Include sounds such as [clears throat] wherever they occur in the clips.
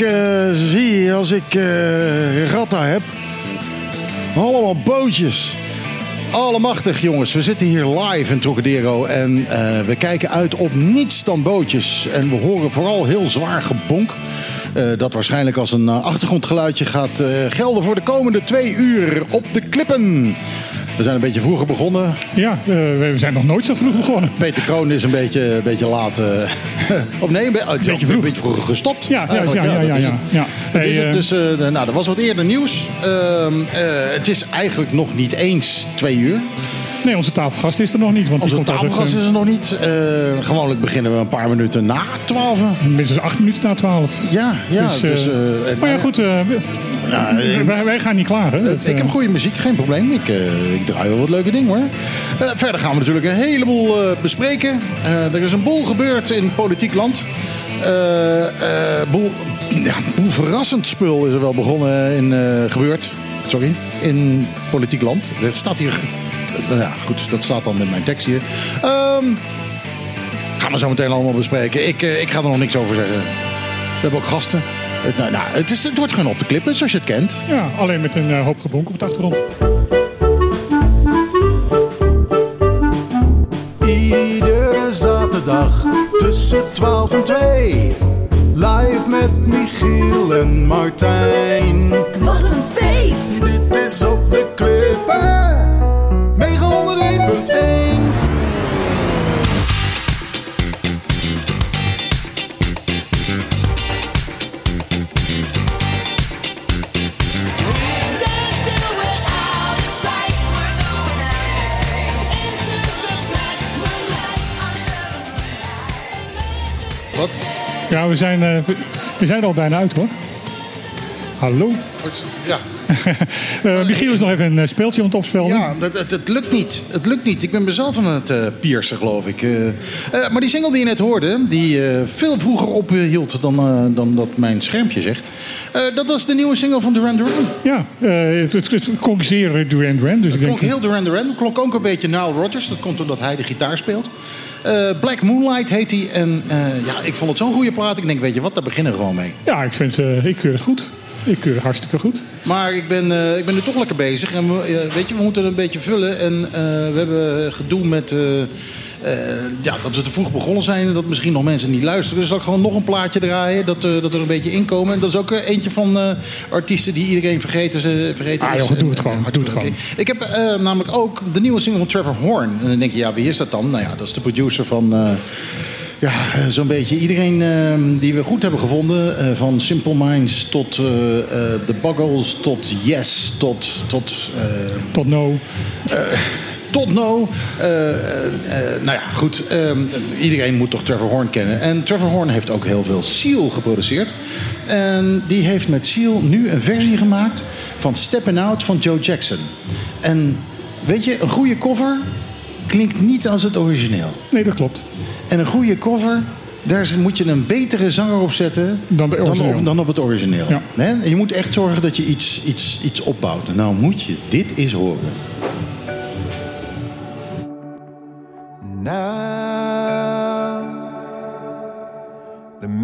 ik eh, zie als ik uh, Ratta heb? Allemaal bootjes. Allemachtig jongens, we zitten hier live in Trocadero en uh, we kijken uit op niets dan bootjes. En we horen vooral heel zwaar gebonk. Dat waarschijnlijk als een achtergrondgeluidje gaat gelden voor de komende twee uur op de klippen. We zijn een beetje vroeger begonnen. Ja, uh, we zijn nog nooit zo vroeg begonnen. Peter Kroon is een beetje, een beetje laat. Uh, [laughs] of nee, een, be een, beetje, vroeg. een beetje vroeger gestopt. Ja, ja, ja. ja, ja, ja, ja. Hey, is het. Dus, nou, er was wat eerder nieuws. Ehm, het is eigenlijk nog niet eens twee uur. Nee, onze tafelgast is er nog niet. Want onze tafelgast is er nog niet. Uh, gewoonlijk beginnen we een paar minuten na twaalf. Minstens acht minuten na twaalf. Ja, ja. Dus, dus, uh, maar ja, goed. Nou, [laughs] wij, wij, gaan niet klagen. Dat, ik heb goede muziek, geen probleem. Ik, ik draai wel wat leuke dingen hoor. verder gaan we natuurlijk een heleboel bespreken. er is een boel gebeurd in politiek land. boel, ja, boel verrassend spul is er wel begonnen in gebeurd. Sorry, in politiek land. Het staat hier nou ja, goed, dat staat dan in mijn tekst hier. Um, gaan we zo meteen allemaal bespreken. Ik, uh, ik ga er nog niks over zeggen. We hebben ook gasten. Het, nou, nou, het, is, het wordt gewoon op de klippen, zoals je het kent. Ja, alleen met een uh, hoop gebonk op de achtergrond. Iedere zaterdag tussen 12 en 2. Live met Michiel en Martijn. Wat een feest! Dit is op de klippen. 901.1 Ja, we zijn, uh, we zijn er al bijna uit hoor. Hallo? Ja. uh, [laughs] Michiel is nog even een speeltje aan het opspelen. Ja, het, het, het, lukt niet. Het lukt niet. Ik ben mezelf aan het uh, piercen, geloof ik. Uh, maar die single die je net hoorde, die veel vroeger ophield dan, dan dat mijn schermpje zegt. dat was de nieuwe single van Duran Duran. Ja, het, het, het klonk zeer Duran Duran. Dus het klonk heel Duran Duran. Het klonk ook een beetje Nile Rodgers. Dat komt omdat hij de gitaar speelt. Black Moonlight heet hij. En ja, ik vond het zo'n goede plaat. Ik denk, weet je wat, daar beginnen we gewoon mee. Ja, ik vind ik keur het goed. Ik keur hartstikke goed. Maar ik ben, uh, ik ben nu toch lekker bezig. En we, uh, weet je, we moeten een beetje vullen. En uh, we hebben gedoe met... ja, dat we te vroeg begonnen zijn en dat misschien nog mensen niet luisteren. Dus zal ik gewoon nog een plaatje draaien, dat, dat er een beetje inkomen. En dat is ook eentje van artiesten die iedereen vergeten, vergeten ah, is. Joh, doe het gewoon. Doe het gewoon. Ik heb namelijk ook de nieuwe single van Trevor Horn. En dan denk je, ja, wie is dat dan? Nou ja, dat is de producer van ja, zo'n beetje iedereen uh, die we goed hebben gevonden. Uh, van Simple Minds tot uh, The Buggles, tot Yes, tot... Tot, tot No. [laughs] tot No. nou ja, goed. Um, iedereen moet toch Trevor Horn kennen. En Trevor Horn heeft ook heel veel Seal geproduceerd. En die heeft met Seal nu een versie gemaakt van Steppin' Out van Joe Jackson. En weet je, een goede cover klinkt niet als het origineel. Nee, dat klopt. En een goede cover, daar moet je een betere zanger op zetten dan, dan, op, dan op, het origineel. Ja. En je moet echt zorgen dat je iets, iets, iets opbouwt. Nou moet je dit eens horen.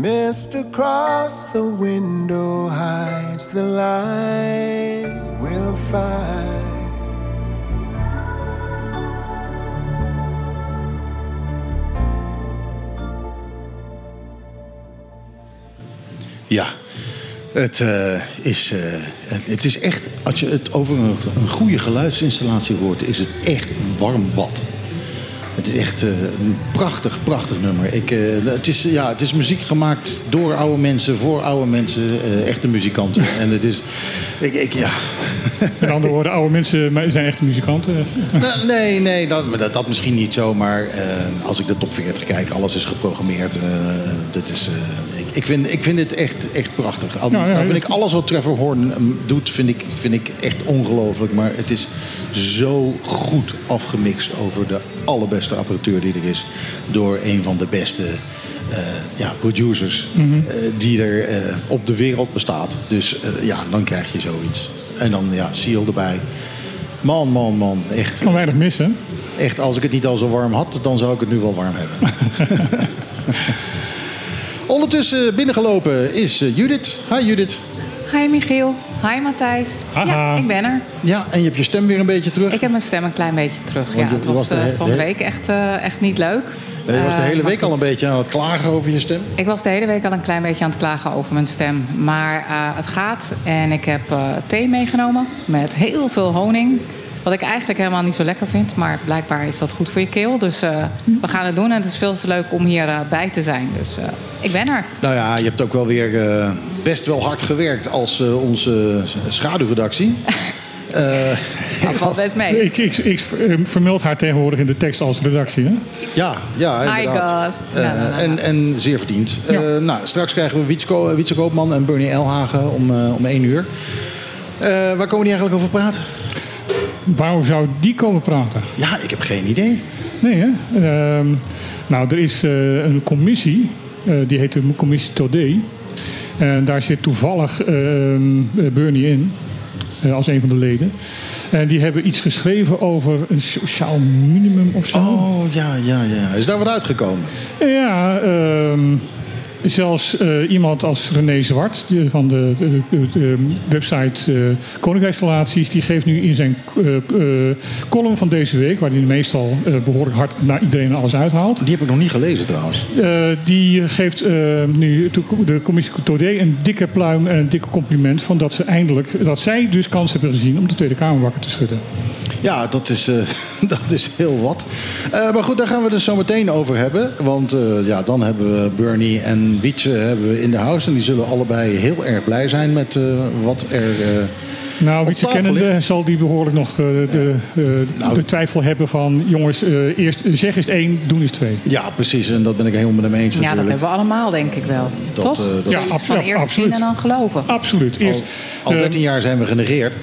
Mist across the window hides the light we'll find. Ja, het, uh, is, uh, het is echt, als je het over een, een, goede geluidsinstallatie hoort, is het echt een warm bad. Het is echt uh, een prachtig, prachtig nummer. Ik, het, is, ja, het is muziek gemaakt door oude mensen, voor oude mensen, echte muzikanten. [laughs] en het is, ik, ik, ja. Met andere woorden, oude mensen zijn echte muzikanten? [laughs] Nou, nee, nee dat, dat, dat, misschien niet zo. Maar als ik de top 40 kijk, alles is geprogrammeerd. dat is, ik, ik, vind, ik vind het echt, echt prachtig. Al, ja, ja, dan vind ik alles wat Trevor Horn doet, vind ik, vind ik echt ongelooflijk. Maar het is zo goed afgemixt over de allerbeste apparatuur die er is. Door een van de beste uh, ja, producers mm -hmm. uh, die er uh, op de wereld bestaat. Dus ja, dan krijg je zoiets. En dan ja, Seal erbij. Man, man, man. Echt. Kan weinig missen. Echt, als ik het niet al zo warm had, dan zou ik het nu wel warm hebben. [laughs] Ondertussen binnengelopen is eh, Judith. Hi Judith. Hi Michiel. Hi Matthijs. Ja, ik ben er. Ja, en je hebt je stem weer een beetje terug. Ik heb mijn stem een klein beetje terug. Want Ja, het was was de eh, van de week echt, eh, echt niet leuk. Je was de Eh, hele week al een beetje aan het klagen over je stem. Ik was de hele week al een klein beetje aan het klagen over mijn stem. Maar eh, het gaat. En ik heb eh, thee meegenomen met heel veel honing. Wat ik eigenlijk helemaal niet zo lekker vind. Maar blijkbaar is dat goed voor je keel. Dus eh, we gaan het doen. En het is veel te leuk om hier eh, bij te zijn. Dus eh, ik ben er. Nou ja, je hebt ook wel weer eh, best wel hard gewerkt als eh, onze schaduwredactie. [laughs] Dat valt best mee. Ik, ik, ik vermeld haar tegenwoordig in de tekst als redactie. Hè? Ja, ja, inderdaad. nou, en, en zeer verdiend. Ja. Eh, nou, straks krijgen we Wietse, Ko- Wietse Koopman en Bernie Elhagen om, eh, om één uur. Eh, waar komen die eigenlijk over praten? Waarom zou die komen praten? Ja, ik heb geen idee. Nee, hè? Ehm, nou, er is eh, een commissie, eh, die heet de commissie Todé. En daar zit toevallig ehm, eh, Bernie in, als een van de leden. En die hebben iets geschreven over een sociaal minimum of zo. Oh, ja, ja, ja. Is daar wat uitgekomen? Ja, ehm, zelfs eh, iemand als René Zwart van de, de- de- de website eh Koninkrijksrelaties... die geeft nu in zijn eh, column van deze week... waar hij meestal eh, behoorlijk hard naar iedereen en alles uithaalt... Die heb ik nog niet gelezen trouwens. Die geeft nu de commissie Todé een dikke pluim en een dikke compliment... van dat, ze eindelijk, dat zij dus kans hebben gezien om de Tweede Kamer wakker te schudden. Ja, dat is, eh, [laughs] dat is heel wat. Eh, maar goed, daar gaan we het dus zo meteen over hebben. Want eh, ja, dan hebben we Bernie en Wietse hebben we in de house. En die zullen allebei heel erg blij zijn met eh, wat er... eh, Nou, Op wie ze tafel kennende ligt. zal die behoorlijk nog eh, de, eh, Nou. de twijfel hebben van... jongens, eh, eerst zeg is één, doen is twee. ja, precies. En dat ben ik helemaal met hem eens Ja, dat hebben we allemaal, denk ik wel. Dat, Toch? eh, dat- Ja, van eerst absoluut. zien en dan geloven. Absoluut. Al, Eerst, al eh, 13 jaar zijn we genegeerd.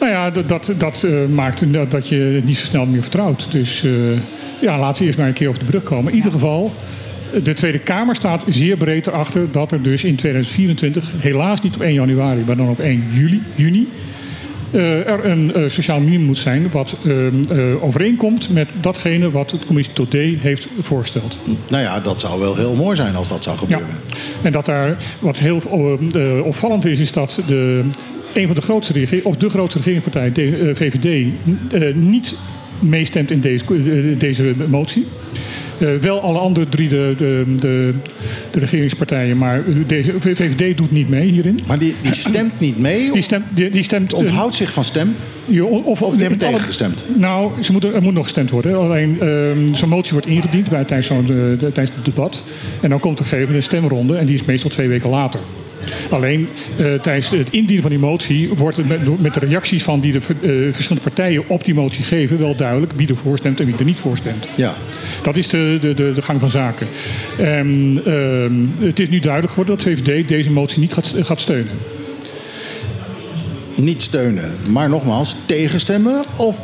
Nou ja, dat, dat, dat eh, maakt dat- dat je niet zo snel meer vertrouwt. Dus eh, ja, laat ze eerst maar een keer over de brug komen. In ieder geval, de Tweede Kamer staat zeer breed erachter... dat er dus in 2024, helaas niet op 1 januari... maar dan op 1 juli, juni... eh, er een eh, sociaal minimum moet zijn... wat eh, eh, overeenkomt met datgene wat de commissie Todé heeft voorgesteld. Nou ja, dat zou wel heel mooi zijn als dat zou Ja. gebeuren. En dat daar wat heel opvallend is, is dat de, een van de grootste regering, of de grootste regeringspartij, de eh, VVD, eh, niet meestemt in deze, eh, deze motie. Eh, wel alle andere drie de, de, de, de regeringspartijen, maar deze VVD doet niet mee hierin. Maar die, die stemt niet mee, Die stemt, die, die stemt eh, onthoudt zich van stem. je- Of, Of die hebben alle- tegengestemd. Nou, ze moeten, er moet nog gestemd worden. Alleen ehm, zo'n motie wordt ingediend bij, tijdens, zo'n, eh, de- tijdens het debat. En dan komt er gegeven een stemronde. En die is meestal twee weken later. Alleen eh, tijdens het indienen van die motie wordt het met, met de reacties van die de eh, verschillende partijen op die motie geven wel duidelijk wie er voorstemt en wie er niet voorstemt. Ja. Dat is de, de, de, de gang van zaken. En, ehm, het is nu duidelijk geworden dat VVD deze motie niet gaat, gaat steunen. Niet steunen. Maar nogmaals, tegenstemmen of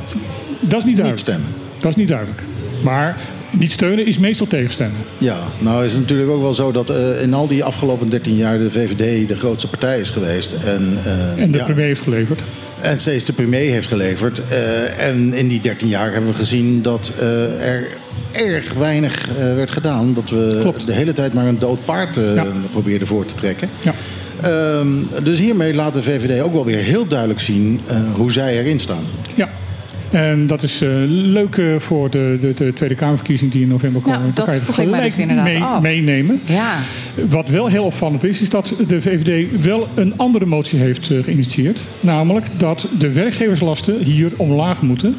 Dat is niet duidelijk. stemmen. Dat is niet duidelijk. Maar niet steunen is meestal tegenstemmen. Ja, nou is het natuurlijk ook wel zo dat eh, in al die afgelopen 13 jaar de VVD de grootste partij is geweest. En, eh, En de ja, premier heeft geleverd. en steeds de premier heeft geleverd. Eh, en in die 13 jaar hebben we gezien dat er erg weinig werd gedaan. Dat we Klopt. de hele tijd maar een dood paard Ja. probeerden voor te trekken. Ja. Ehm, dus hiermee laat de VVD ook wel weer heel duidelijk zien hoe zij erin staan. Ja. En dat is eh, leuk eh, voor de, de, de Tweede Kamerverkiezing die in november komen. Nou, Dan dat kan je het vroeg ik mij gelijk dus inderdaad mee- af. meenemen. Ja, Wat wel heel opvallend is, is dat de VVD wel een andere motie heeft eh, geïnitieerd. Namelijk dat de werkgeverslasten hier omlaag moeten.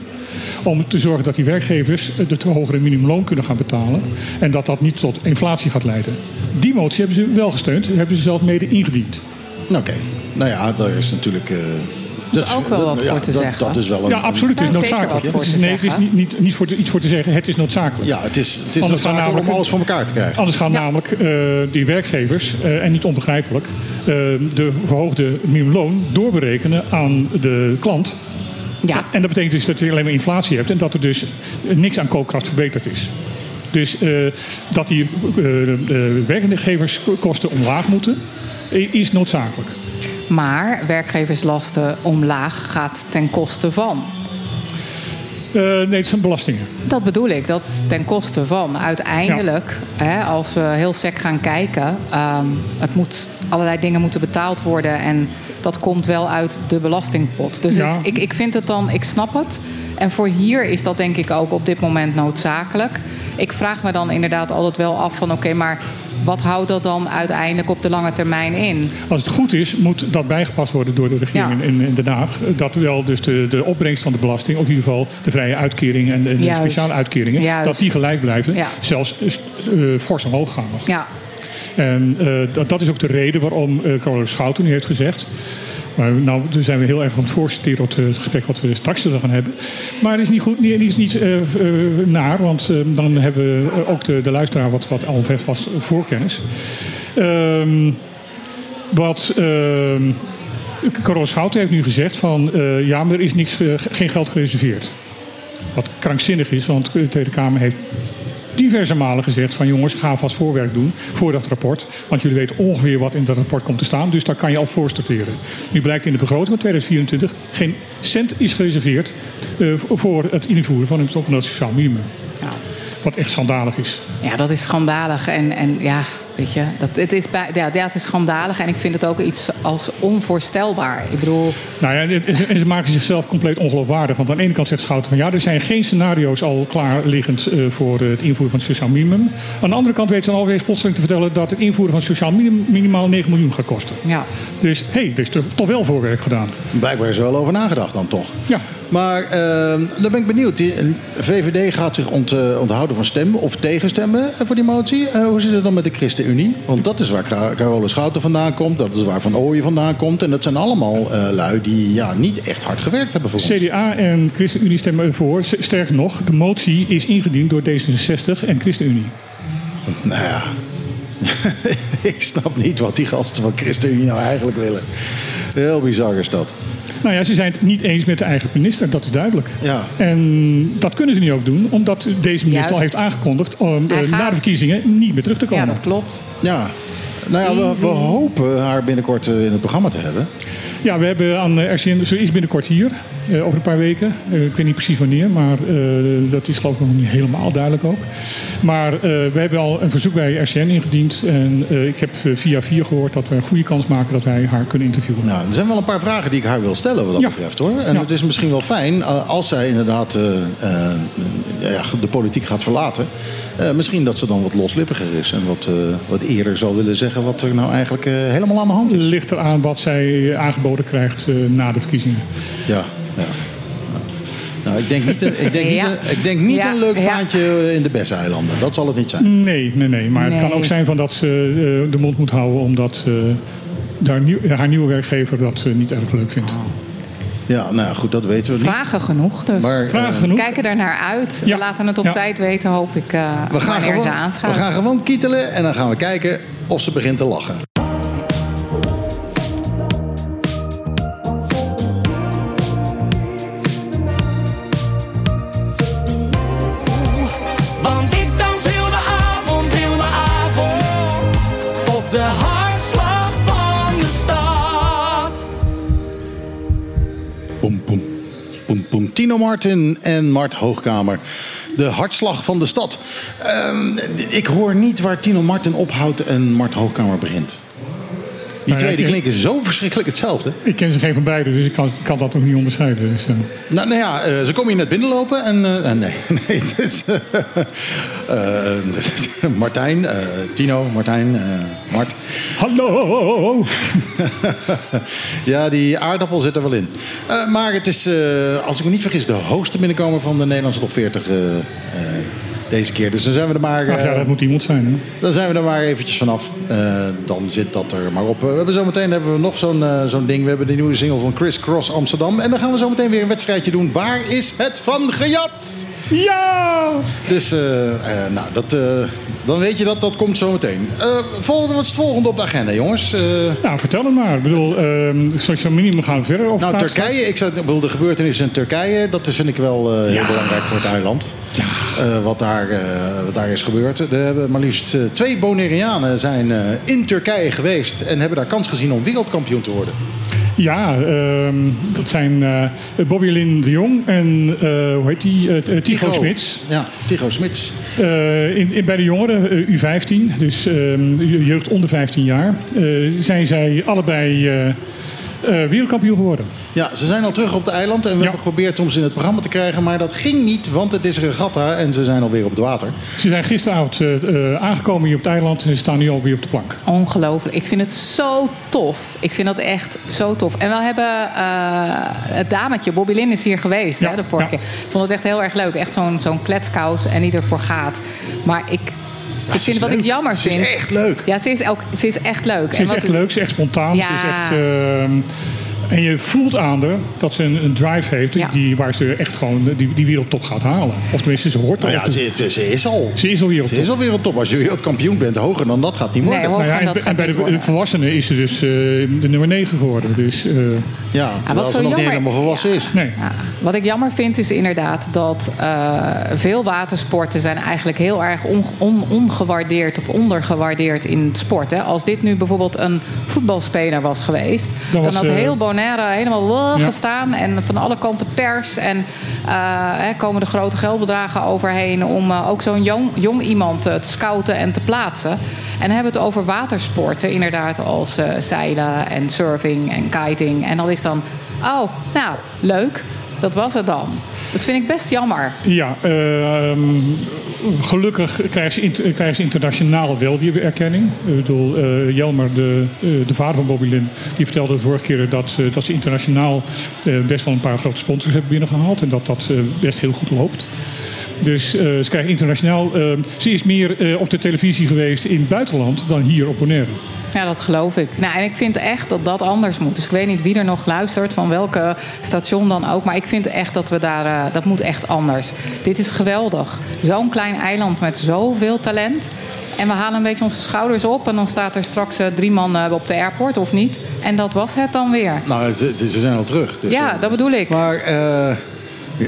Om te zorgen dat die werkgevers het hogere minimumloon kunnen gaan betalen. En dat dat niet tot inflatie gaat leiden. Die motie hebben ze wel gesteund. Hebben ze zelf mede ingediend. Oké, nou ja, daar is natuurlijk... eh, dat is ook wel wat voor te dat, zeggen. Dat is wel een, Ja, absoluut. Het is noodzakelijk. wat voor Het is- te nee, het is zeggen. niet, niet, niet, voor te- iets voor te zeggen. Het is noodzakelijk. Ja, het is, het is Anders gaan noodzakelijk namelijk- om alles voor elkaar te krijgen. Anders gaan namelijk eh, die werkgevers, eh, en niet onbegrijpelijk, eh, de verhoogde minimumloon doorberekenen aan de klant. ja. En dat betekent dus dat je alleen maar inflatie hebt en dat er dus niks aan koopkracht verbeterd is. Dus eh, dat die eh, werkgeverskosten omlaag moeten, is noodzakelijk. Maar werkgeverslasten omlaag gaat ten koste van. Eh, nee, het zijn belastingen. Dat bedoel ik, dat ten koste van. Uiteindelijk, hè, als we heel sec gaan kijken, ehm, het moet, allerlei dingen moeten betaald worden en dat komt wel uit de belastingpot. Dus Ja. het- ik, ik vind het dan, ik snap het. En voor hier is dat denk ik ook op dit moment noodzakelijk. Ik vraag me dan inderdaad altijd wel af van oké, maar wat houdt dat dan uiteindelijk op de lange termijn in? Als het goed is, moet dat bijgepast worden door de regering Ja. in, in Den Haag. Dat wel dus de, de opbrengst van de belasting, of in ieder geval de vrije uitkeringen en de, speciale uitkeringen, Juist. dat die gelijk blijven. Ja. Zelfs eh, fors omhoog gaan nog. Ja, En eh, dat, dat is ook de reden waarom eh Carlo Schouten nu heeft gezegd. Maar nou zijn we heel erg aan het voorsteren op het gesprek wat we straks gaan hebben. Maar het is niet goed, niet, niet, eh, eh, naar, want eh, dan hebben we ook de, de luisteraar wat, wat al vast voorkennis. Ehm wat ehm Carlo Schouten heeft nu gezegd van ja, maar er is niks, geen geld gereserveerd. Wat krankzinnig is, want de Tweede Kamer heeft diverse malen gezegd van jongens, ga vast voorwerk doen voor dat rapport. Want jullie weten ongeveer wat in dat rapport komt te staan. Dus daar kan je op voorsorteren. Nu blijkt in de begroting van 2024 geen cent is gereserveerd eh, voor het invoeren van een zogenaamd sociaal minimum. ja. Wat echt schandalig is. Ja, dat is schandalig. En, en ja, weet je, dat, het, is bij, ja, het is schandalig. En ik vind het ook iets als onvoorstelbaar. Ik bedoel, Nou ja, ze- en ze maken zichzelf compleet ongeloofwaardig. Want aan de ene kant zegt Schouten van ja, er zijn geen scenario's al klaar liggend eh, voor het invoeren van het sociaal minimum. Aan de andere kant weet ze dan alweer plotseling te vertellen dat het invoeren van het sociaal minimum minimaal 9 miljoen gaat kosten. ja. Dus hé, hey, er is toch, toch wel voorwerk gedaan. Blijkbaar is er wel over nagedacht dan toch. Ja. Maar eh, dan ben ik benieuwd. Die VVD gaat zich ont, eh, onthouden van stemmen of tegenstemmen voor die motie. Eh, hoe zit het dan met de ChristenUnie? Want dat is waar Carole Schouten vandaan komt. Dat is waar Van Ooyen vandaan komt. En dat zijn allemaal eh, lui die ja, niet echt hard gewerkt hebben voor ons. CDA en ChristenUnie stemmen voor. Sterker nog, de motie is ingediend door D66 en ChristenUnie. Nou ja, [laughs] ik snap niet wat die gasten van ChristenUnie nou eigenlijk willen. Heel bizar is dat. Nou ja, ze zijn het niet eens met de eigen minister, dat is duidelijk. Ja. En dat kunnen ze nu ook doen, omdat deze minister Juist. al heeft aangekondigd om Hij eh, na gaat. de verkiezingen niet meer terug te ja, komen. dat klopt. Ja. Nou ja, we, we hopen haar binnenkort eh, in het programma te hebben. Ja, we hebben aan eh, RCN, ze is binnenkort hier, eh, over een paar weken. Eh, ik weet niet precies wanneer, maar dat is geloof ik nog niet helemaal duidelijk ook. Maar we hebben al een verzoek bij RCN ingediend. En ik heb via via gehoord dat we een goede kans maken dat wij haar kunnen interviewen. Nou, er zijn wel een paar vragen die ik haar wil stellen wat dat Ja. betreft hoor. En Ja. het is misschien wel fijn als zij inderdaad ja, de politiek gaat verlaten. Eh, misschien dat ze dan wat loslippiger is en wat, eh, wat eerder zal willen zeggen wat er nou eigenlijk eh, helemaal aan de hand is. ligt eraan wat zij aangeboden krijgt eh, na de verkiezingen. Ja, ja. Nou, ik denk niet, een, ik denk [laughs] niet, Ja. een, ik denk niet Ja, een leuk ja. baantje in de Besseilanden. Dat zal het niet zijn. Nee, nee, nee. Maar het kan ook zijn van dat ze eh, de mond moet houden omdat eh, haar, nieuw- haar nieuwe werkgever dat niet erg leuk vindt. Ja, nou ja, goed, dat weten we niet. Vragen genoeg dus. Maar, Vragen genoeg. We kijken er naar uit. Ja. We laten het op Ja. tijd weten, hoop ik, eh we, gaan wanneer gewoon, ze we gaan gewoon kietelen en dan gaan we kijken of ze begint te lachen. Tino Martin en Mart Hoogkamer. De hartslag van de stad. Ehm, ik hoor niet waar Tino Martin ophoudt en Mart Hoogkamer begint. Die Nou ja, twee die klinken zo verschrikkelijk hetzelfde. Ik ken ze geen van beiden, dus ik kan, kan dat nog niet onderscheiden. Dus, eh, Nou, nou ja, eh, ze komen hier net binnenlopen en... eh, nee, [laughs] nee, het is... [laughs] Martijn, Tino, Martijn, Mart. hallo! [laughs] Ja, die aardappel zit er wel in. Maar het is, als ik me niet vergis, de hoogste binnenkomer van de Nederlandse top 40 eh, eh, deze keer. Dus dan zijn we er maar, Ach ja, eh, dat moet iemand zijn. Hè? dan zijn we er maar eventjes vanaf. Eh, dan zit dat er maar op. Eh, we hebben zometeen hebben we nog zo'n zo'n ding. We hebben de nieuwe single van Chris Cross Amsterdam. En dan gaan we zo meteen weer een wedstrijdje doen. Waar is het van gejat? Ja! Dus, nou, dat, dan weet je dat dat komt zometeen. Volgende, wat is het volgende op de agenda, jongens? Eh, Nou, vertel het maar. Ik bedoel, ehm sociaal minimum gaan verder over Nou, Turkije, ik, zou, ik bedoel, de gebeurtenissen in Turkije, dat vind ik wel heel belangrijk voor het eiland. Eh, wat, daar, eh, wat daar is gebeurd. Er hebben maar liefst eh, twee Bonaireanen zijn in Turkije geweest en hebben daar kans gezien om wereldkampioen te worden. Ja, ehm, dat zijn Bobby Lin de Jong en eh, hoe heet die? Eh, Tigo Smits. Ja, Tigo Smits. In, in, bij de jongeren, eh, U15, dus ehm, jeugd onder 15 jaar, zijn zij allebei wereldkampioen geworden. Ja, ze zijn al terug op het eiland en we Ja. hebben geprobeerd om ze in het programma te krijgen. Maar dat ging niet, want het is regatta en ze zijn alweer op het water. Ze zijn gisteravond eh, eh, aangekomen hier op het eiland en ze staan nu alweer op de plank. Ongelooflijk. Ik vind het zo tof. Ik vind dat echt zo tof. En we hebben eh, het dametje, Bobby Lin is hier geweest Ja, hè, de vorige ja. keer. Ik vond het echt heel erg leuk. Echt zo'n zo'n kletskous en die ervoor gaat. Maar ik, vind is wat ik jammer Ze is vind... echt leuk. Ja, ze is, ook, ze is echt leuk. Ze En is wat- echt leuk, ze is echt spontaan. Ze is echt, ehm, en je voelt aan haar dat ze een, een drive heeft Ja. die, waar ze echt gewoon die, die wereldtop gaat halen. Of tenminste, ze hoort al. Nou ja, ze, ze is al. ze is al Ze wereldtop. is al wereldtop. Als je wereldkampioen bent, hoger dan dat gaat niet worden. Nee. Nou ja, en, dat gaat en bij de worden. volwassenen is ze dus eh, de nummer 9 geworden. Dus eh, ja, terwijl wat ze nog niet helemaal volwassen is. nee. Ja, wat ik jammer vind is inderdaad dat eh, veel watersporten zijn eigenlijk heel erg on, on- ongewaardeerd of ondergewaardeerd in het sport. Hè. Als dit nu bijvoorbeeld een voetbalspeler was geweest, Dan dan, had heel Bonaire helemaal Ja. gestaan en van alle kanten pers en eh, hè, komen de grote geldbedragen overheen om eh, ook zo'n jong, jong iemand eh, te scouten en te plaatsen. En hebben het over watersporten, inderdaad, als zeilen en surfing en kiting. En dan is dan, oh, nou, leuk. Dat was het dan. Dat vind ik best jammer. Ja, ehm, gelukkig krijgen ze, internationaal wel die erkenning. Ik bedoel, eh, Jelmer, de, eh, de vader van Bobby Lin, die vertelde de vorige keer dat, eh, dat ze internationaal best wel een paar grote sponsors hebben binnengehaald. En dat dat best heel goed loopt. Dus ze krijgen internationaal. eh, ze is meer op de televisie geweest in het buitenland dan hier op Bonaire. Ja, dat geloof ik. Nou, en ik vind echt dat dat anders moet. Dus ik weet niet wie er nog luistert, van welke station dan ook. Maar ik vind echt dat we daar, eh, dat moet echt anders. Dit is geweldig. Zo'n klein eiland met zoveel talent. En we halen een beetje onze schouders op. En dan staat er straks eh, drie man eh, op de airport, of niet. En dat was het dan weer. Nou, ze, ze zijn al terug. Dus, Ja, dat bedoel ik. Maar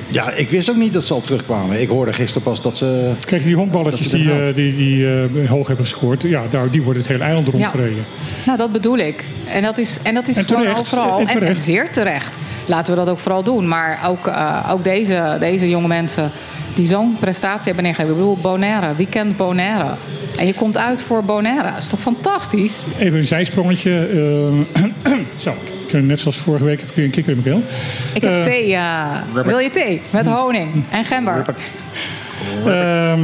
ja, ik wist ook niet dat ze al terugkwamen. Ik hoorde gisteren pas dat ze... Kijk, die honkballetjes is die, eh, die, die eh, hoog hebben gescoord, ja, daar, die worden het hele eiland Ja. rondgereden. Nou, dat bedoel ik. En dat is, en dat is En gewoon terecht. overal. En En, en terecht. zeer terecht. Laten we dat ook vooral doen. Maar ook, eh, ook deze, deze jonge mensen die zo'n prestatie hebben neergegeven. Ik bedoel, Bonaire, weekend Bonaire. En je komt uit voor Bonaire. Dat is toch fantastisch? Even een zijsprongetje. eh, [clears throat] zo, net zoals vorige week heb ik weer een kikker in mijn keel. Ik heb Eh, thee. wil je thee? Met honing en gember. Ehm,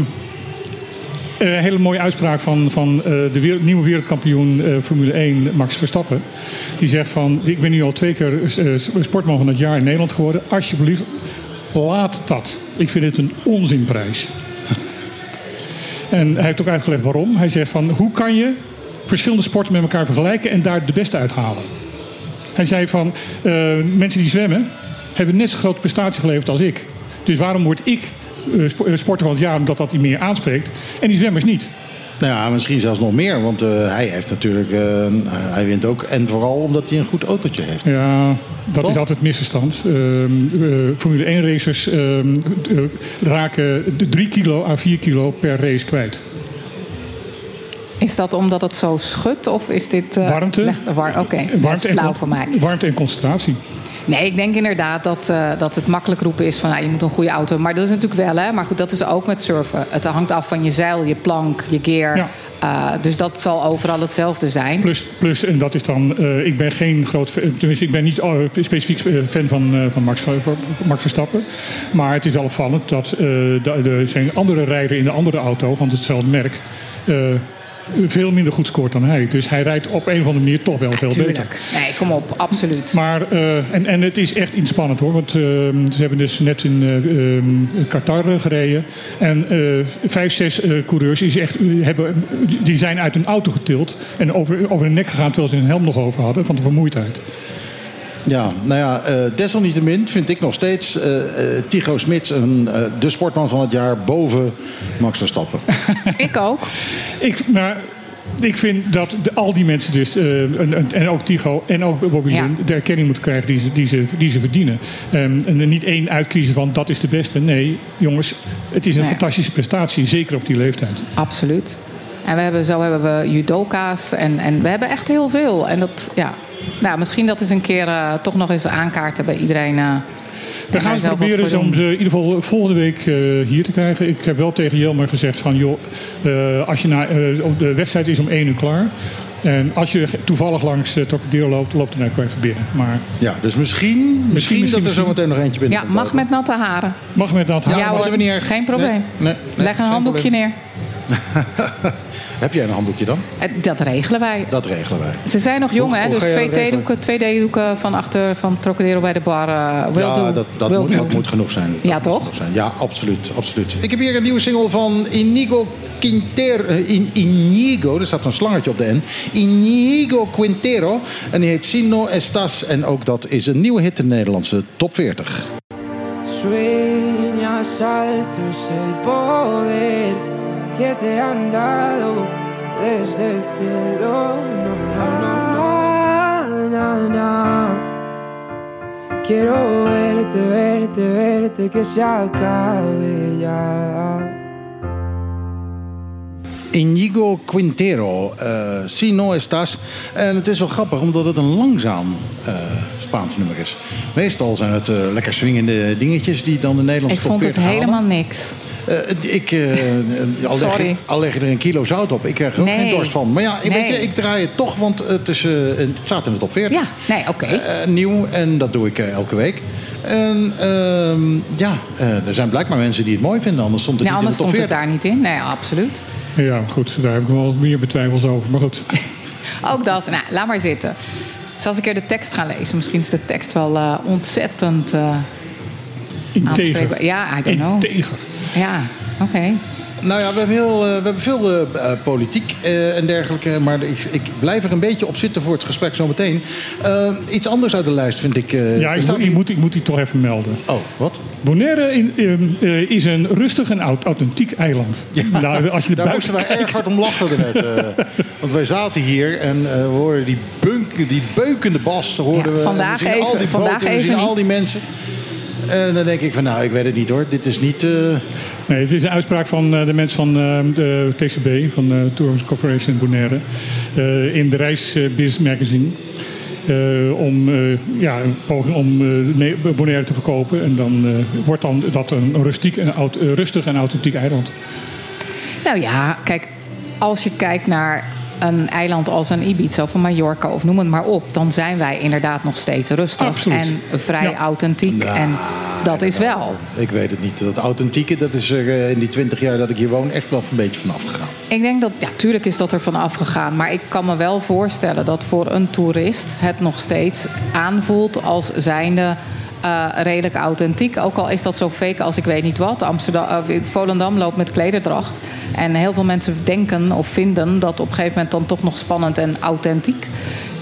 een hele mooie uitspraak van, van eh, de wereld- nieuwe wereldkampioen eh, Formule 1, Max Verstappen. Die zegt van, ik ben nu al twee keer eh, sportman van het jaar in Nederland geworden. Alsjeblieft, laat dat. Ik vind het een onzinprijs. en hij heeft ook uitgelegd waarom. Hij zegt van, hoe kan je verschillende sporten met elkaar vergelijken en daar de beste uithalen? Hij zei van, eh, mensen die zwemmen hebben net zo'n grote prestatie geleverd als ik. Dus waarom word ik eh, sporter van het jaar omdat dat die meer aanspreekt en die zwemmers niet? Nou ja, misschien zelfs nog meer. Want hij heeft natuurlijk... hij wint ook. En vooral omdat hij een goed autootje heeft. Ja, dat Toch? is altijd misverstand. Eh, Formule 1 racers ehm, eh, raken de 3 kilo à 4 kilo per race kwijt. Is dat omdat het zo schudt? Of is dit... eh, Warmte. war- Oké, dat is Warmte flauw voor mij. warmte en concentratie. Nee, ik denk inderdaad dat, eh, dat het makkelijk roepen is van nou, je moet een goede auto. Maar dat is natuurlijk wel, hè. Maar goed, dat is ook met surfen. Het hangt af van je zeil, je plank, je gear. Ja. Eh, dus dat zal overal hetzelfde zijn. Plus, plus en dat is dan, ik ben geen groot, fan- tenminste ik ben niet specifiek fan van, van Max, Verstappen. Maar het is wel opvallend dat de, zijn andere rijder in de andere auto van hetzelfde merk veel minder goed scoort dan hij. Dus hij rijdt op een of andere manier toch wel veel beter. Nee, kom op, absoluut. Maar, eh, en, en het is echt inspannend hoor. Want eh, ze hebben dus net in eh, eh, Qatar eh, gereden. En vijf, zes coureurs die, echt, hebben, die zijn uit een auto getild. En over, over hun nek gegaan terwijl ze hun helm nog over hadden. Van de vermoeidheid. Ja, nou ja, eh, desalniettemin vind ik nog steeds eh eh, Tigo Smits een, eh, de sportman van het jaar boven Max Verstappen. [laughs] ik ook. Ik, maar, ik vind dat de, al die mensen dus, eh, en, en- en ook Tigo en ook Bobby Ja. De erkenning moeten krijgen die ze, die ze, die ze verdienen. Ehm, en niet één uitkiezen van dat is de beste. Nee, jongens, het is een Nee. fantastische prestatie. Zeker op die leeftijd. Absoluut. En we hebben, zo hebben we judoka's en, en we hebben echt heel veel. En dat, ja, Nou, misschien dat eens een keer eh, toch nog eens aankaarten bij iedereen. eh, We gaan het proberen om ze in ieder geval volgende week eh, hier te krijgen. Ik heb wel tegen Jelmer gezegd van joh, eh, als je naar, eh, op de wedstrijd is om 1 uur klaar. En als je toevallig langs uh, Trocadero loopt, loopt dan ook even binnen. Maar Ja, dus misschien, misschien, dat er zometeen nog eentje binnen Ja, mag lopen. met natte haren. mag met dat Ja, Ja, hoor, is er niet erg. geen probleem. Nee, nee, nee, Leg een handdoekje probleem. neer. [laughs] Heb jij een handdoekje dan? Eh, Dat regelen wij. Dat regelen wij. Ze zijn nog jong, Hoe- hè? hoe Dus twee theedoeken, twee theedoeken van achter van Trocadero bij de bar. eh will ja, do. dat, dat, Will moet, do. dat moet genoeg zijn. Ja, Dat toch? zijn. Ja, absoluut, absoluut. Ik heb hier een nieuwe single van Inigo Quintero. eh, In, Inigo, er staat een slangetje op de N. Inigo Quintero. En die heet Sino Estas. En ook dat is een nieuwe hit in de Nederlandse top 40. Sueñas altos el poder que te han dado desde el cielo. No, no, no, no, no. Quiero verte, verte, verte, que se acabe ya. Inigo Quintero, eh Sino Estas. En het is wel grappig, omdat het een langzaam eh Spaans nummer is. Meestal zijn het eh, lekker swingende dingetjes die dan de Nederlandse Ik vond het 40 halen. helemaal niks. Eh, ik, eh, al, leg, Sorry. al leg je er een kilo zout op. Ik krijg er ook Nee. geen dorst van. Maar ja, ik, weet je, Nee. ik draai het toch, want het, is, eh, het staat in de top 40. Ja, nee, oké. Eh, nieuw en dat doe ik elke week. En ehm, ja, eh, er zijn blijkbaar mensen die het mooi vinden. Anders stond het Ja, niet in anders de top stond het 40. daar niet in. Nee, absoluut. ja, goed, daar heb ik wel meer betwijfels over. Maar goed, [laughs] Ook dat. Nou, laat maar zitten. Zal eens een keer de tekst gaan lezen. Misschien is de tekst wel eh, ontzettend eh integer. aanspreekbaar. Ja, I don't know. Integer. Ja, oké. Nou ja, we hebben, heel, eh, we hebben veel eh, eh, politiek eh, en dergelijke. Maar ik, ik blijf er een beetje op zitten voor het gesprek zometeen. Eh iets anders uit de lijst vind ik. eh, Ja, ik staat moet, ik, hier- moet, ik moet die toch even melden. Oh, wat? Bonaire in- eh, eh, is een rustig en aut- authentiek eiland. Nou, als je Daar moesten wij erg hard om lachen net. eh. [laughs] want wij zaten hier en eh, we hoorden die, bunk, die beukende bas. Hoorden Ja, we, vandaag we zien al even, die vandaag boten, we even zien al niet. die mensen. En dan denk ik van, nou, ik weet het niet hoor. Dit is niet... eh, Nee, het is een uitspraak van eh, de mensen van eh, de TCB, van de Tourism Corporation Bonaire, eh, in de Reisbiz magazine. Eh, om, eh, ja, een poging om eh, Bonaire te verkopen. En dan eh, wordt dan dat een rustiek en, eh, rustig en authentiek eiland. Nou ja, kijk, als je kijkt naar een eiland als een Ibiza of een Mallorca of noem het maar op, dan zijn wij inderdaad nog steeds rustig Absoluut. en vrij Ja. authentiek. Nou, en dat is wel. Ik weet het niet. Dat authentieke, dat is er eh, in die twintig jaar dat ik hier woon echt wel een beetje vanaf gegaan. Ik denk dat, ja, tuurlijk is dat er van afgegaan. Maar ik kan me wel voorstellen dat voor een toerist het nog steeds aanvoelt als zijnde eh, redelijk authentiek. Ook al is dat zo fake als ik weet niet wat. Amsterdam, eh, Volendam loopt met klederdracht. En heel veel mensen denken of vinden dat op een gegeven moment dan toch nog spannend en authentiek.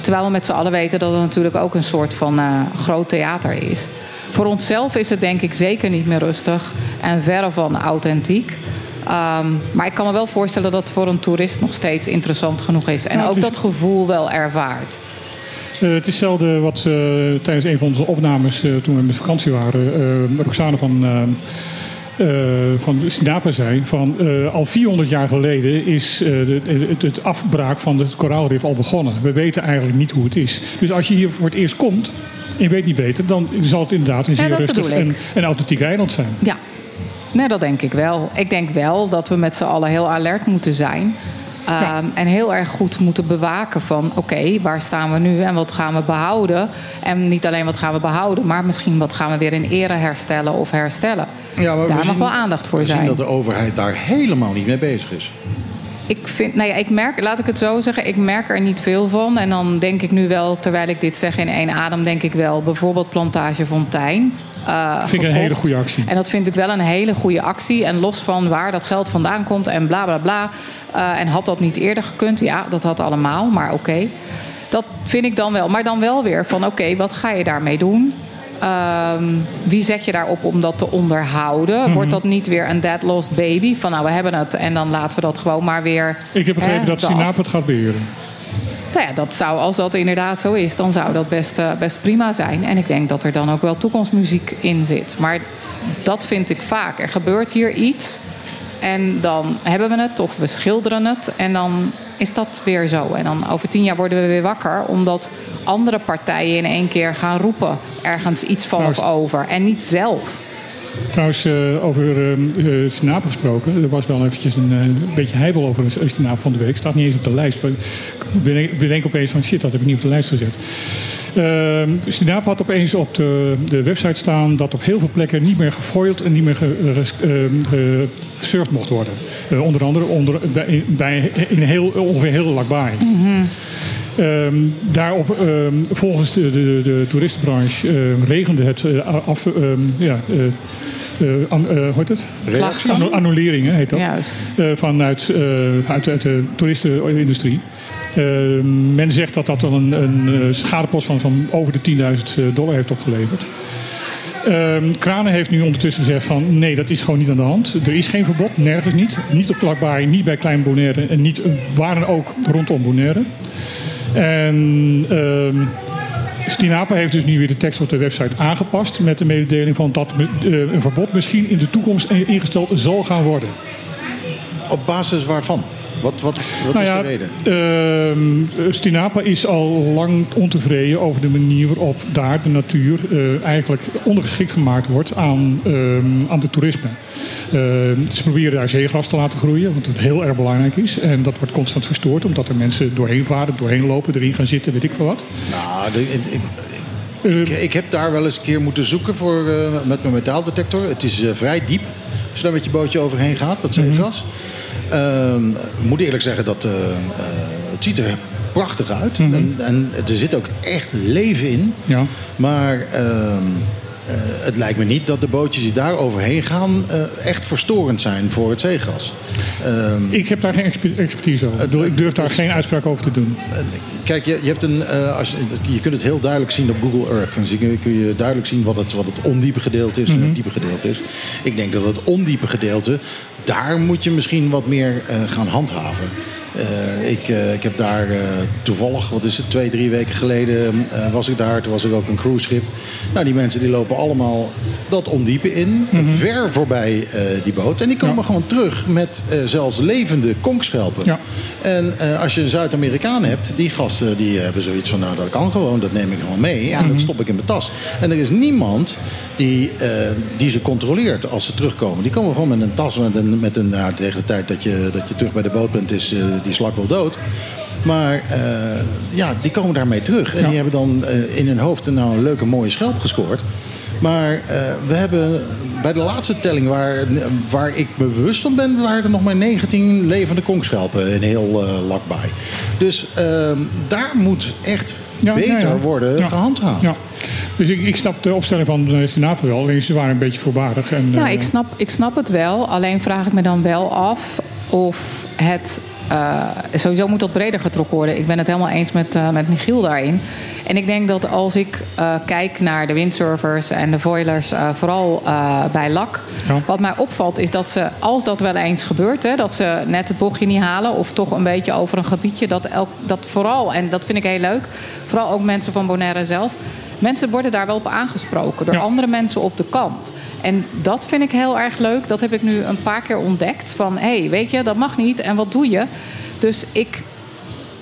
Terwijl we met z'n allen weten dat het natuurlijk ook een soort van eh, groot theater is. Voor onszelf is het denk ik zeker niet meer rustig en verre van authentiek. Ehm, maar ik kan me wel voorstellen dat het voor een toerist nog steeds interessant genoeg is. En Nou, ook dat gevoel wel ervaart. Eh, het is hetzelfde wat eh, tijdens een van onze opnames eh, toen we met vakantie waren, Roxane van, van Sinapa zei. Van, al 400 jaar geleden is de, het, het afbraak van het koraalrif al begonnen. We weten eigenlijk niet hoe het is. Dus als je hier voor het eerst komt en je weet niet beter, dan zal het inderdaad een zeer rustig en, en authentiek eiland zijn. Ja, nee, dat denk ik wel. Ik denk wel dat we met z'n allen heel alert moeten zijn. Ehm. En heel erg goed moeten bewaken van... oké, waar staan we nu en wat gaan we behouden? En niet alleen wat gaan we behouden... maar misschien wat gaan we weer in ere herstellen of herstellen. Ja, maar we Daar mag zien- wel aandacht voor We zien zijn. dat de overheid daar helemaal niet mee bezig is. Ik vind, nou ja, ik merk, laat ik het zo zeggen, ik merk er niet veel van. En dan denk ik nu wel, terwijl ik dit zeg in één adem, denk ik wel bijvoorbeeld Plantage Fontijn. Eh, Vind ik een hele goede actie. En dat vind ik wel een hele goede actie. En los van waar dat geld vandaan komt en bla bla bla. eh, en had dat niet eerder gekund? Ja, dat had allemaal, maar oké. Dat vind ik dan wel. Maar dan wel weer van oké, wat ga je daarmee doen? Ehm, wie zet je daarop om dat te onderhouden? Mhm. Wordt dat niet weer een dead lost baby? Van nou, we hebben het en dan laten we dat gewoon maar weer. Ik heb begrepen hè, dat Sinapa het gaat beheren. Nou ja, dat zou, als dat inderdaad zo is, dan zou dat best, eh, best prima zijn. En ik denk dat er dan ook wel toekomstmuziek in zit. Maar dat vind ik vaak. Er gebeurt hier iets en dan hebben we het of we schilderen het. En dan is dat weer zo. En dan over tien jaar worden we weer wakker, omdat andere partijen in één keer gaan roepen ergens iets van of Trouwens- over. En niet zelf. Trouwens, eh, over uh, gesproken. Er was wel eventjes een beetje heibel over een van de week. Staat niet eens op de lijst. Ik bedenk, opeens van shit, dat heb ik niet op de lijst gezet. Uh, Sinaap had opeens op de, de website staan dat op heel veel plekken niet meer gefoild en niet meer ge- ge- gesurfd mocht worden. Onder andere onder, bij, in heel, ongeveer heel Lakbaai. Ehm, daarop, ehm, volgens de, de, de toeristenbranche, ehm, regende het eh, af, ja, eh, an- heet het? Annu- annuleringen heet dat. Juist. Vanuit, eh, uit, uit de toeristenindustrie. Men zegt dat dat wel een, een schadepost van, van over de 10.000 dollar heeft opgeleverd. Kranen heeft nu ondertussen gezegd van nee, dat is gewoon niet aan de hand. Er is geen verbod, nergens niet. Niet op Klakbaai, niet bij Klein Bonaire en niet waar dan ook rondom Bonaire. En ehm Stinapa heeft dus nu weer de tekst op de website aangepast met de mededeling van dat eh, een verbod misschien in de toekomst ingesteld zal gaan worden. Op basis waarvan? Wat, wat, wat Nou is ja, de reden? ehm, Stinapa is al lang ontevreden over de manier waarop daar de natuur eh, eigenlijk ondergeschikt gemaakt wordt aan, ehm, aan de toerisme. Ehm, ze proberen daar zeegras te laten groeien, wat heel erg belangrijk is. En dat wordt constant verstoord, omdat er mensen doorheen varen, doorheen lopen, erin gaan zitten, weet ik veel wat. Nou, de- ik, ik, ik, ik heb daar wel eens een keer moeten zoeken voor, eh, met mijn metaaldetector. Het is eh, vrij diep als je daar met je bootje overheen gaat, dat zeegras. Ehm, ik moet eerlijk zeggen, dat, eh, het ziet er prachtig uit. en, en er zit ook echt leven in. Ja. Maar ehm, eh, het lijkt me niet dat de bootjes die daar overheen gaan... eh, echt verstorend zijn voor het zeegras. Ehm, Ik heb daar geen exper- expertise over. Ik durf daar geen uitspraak over te doen. Kijk, je, je, hebt een, eh, als, je- kunt het heel duidelijk zien op Google Earth. Dan zie je- kun je duidelijk zien wat het, wat het ondiepe gedeelte is en het diepe gedeelte is. Ik denk dat het ondiepe gedeelte, daar moet je misschien wat meer eh, gaan handhaven. Eh, ik, ik heb daar toevallig, wat is het, twee, drie weken geleden eh, was ik daar. Toen was ik ook een cruiseschip. Nou, die mensen die lopen allemaal dat ondiepe in, ver voorbij die boot. En die komen Ja. gewoon terug met zelfs levende konkschelpen. Ja. En als je een Zuid-Amerikaan hebt, die die hebben zoiets van, nou dat kan gewoon, dat neem ik gewoon mee en dat stop ik in mijn tas. En er is niemand die, eh, die ze controleert als ze terugkomen. Die komen gewoon met een tas met een, met een nou, tegen de tijd dat je, dat je terug bij de boot bent, is eh, die slak wel dood. Maar eh, ja, die komen daarmee terug. En Ja. die hebben dan in hun hoofd nou een leuke mooie schelp gescoord. Maar eh, we hebben bij de laatste telling waar, waar ik me bewust van ben, waren er nog maar 19 levende konkschelpen in heel eh Lakbaai. Dus ehm, daar moet echt Ja, beter ja, ja. worden Ja. gehandhaafd. Ja. Dus ik, ik snap de opstelling van uh, Stinapa wel. Alleen ze waren een beetje voorbarig. En, Nou, eh, ik snap, ik snap het wel. Alleen vraag ik me dan wel af of het. Eh, sowieso moet dat breder getrokken worden. Ik ben het helemaal eens met, eh, met Michiel daarin. En ik denk dat als ik eh, kijk naar de windsurfers en de foilers, eh, vooral bij LAK. Ja. Wat mij opvalt is dat ze, als dat wel eens gebeurt, hè, dat ze net het bochtje niet halen. of toch een beetje over een gebiedje. Dat, elk, dat vooral, en dat vind ik heel leuk. vooral ook mensen van Bonaire zelf. Mensen worden daar wel op aangesproken door Ja. andere mensen op de kant. En dat vind ik heel erg leuk. Dat heb ik nu een paar keer ontdekt. Van hé, hey, weet je, dat mag niet. En wat doe je? Dus ik,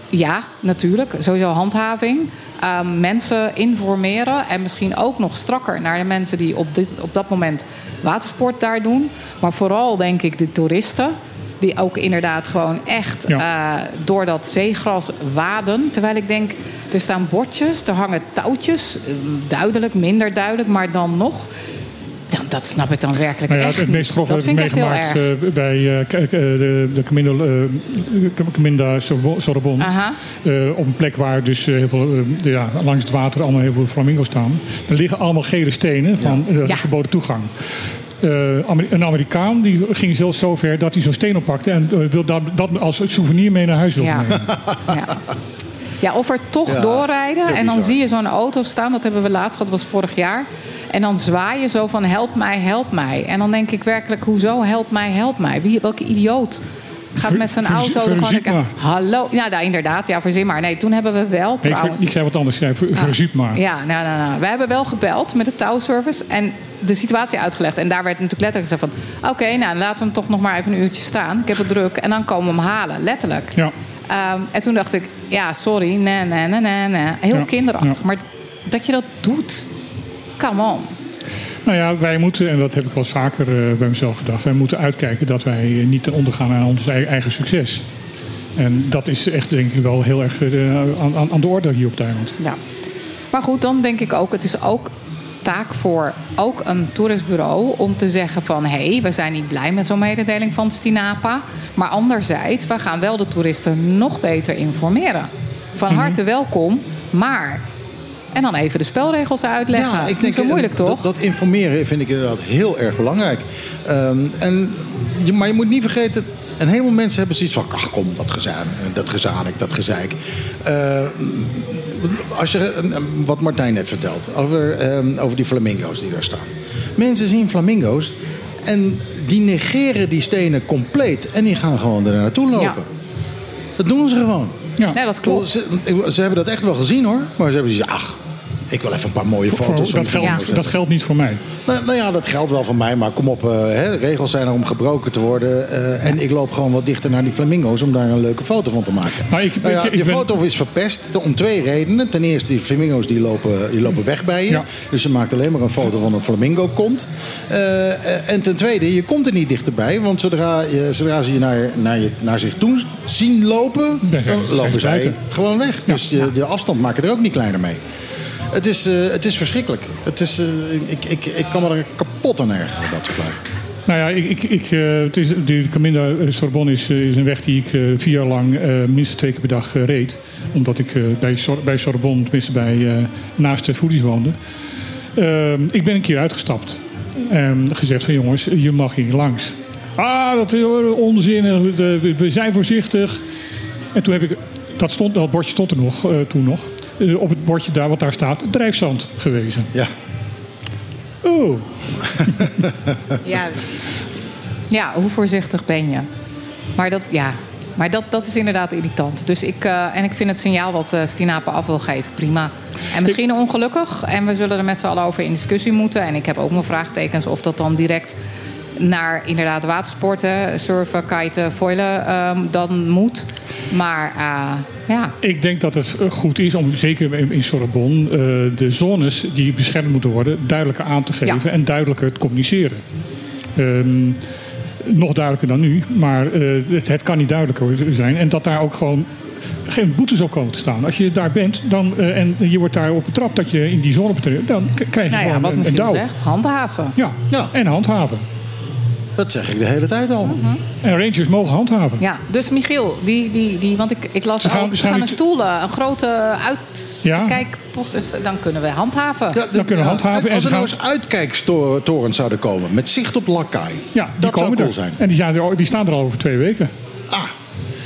ja, natuurlijk, sowieso handhaving. Ehm, mensen informeren en misschien ook nog strakker naar de mensen die op, dit, op dat moment watersport daar doen. Maar vooral denk ik de toeristen. Die ook inderdaad gewoon echt Ja. eh, door dat zeegras waden. Terwijl ik denk, er staan bordjes, er hangen touwtjes. eh, Duidelijk, minder duidelijk, maar dan nog. Dan, dat snap ik dan werkelijk Nou ja, echt het meest Dat heb ik meegemaakt eh, bij de, de Camino, Caminda Sorbo- Sorbonne. Aha. Eh, op een plek waar dus heel veel, ja, langs het water allemaal heel veel flamingo's staan. Er liggen allemaal gele stenen van Ja. verboden toegang. Eh, een Amerikaan die ging zelfs zo ver dat hij zo'n steen oppakte en eh, wil dat, dat als souvenir mee naar huis wilde Ja. nemen. Ja. ja, of er toch Ja, doorrijden en dan bizar. zie je zo'n auto staan. Dat hebben we laatst gehad, dat was vorig jaar. En dan zwaai je zo van help mij, help mij. En dan denk ik werkelijk, hoezo help mij, help mij? Wie, welke idioot gaat met zijn auto... maar. Hallo, ja, nou, inderdaad, ja, verzin maar. Nee, toen hebben we wel Nee, ik, ver- trouwens... ik zei wat anders. Ver- verzuip maar. Ja, nou, nou, nou. We hebben wel gebeld met de touwservice en de situatie uitgelegd. En daar werd natuurlijk letterlijk gezegd van... oké, nou, laten we hem toch nog maar even een uurtje staan. Ik heb het druk en dan komen we hem halen, letterlijk. Ja. Ehm, en toen dacht ik, ja, sorry, nee, nee, nee, nee, nee. Heel Ja, kinderachtig. ja. Maar dat je dat doet, come on. Nou ja, wij moeten, en dat heb ik wel eens vaker eh, bij mezelf gedacht, wij moeten uitkijken dat wij niet ten onder gaan aan ons ei- eigen succes. En dat is echt, denk ik, wel heel erg eh, aan, aan- aan de orde hier op het eiland. Ja. Maar goed, dan denk ik ook, het is ook taak voor ook een toeristbureau om te zeggen van hé, hey, we zijn niet blij met zo'n mededeling van Stinapa. Maar anderzijds, we gaan wel de toeristen nog beter informeren. Van Mhm. harte welkom, maar. En dan even de spelregels uitleggen. ik niet zo moeilijk toch? Dat, informeren vind ik inderdaad heel erg belangrijk. Ehm, en, maar je moet niet vergeten, een heleboel mensen hebben zoiets van... ach kom, dat gezanik, dat gezanik, dat gezeik. Eh, als je, wat Martijn net vertelt, over, ehm, over die flamingo's die daar staan. Mensen zien flamingo's en die negeren die stenen compleet... en die gaan gewoon er naartoe lopen. Ja. Dat doen ze gewoon. Ja. Ja, dat klopt. Ze, ze hebben dat echt wel gezien hoor. Maar ze hebben gezegd, ach, ik wil even een paar mooie foto's dat, dat geldt niet voor mij. nou, nou ja, dat geldt wel voor mij, maar kom op. eh, hè, regels zijn er om gebroken te worden. eh, En ik loop gewoon wat dichter naar die flamingo's om daar een leuke foto van te maken. Nou, ik- Nou ja, ik- ik je ben- foto is verpest om twee redenen. Ten eerste, die flamingo's die lopen, die lopen weg bij je. Ja. Dus je maakt alleen maar een foto van een flamingo-kont. Eh, eh, en ten tweede, je komt er niet dichterbij. Want zodra, je, zodra ze je naar, naar, je naar zich toe zien lopen, Dan lopen zij gewoon weg. Dus je, de afstand maak je er ook niet kleiner mee. Het is, eh, het is verschrikkelijk. Het is, eh, ik, ik, ik kan me er kapot aan ergeren, dat soort. Nou ja, ik, ik, ik, eh, het is, de Caminda Sorbonne is, is een weg die ik vier jaar lang eh, minstens twee keer per dag reed. Omdat ik bij, Sor- bij Sorbonne, tenminste bij, naast de woonde. Ehm, ik ben een keer uitgestapt. En gezegd van jongens, je mag hier langs. Ah, dat is onzin. we- zijn voorzichtig. En toen heb ik... Dat, stond, dat bordje stond er nog, toen nog. Eh, op het bordje daar, wat daar staat, drijfzand gewezen. Ja. Oh, [laughs] Ja. ja, hoe voorzichtig ben je? Maar dat, ja, maar dat, dat is inderdaad irritant. Dus ik, eh, en ik vind het signaal wat eh Stinapa af wil geven prima. En misschien ongelukkig. En we zullen er met z'n allen over in discussie moeten. En ik heb ook mijn vraagtekens of dat dan direct naar inderdaad watersporten, surfen, kiten, foilen ehm, dan moet. Maar eh, ja, Ik denk dat het eh, goed is om, zeker in Sorbonne, eh, de zones die beschermd moeten worden, duidelijker aan te geven Ja. en duidelijker te communiceren. Ehm, nog duidelijker dan nu, maar eh, het, het kan niet duidelijker zijn. En dat daar ook gewoon geen boetes op komen te staan. Als je daar bent dan, eh, en je wordt daar op betrapt dat je in die zone betreedt, dan krijg je nou ja, gewoon wat een, een zegt, handhaven. Ja. Ja. en handhaven. Dat zeg ik de hele tijd al. En rangers mogen handhaven. Ja, dus Michiel, die, die, die, want ik, ik las Ze gaan- ook, ze ze gaan gaan een stoelen, een grote uitkijkpost, dus dan kunnen we handhaven. Ja, Dan kunnen we handhaven en Als er nou eens uitkijktorens zouden komen met zicht op Lakai. Ja, die dat komen zou cool er. zijn. En die, zijn er, die staan er al over twee weken. Ah,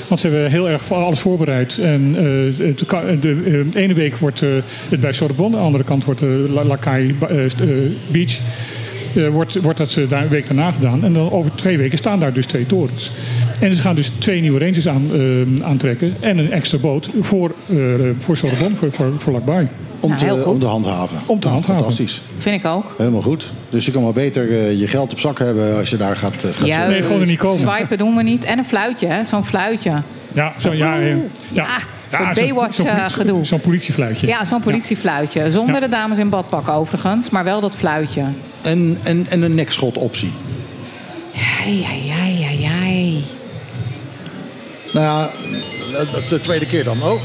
Want ze hebben heel erg alles voorbereid. En eh, het de eh, ene week wordt eh, het bij Sorbonne, de andere kant wordt Lakai eh, eh, Beach. Eh, wordt, wordt dat eh, daar een week daarna gedaan. En dan over twee weken staan daar dus twee torens. En ze gaan dus twee nieuwe rangers aan, eh, aantrekken. En een extra boot voor, eh voor Sorbonne, voor, voor, voor Lakbaai. om, Nou, te, om te handhaven. Om te handhaven. Fantastisch. Vind ik ook. Helemaal goed. Dus je kan maar beter je geld op zak hebben als je daar gaat, eh, gaat. Nee, gewoon er niet komen. Swipen doen we niet. En een fluitje, hè? zo'n fluitje. Ja, zo, ja, ja, ja. zo'n Baywatch, zo'n eh, politie- gedoe. Zo'n politiefluitje. Ja, zo'n politiefluitje. Zonder Ja. de dames in badpak overigens, maar wel dat fluitje. En, en, en een nekschotoptie. Ai, ai, ai, ai, ai. Nou ja, de- de tweede keer dan. Oh,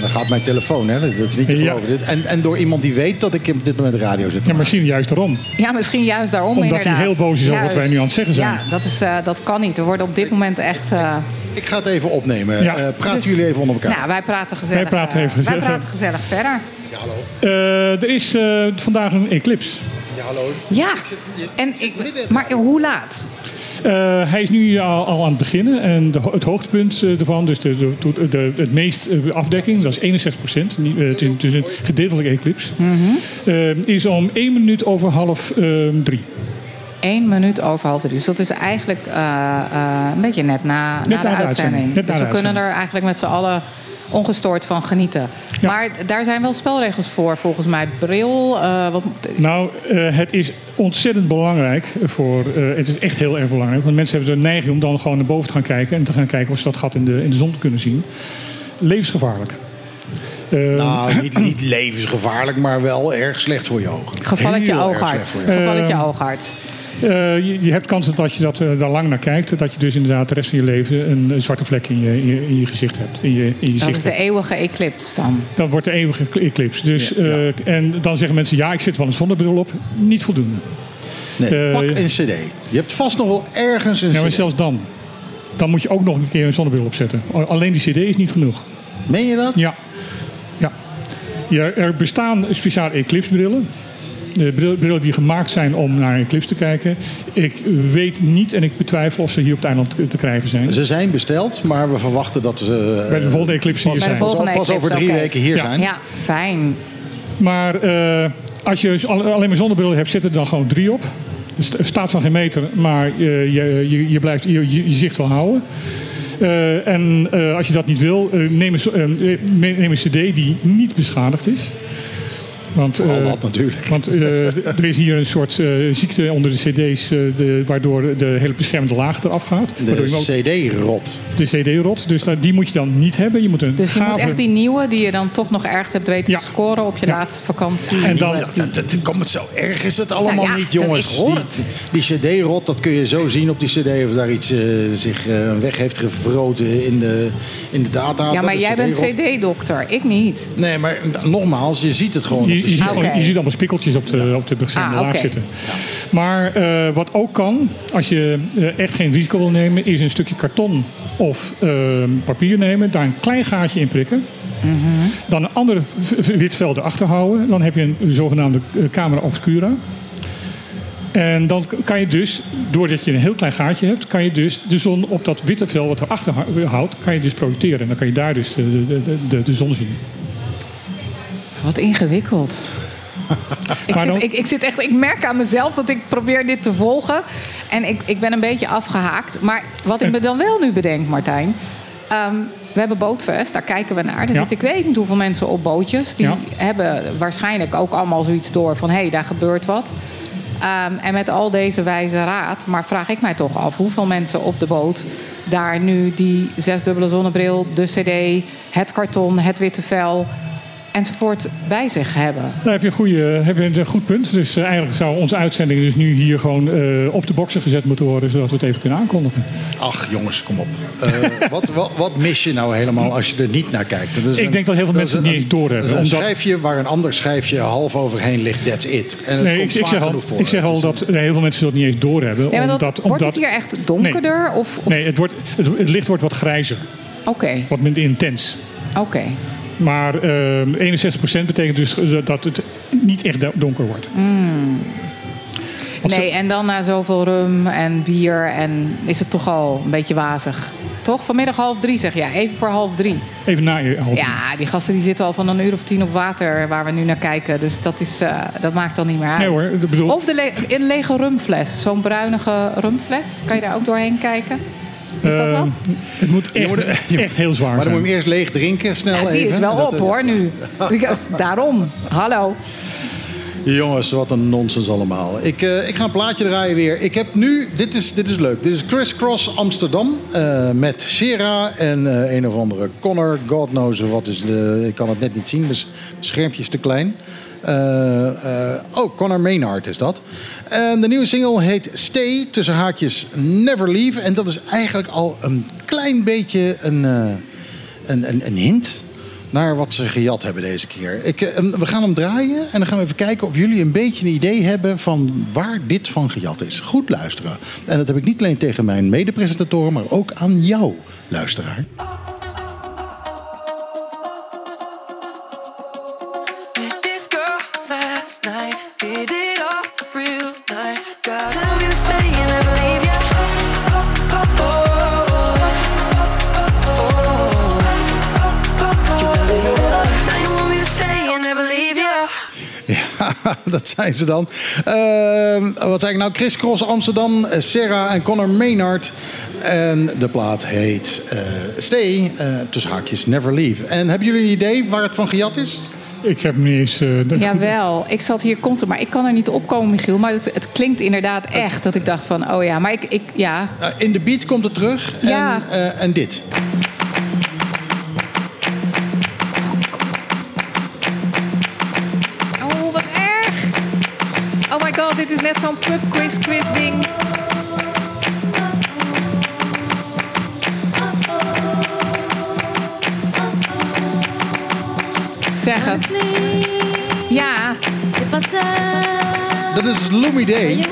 dan gaat mijn telefoon. Hè. Dat is niet te geloven. Dit. En, en door iemand die weet dat ik op dit moment de radio zit. Ja, misschien juist daarom. Ja, misschien juist daarom Omdat hij inderdaad. heel boos is over wat wij nu aan het zeggen zijn. Ja, dat, is, eh, dat kan niet. We worden op dit moment echt... eh. Ik ga het even opnemen. Ja. Eh, praten dus- jullie even onder elkaar. Nou, wij praten gezellig. Wij praten even wij gezellig. praten gezellig verder. Ja, hallo. Eh, er is eh, vandaag een eclipse. Ja, hallo. Ja, zit- je- je en zit ik, maar hoe laat? Eh, hij is nu al, al aan het beginnen. En de, het hoogtepunt eh, ervan, dus de, de, de, het meest eh, afdekking, dat is 61 procent. Het is dus een gedeeltelijke eclipse. Mhm. Eh, is om 1 minuut over half eh, drie. Eén minuut over half drie. Dus dat is eigenlijk eh, eh, een beetje net na, na, na de de uitzending. uitzending. Net na dus de we kunnen er eigenlijk met z'n allen ongestoord van genieten. Ja. Maar daar zijn wel spelregels voor, volgens mij. Bril, eh, wat, Nou, eh, het is ontzettend belangrijk voor. eh, het is echt heel erg belangrijk. Want mensen hebben de neiging om dan gewoon naar boven te gaan kijken en te gaan kijken of ze dat gat in de, in de zon kunnen zien. Levensgevaarlijk. Eh, Nou, [clears throat] niet, niet levensgevaarlijk, maar wel erg slecht voor je ogen. gevalletje ogen. Gevalletje ooghart. eh, je, je hebt kans dat als je dat, eh, daar lang naar kijkt, dat je dus inderdaad de rest van je leven een, een zwarte vlek in je, in je, in je gezicht hebt. In je, in je Dat zicht is de hebt. eeuwige eclipse dan. Dat wordt de eeuwige eclipse. Dus, Ja, ja. eh, En dan zeggen mensen, ja, ik zit wel een zonnebril op. Niet voldoende. Nee, Eh, pak een cd. Je hebt vast nog wel ergens een Ja, maar cd. zelfs dan. Dan moet je ook nog een keer een zonnebril opzetten. Alleen die cd is niet genoeg. Meen je dat? Ja. ja. ja er bestaan speciale eclipsebrillen. De brillen die gemaakt zijn om naar een eclipse te kijken. Ik weet niet en ik betwijfel of ze hier op het eiland te- krijgen zijn. Ze zijn besteld, maar we verwachten dat ze eh, Bij de volgende eclipse hier Bij de zijn. pas, pas over drie weken hier Ja. zijn. Ja, fijn. Maar eh, als je al- alleen maar zonnebril hebt, zitten er dan gewoon drie op. Er sta- staat van geen meter, maar je, je, je, je blijft je, je, zicht wel houden. Eh, en eh, als je dat niet wil, eh, neem, een, eh, neem een cd die niet beschadigd is. Want, Vooral eh, dat natuurlijk. Want eh, er is hier een soort eh, ziekte onder de cd's, eh, de, waardoor de hele beschermende laag eraf gaat. Waardoor De cd-rot. de cd-rot, dus dat- die moet je dan niet hebben. Je moet een Dus je moet echt die nieuwe die je dan toch nog ergens hebt weten Ja. te scoren op je Ja. laatste vakantie. En dan- Dat, dat, dat komt het zo erg is het allemaal Nou ja, niet, jongens. Die, die cd-rot, dat kun je zo zien op die cd... of daar iets zich een weg heeft gevroten in de, in de data. ja, maar jij bent. CD-dokter, ik niet. Nee, maar nogmaals, je ziet het gewoon Je, de je, ziet je allemaal spikkeltjes op de, op de beschermde Ah, laag zitten. Maar eh, wat ook kan, als je eh, echt geen risico wil nemen, is een stukje karton of eh, papier nemen, daar een klein gaatje in prikken. Mhm. Dan een ander wit vel erachter houden. Dan heb je een, zogenaamde eh, camera obscura. En dan kan je dus, doordat je een heel klein gaatje hebt, kan je dus de zon op dat witte vel wat erachter hou- houdt, kan je dus projecteren. En dan kan je daar dus de, de, de, de zon zien. Wat ingewikkeld. [laughs] ik, zit, ik, ik, zit echt, ik merk aan mezelf dat ik probeer dit te volgen. En ik, ik ben een beetje afgehaakt. Maar wat ik me dan wel nu bedenk, Martijn. ehm, we hebben Bootfest, daar kijken we naar. Er Ja. zitten ik weet niet hoeveel mensen op bootjes. Die Ja. hebben waarschijnlijk ook allemaal zoiets door van... hé, hey, daar gebeurt wat. Ehm, en met al deze wijze raad, maar vraag ik mij toch af... hoeveel mensen op de boot daar nu die zesdubbele zonnebril... de cd, het karton, het witte vel enzovoort bij zich hebben. Daar heb je een, goede, heb je een goed punt. Dus eh, eigenlijk zou onze uitzending dus nu hier gewoon eh, op de boxen gezet moeten worden, zodat we het even kunnen aankondigen. Ach, jongens, kom op. Eh, wat, wat, wat mis je nou helemaal als je er niet naar kijkt? Dat is Ik denk dat heel veel dat mensen het niet eens doorhebben, Dat is een omdat- schijfje waar een ander schijfje half overheen ligt. That's it. En het Nee, komt ik, ik zeg al, genoeg voor. ik zeg al dat heel veel mensen dat niet eens doorhebben. Ja, dat, omdat, wordt omdat, het hier echt donkerder? Of, of- Nee, het, wordt, het, het licht wordt wat grijzer, Oké, wat minder intens. oké. Maar eh 61% betekent dus dat- het niet echt do- donker wordt. Want Nee, en dan na zoveel rum en bier en is het toch al een beetje wazig. Toch? Vanmiddag half drie zeg jij, even voor half drie. Even na je half. Ja, die gasten die zitten al van een uur of tien op water waar we nu naar kijken. Dus dat, is, eh, dat maakt dan niet meer uit. Nee hoor, ik bedoel, Of de le- een lege rumfles. Zo'n bruinige rumfles. Kan je daar ook doorheen kijken? Is dat eh, wat? het moet echt, echt heel zwaar Maar dan zijn. moet je hem eerst leeg drinken, snel Ja, die even. is wel Dat- op hoor nu. [laughs] Daarom. Hallo. Jongens, wat een nonsens allemaal. Ik, eh, ik ga een plaatje draaien weer. Ik heb nu, dit is, dit is leuk. Dit is Criss Cross Amsterdam eh, met Sera en eh, een of andere Connor. God knows wat is de, ik kan het net niet zien, dus het schermpje is te klein. Eh, eh, oh, Connor Maynard is dat. En de nieuwe single heet Stay, tussen haakjes Never Leave. En dat is eigenlijk al een klein beetje een, eh, een, een, hint naar wat ze gejat hebben deze keer. Ik, eh, we gaan hem draaien en dan gaan we even kijken of jullie een beetje een idee hebben van waar dit van gejat is. Goed luisteren. En dat heb ik niet alleen tegen mijn medepresentatoren, maar ook aan jou, luisteraar. [laughs] dat zijn ze dan. Eh, wat zei ik nou? Chris Cross Amsterdam, eh, Sarah en Connor Maynard. En de plaat heet eh, Stay, eh, tussen haakjes Never Leave. En hebben jullie een idee waar het van gejat is? Ik heb niet eens... eh, dat- Jawel, ik zat hier constant, maar ik kan er niet opkomen, Michiel. Maar het, het klinkt inderdaad echt dat ik dacht van, oh ja, maar ik, ik ja, in de beat komt het terug. En, Ja. eh, en dit. Zo'n pub quiz quiz ding. Zeg het. Ja, Dat is Loomy Day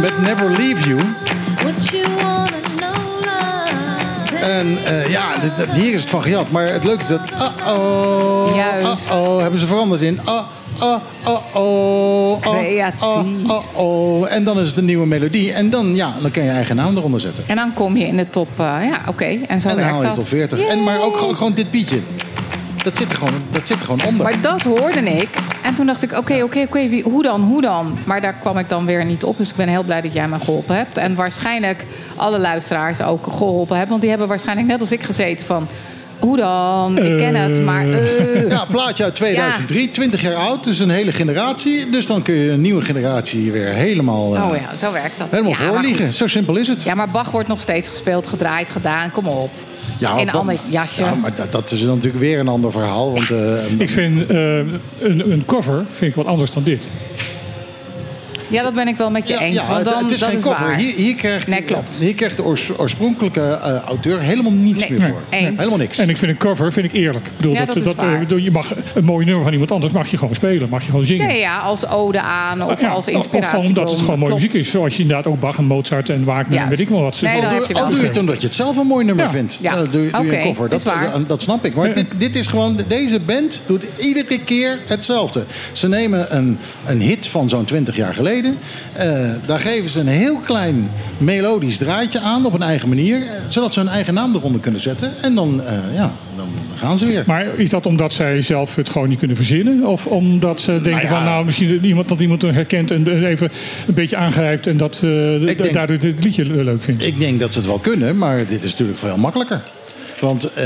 met Never Leave You. En eh, ja, dit- hier is het van gejat. Maar het leuke is dat... Uh-oh, Juist. uh-oh, hebben ze veranderd in... Uh, uh, uh-oh, uh, Creatief. uh, uh-oh. En dan is het een nieuwe melodie. En dan, ja, dan kan je eigen naam eronder zetten. en dan kom je in de top. eh, ja, oké. En zo en dan werkt haal je dat. tot 40. En, maar ook gewoon, gewoon dit beatje. Dat zit er gewoon, dat zit er gewoon onder. Maar dat hoorde ik. En toen dacht ik, oké, oké, oké, hoe dan, hoe dan? Maar daar kwam ik dan weer niet op. Dus ik ben heel blij dat jij me geholpen hebt. En waarschijnlijk alle luisteraars ook geholpen hebben. Want die hebben waarschijnlijk net als ik gezeten van... Hoe dan? Ik ken het, maar... eh. Ja, plaatje uit 2003, 20 jaar oud. Dus een hele generatie. Dus dan kun je een nieuwe generatie weer helemaal, eh, Oh ja, zo werkt dat. helemaal ja, voorliegen. Zo simpel is het. Ja, maar Bach wordt nog steeds gespeeld, gedraaid, gedaan. Kom op. Ja, in een ander jasje. Ja, maar dat, dat is natuurlijk weer een ander verhaal. Want, eh, Ik vind een, een cover vind ik wat anders dan dit. Ja, dat ben ik wel met je ja, eens. ja, want het, dan, het is dat geen is cover. waar. Hier, hier krijgt, Nee, klopt. hier krijgt de oors- oorspronkelijke eh, auteur helemaal niets Nee. meer voor. Nee, eens. Helemaal niks. En ik vind een cover vind ik eerlijk. Ik bedoel, Ja, dat is eh, je mag een mooi nummer van iemand anders mag je gewoon spelen, mag je gewoon zingen. Ja, ja, als ode aan of Ja, als Of inspiratie. gewoon omdat het gewoon mooie muziek is. Zoals je inderdaad ook Bach en Mozart en Wagner en weet ik wel wat. ze- Nee, Al doe, al doe je het omdat je het zelf een mooi nummer Ja. vindt. Ja. Eh, doe, doe je Oké, een cover. is Dat, waar. dat snap ik. Maar dit, dit is gewoon, deze band doet iedere keer hetzelfde. Ze nemen een, een hit van zo'n 20 jaar geleden. Eh, daar geven ze een heel klein melodisch draadje aan op een eigen manier. eh, zodat ze hun eigen naam eronder kunnen zetten. En dan, eh, ja, dan gaan ze weer. Maar is dat omdat zij zelf het gewoon niet kunnen verzinnen? Of omdat ze denken Nou ja. van nou misschien iemand, dat iemand herkent en even een beetje aangrijpt en dat denk- daardoor het liedje leuk vindt? Ik denk dat ze het wel kunnen, maar dit is natuurlijk veel makkelijker. Want eh,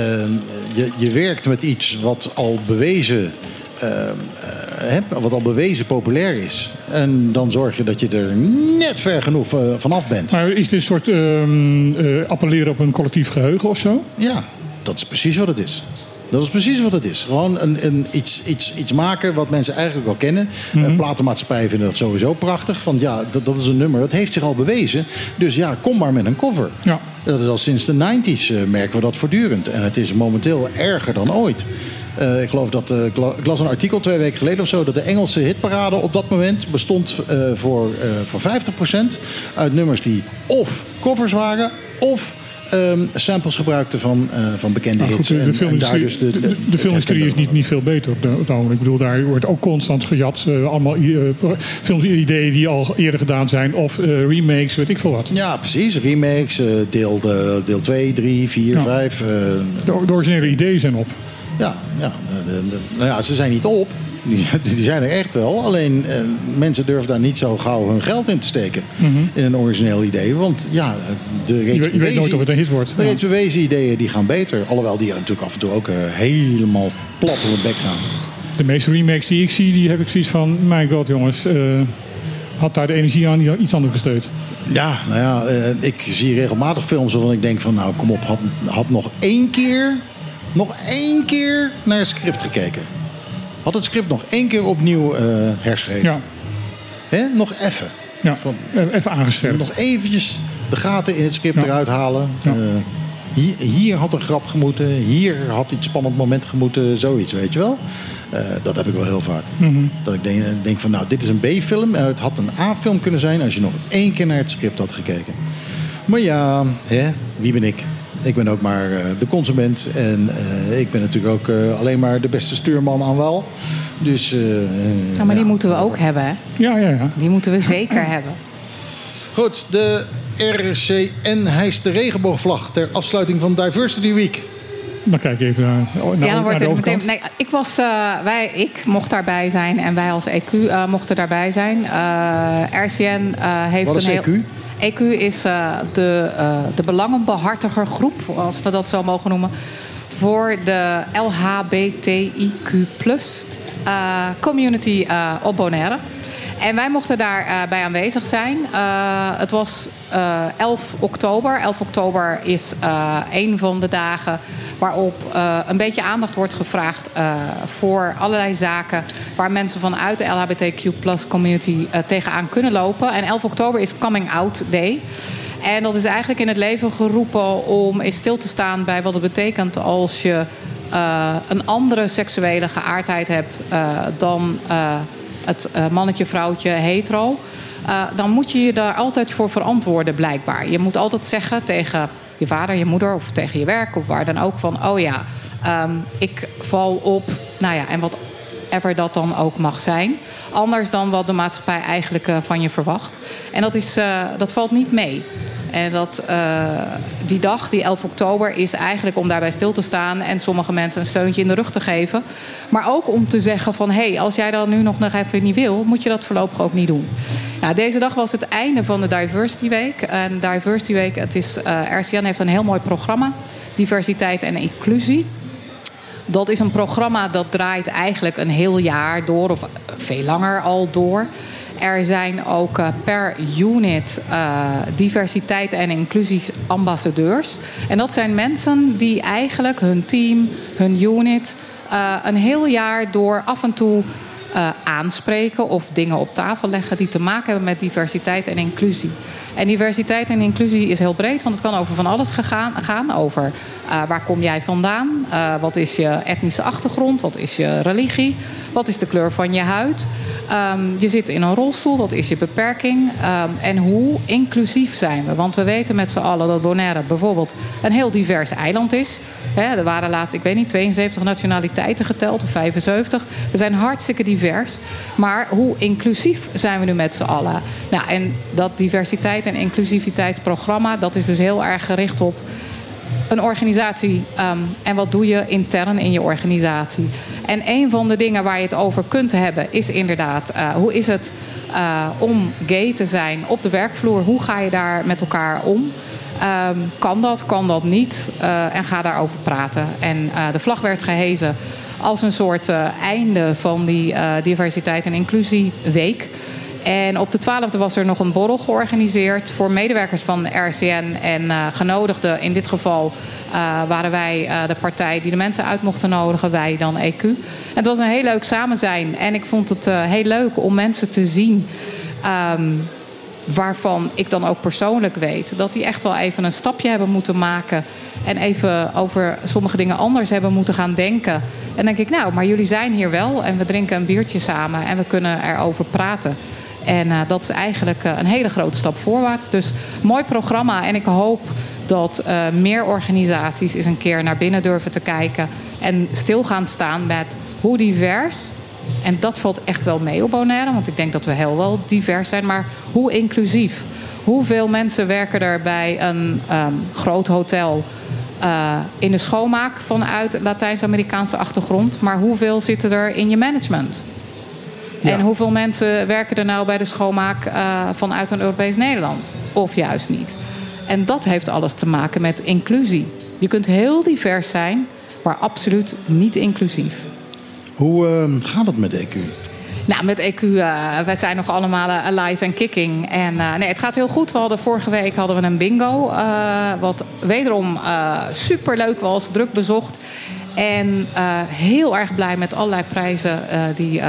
je, je werkt met iets wat al bewezen, eh, eh, hè, wat al bewezen populair is. En dan zorg je dat je er net ver genoeg eh, vanaf bent. Maar is dit een soort ehm, eh, appelleren op een collectief geheugen of zo? Ja, dat is precies wat het is. Dat is precies wat het is. Gewoon een, een, iets, iets, iets maken wat mensen eigenlijk wel kennen. Mm platenmaatschappijen vinden dat sowieso prachtig. Van ja, dat, dat is een nummer, dat heeft zich al bewezen. Dus ja, kom maar met een cover. Ja. Dat is al sinds de 90s eh, merken we dat voortdurend. En het is momenteel erger dan ooit. Eh, ik geloof dat, ik la- ik las een artikel twee weken geleden of zo... dat de Engelse hitparade op dat moment bestond voor, voor 50% uit nummers die of covers waren... of ehm, samples gebruikten van, eh, van bekende Nou, hits. goed, de, En- filmindustrie, dus de, de, filmindustrie is niet, niet veel beter. Ik bedoel, daar wordt ook constant gejat. eh, allemaal eh, pro- filmideeën die al eerder gedaan zijn. Of eh, remakes, weet ik veel wat. Ja, precies. Remakes, eh, deel, de, deel 2, 3, 4, Ja. 5. eh, De, originele ideeën zijn op. Ja, ja, nou ja, ze zijn niet op. Die, die zijn er echt wel. Alleen eh, mensen durven daar niet zo gauw hun geld in te steken. In een origineel idee. Want ja, de Je, reeds weet- je weet nooit of het een hit wordt. de Ja. reeds bewezen ideeën die gaan beter. Alhoewel die natuurlijk af en toe ook eh, helemaal plat op het bek gaan. De meeste remakes die ik zie, die heb ik zoiets van... Mijn god jongens, eh, had daar de energie aan iets anders besteed. Ja, nou ja, ik zie regelmatig films waarvan ik denk van... nou, kom op, had, had nog één keer... nog één keer naar het script gekeken. Had het script nog één keer opnieuw eh herschreven. Ja, Hè? Nog even. ja. Van- even aangescherpt. Nog eventjes de gaten in het script Ja. eruit halen. Ja. Eh, hier, hier had een grap gemoeten. Hier had iets spannend moment gemoeten. Zoiets, weet je wel. Eh, dat heb ik wel heel vaak. Mhm. Dat ik denk, denk van, nou, dit is een B-film. En het had een A-film kunnen zijn als je nog één keer naar het script had gekeken. Maar ja, hè, wie ben ik? Ik ben ook maar eh, de consument. En eh, ik ben natuurlijk ook eh, alleen maar de beste stuurman aan wal. Dus, Ja, maar die moeten we ook hebben, hè? Ja, ja, ja. Die moeten we zeker [clears throat] hebben. Goed, de RCN hijst de regenboogvlag ter afsluiting van Diversity Week. Dan kijk ik even naar, naar, ja, dan wordt naar de het meteen. Nee, ik, was, eh, wij, ik mocht daarbij zijn en wij als EQ eh, mochten daarbij zijn. Eh, RCN eh, heeft Wat is een heel- EQ? EQ is eh, de, eh, de belangenbehartiger groep, als we dat zo mogen noemen, voor de LHBTIQ eh, community op Bonaire. En wij mochten daarbij bij aanwezig zijn. Eh, het was eh 11 oktober. 11 oktober is eh, een van de dagen waarop eh, een beetje aandacht wordt gevraagd eh, voor allerlei zaken waar mensen vanuit de LHBTQ community eh, tegenaan kunnen lopen. En 11 oktober is Coming Out Day. En dat is eigenlijk in het leven geroepen om eens stil te staan bij wat het betekent als je eh, een andere seksuele geaardheid hebt eh, dan eh, het eh, mannetje, vrouwtje, hetero. Eh, dan moet je je daar altijd voor verantwoorden, blijkbaar. Je moet altijd zeggen tegen je vader, je moeder of tegen je werk of waar dan ook van: oh ja, ehm, ik val op, nou ja, en wat ever dat dan ook mag zijn. Anders dan wat de maatschappij eigenlijk eh, van je verwacht. En dat, is, dat valt niet mee. En dat, eh, die dag, die 11 oktober, is eigenlijk om daarbij stil te staan en sommige mensen een steuntje in de rug te geven. Maar ook om te zeggen van hé, hey, als jij dat nu nog nog even niet wil, moet je dat voorlopig ook niet doen. Deze dag was het einde van de Diversity Week. En Diversity Week, het is, eh, RCN heeft een heel mooi programma. Diversiteit en inclusie. Dat is een programma dat draait eigenlijk een heel jaar door, of veel langer al door. Er zijn ook eh, per unit eh, diversiteit en inclusieambassadeurs. En dat zijn mensen die eigenlijk hun team, hun unit, eh, een heel jaar door af en toe eh, aanspreken of dingen op tafel leggen die te maken hebben met diversiteit en inclusie. En diversiteit en inclusie is heel breed, want het kan over van alles gegaan, gaan. Over eh, waar kom jij vandaan? Eh, wat is je etnische achtergrond? Wat is je religie? Wat is de kleur van je huid? Ehm, je zit in een rolstoel, wat is je beperking? Ehm, en hoe inclusief zijn we? Want we weten met z'n allen dat Bonaire bijvoorbeeld een heel divers eiland is. Er waren laatst, ik weet niet, 72 nationaliteiten geteld of 75. We zijn hartstikke divers. Maar hoe inclusief zijn we nu met z'n allen? Nou, en dat diversiteit en inclusiviteitsprogramma, dat is dus heel erg gericht op een organisatie ehm, en wat doe je intern in je organisatie. En een van de dingen waar je het over kunt hebben is inderdaad eh, hoe is het eh, om gay te zijn op de werkvloer? Hoe ga je daar met elkaar om? Ehm, kan dat, kan dat niet? Eh, en ga daarover praten. En eh, de vlag werd gehezen als een soort eh, einde van die diversiteit en inclusieweek. En op de 12e was er nog een borrel georganiseerd voor medewerkers van RCN. En genodigden, in dit geval waren wij de partij die de mensen uit mochten nodigen, wij dan EQ. En het was een heel leuk samen zijn. En ik vond het heel leuk om mensen te zien. ehm, waarvan ik dan ook persoonlijk weet dat die echt wel even een stapje hebben moeten maken. En even over sommige dingen anders hebben moeten gaan denken. En dan denk ik, nou, maar jullie zijn hier wel en we drinken een biertje samen en we kunnen erover praten. En eh, dat is eigenlijk eh, een hele grote stap voorwaarts. Dus mooi programma. En ik hoop dat eh, meer organisaties eens een keer naar binnen durven te kijken. En stil gaan staan met hoe divers. En dat valt echt wel mee op Bonaire. Want ik denk dat we heel wel divers zijn. Maar hoe inclusief. Hoeveel mensen werken er bij een ehm, groot hotel eh, in de schoonmaak vanuit Latijns-Amerikaanse achtergrond. Maar hoeveel zitten er in je management? En hoeveel mensen werken er nou bij de schoonmaak eh, vanuit een Europees Nederland? Of juist niet? En dat heeft alles te maken met inclusie. Je kunt heel divers zijn, maar absoluut niet inclusief. Hoe eh, gaat het met E EQ? Nou, met EQ, eh, wij zijn nog allemaal eh, alive en kicking. En eh, nee, het gaat heel goed. We hadden vorige week hadden we een bingo. wat wederom superleuk was, druk bezocht. En heel erg blij met allerlei prijzen die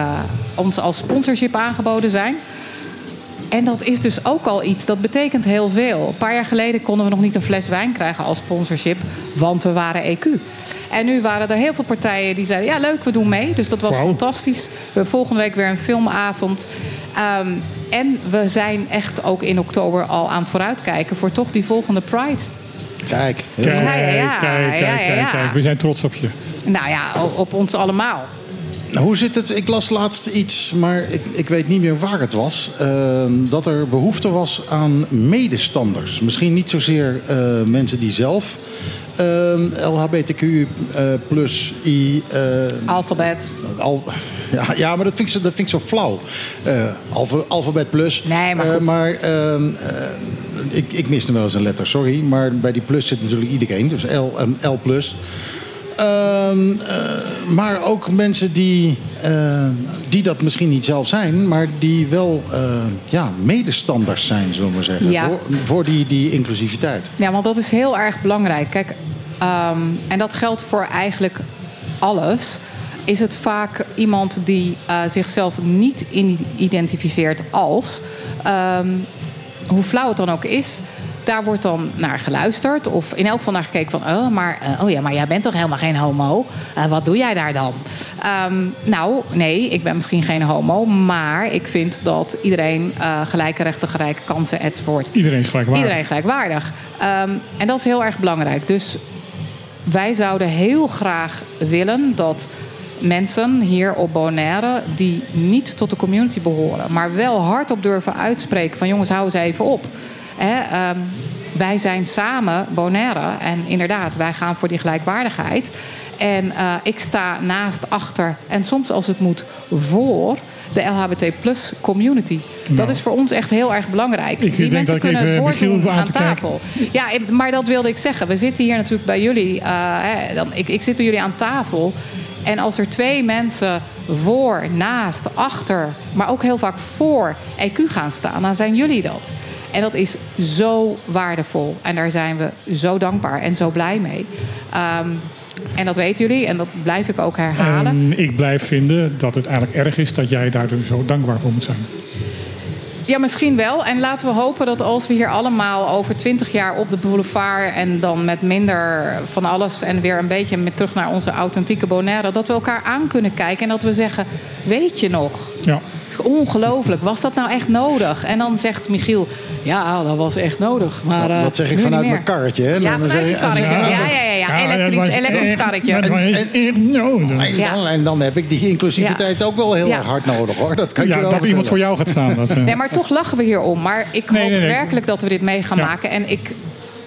ons als sponsorship aangeboden zijn. En dat is dus ook al iets, dat betekent heel veel. Een paar jaar geleden konden we nog niet een fles wijn krijgen als sponsorship, want we waren EQ. En nu waren er heel veel partijen die zeiden: ja, leuk, we doen mee. Dus dat was fantastisch. We hebben volgende week weer een filmavond. Ehm, en we zijn echt ook in oktober al aan het vooruitkijken voor toch die volgende Pride. Kijk, heel Kijk, goed. Ja, ja, ja. kijk, kijk, kijk, kijk. We zijn trots op je. Nou ja, op ons allemaal. Nou, hoe zit het? Ik las laatst iets, maar ik, ik weet niet meer waar het was. eh, dat er behoefte was aan medestanders. Misschien niet zozeer eh, mensen die zelf ehm, LHBTQ eh, plus I. eh, Alfabet. al, ja, ja, maar dat vind ik zo, dat vind ik zo flauw. Alfa- alfabet plus. Nee, maar goed. maar ehm, eh, ik, ik miste wel eens een letter, sorry. Maar bij die plus zit natuurlijk iedereen. Dus L, en L plus. Ehm, eh, maar ook mensen die, eh, die dat misschien niet zelf zijn, maar die wel eh, ja, medestanders zijn, zullen we maar zeggen. Ja. Voor, voor die, die inclusiviteit. Ja, want dat is heel erg belangrijk. Kijk, ehm, en dat geldt voor eigenlijk alles. Is het vaak iemand die zichzelf niet identificeert als, ehm, hoe flauw het dan ook is, daar wordt dan naar geluisterd. Of in elk geval naar gekeken van, oh, maar, eh, oh ja, maar jij bent toch helemaal geen homo? Eh, wat doe jij daar dan? Ehm, nou, nee, ik ben misschien geen homo, maar ik vind dat iedereen eh, gelijke rechten, gelijke kansen enzovoort. Iedereen gelijkwaardig. Iedereen gelijkwaardig. Ehm, en dat is heel erg belangrijk. Dus wij zouden heel graag willen dat mensen hier op Bonaire... die niet tot de community behoren... maar wel hardop durven uitspreken van... jongens, hou eens even op. Hè, ehm, wij zijn samen Bonaire. En inderdaad, wij gaan voor die gelijkwaardigheid. En eh, ik sta naast, achter en soms als het moet voor de LHBT plus community. Dat Nou. is voor ons echt heel erg belangrijk. Ik Die denk mensen kunnen het woord doen aan tafel. Ja, maar dat wilde ik zeggen. We zitten hier natuurlijk bij jullie. eh, hè, dan, ik, ik zit bij jullie aan tafel. En als er twee mensen voor, naast, achter, maar ook heel vaak voor EQ gaan staan, dan zijn jullie dat. En dat is zo waardevol. En daar zijn we zo dankbaar en zo blij mee. Ehm, en dat weten jullie en dat blijf ik ook herhalen. En ik blijf vinden dat het eigenlijk erg is dat jij daar dus zo dankbaar voor moet zijn. Ja, misschien wel. En laten we hopen dat als we hier allemaal over twintig jaar op de boulevard... en dan met minder van alles en weer een beetje met terug naar onze authentieke Bonaire... dat we elkaar aan kunnen kijken en dat we zeggen... weet je nog? Ja. Ongelooflijk, was dat nou echt nodig? En dan zegt Michiel, ja, dat was echt nodig. Maar, eh, dat zeg ik nu vanuit mijn karretje. Hè? Ja, vanuit je karretje. Ja, ja, ja, ja. Elektrisch, elektrisch karretje. dat was echt nodig. En, dan, en dan heb ik die inclusiviteit ook wel heel Ja. erg hard nodig hoor. Dat kan je Ja, wel dat iemand voor jou gaat staan. Dat, eh. Nee, maar toch lachen we hier om. Maar ik hoop nee, nee. werkelijk dat we dit mee gaan Ja. maken. En ik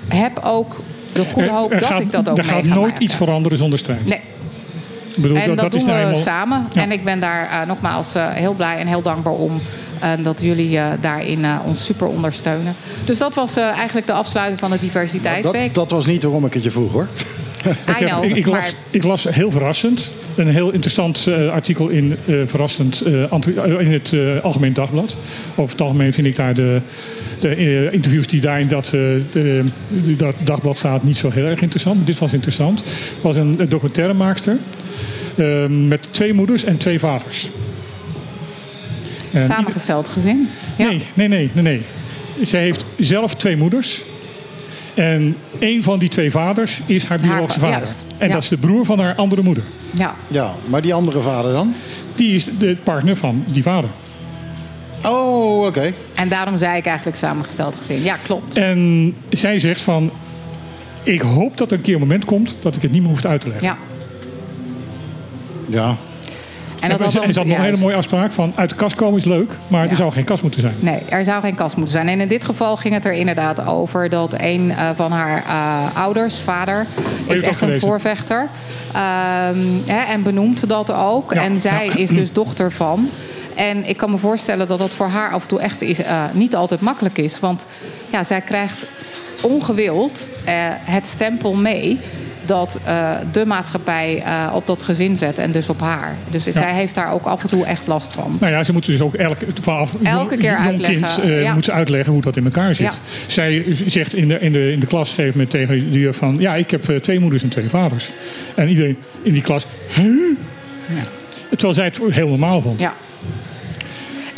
heb ook de goede hoop er dat gaat, ik dat ook Er mee gaat ga nooit maken. iets veranderen zonder strijd. Nee, bedoel, en dat, dat, is doen nou we eenmaal... samen. Ja. En ik ben daar eh, nogmaals eh, heel blij en heel dankbaar om. eh, dat jullie eh, daarin eh, ons super ondersteunen. Dus dat was eh, eigenlijk de afsluiting van de Diversiteitsweek. Dat, dat was niet waarom ik het je vroeg hoor. [laughs] I Ik, heb- ik, maar las, ik las heel verrassend een heel interessant eh, artikel in, eh, verrassend, in het eh, Algemeen Dagblad. Over het algemeen vind ik daar de, de interviews die daar in dat, eh, de- dat dagblad staat niet zo heel erg interessant. Maar dit was interessant. Het was een documentairemaakster eh, met twee moeders en twee vaders. En samengesteld gezin. Ja. Nee, nee, nee, nee, nee. Zij heeft zelf twee moeders. En een van die twee vaders is haar biologische va- vader. juist, En ja. dat is de broer van haar andere moeder. Ja. Ja, maar die andere vader dan? Die is de partner van die vader. Oh, oké. En daarom zei ik eigenlijk samengesteld gezin. Ja, klopt. En zij zegt van... Ik hoop dat er een keer een moment komt dat ik het niet meer hoef uit te leggen. Ja. Ja. En dat was ook zat nog een hele mooie afspraak van... uit de kast komen is leuk, maar Ja. er zou geen kast moeten zijn. Nee, er zou geen kast moeten zijn. En in dit geval ging het er inderdaad over dat een eh, van haar eh, ouders, vader, je is echt een gelezen? voorvechter. Ehm, hè, en benoemt dat ook. Ja, En zij ja. is dus dochter van. En ik kan me voorstellen dat dat voor haar af en toe echt is, eh, niet altijd makkelijk is. Want ja, zij krijgt ongewild eh, het stempel mee dat eh, de maatschappij eh, op dat gezin zet en dus op haar. Dus zij heeft daar ook af en toe echt last van. Nou ja, ze moeten dus ook elke, vanaf Elke keer jong uitleggen, kind eh, ja. moet ze uitleggen hoe dat in elkaar zit. Ja. Zij zegt in de, in, de, in de klas gegeven moment tegen de juf van... ja, ik heb twee moeders en twee vaders. En iedereen in die klas... Huh? Terwijl zij het heel normaal vond. Ja.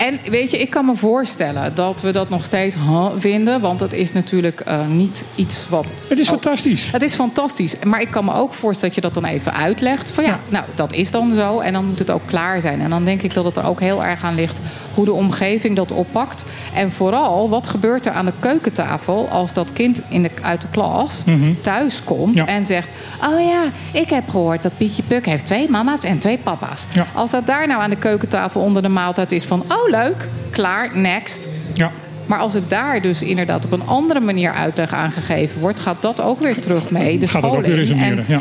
En weet je, ik kan me voorstellen dat we dat nog steeds huh, vinden. Want het is natuurlijk eh, niet iets wat. Het is fantastisch. Het is fantastisch. Maar ik kan me ook voorstellen dat je dat dan even uitlegt. Van ja, Ja. nou, dat is dan zo. En dan moet het ook klaar zijn. En dan denk ik dat het er ook heel erg aan ligt hoe de omgeving dat oppakt. En vooral, wat gebeurt er aan de keukentafel als dat kind in de, uit de klas thuis komt Ja. en zegt: Oh ja, ik heb gehoord dat Pietje Puk heeft twee mama's en twee papa's. Ja. Als dat daar nou aan de keukentafel onder de maaltijd is van: Oh leuk, klaar, next. Ja. Maar als het daar dus inderdaad op een andere manier uitleg aangegeven wordt, gaat dat ook weer terug mee. De Gaat dat ook weer resumeren. Ja.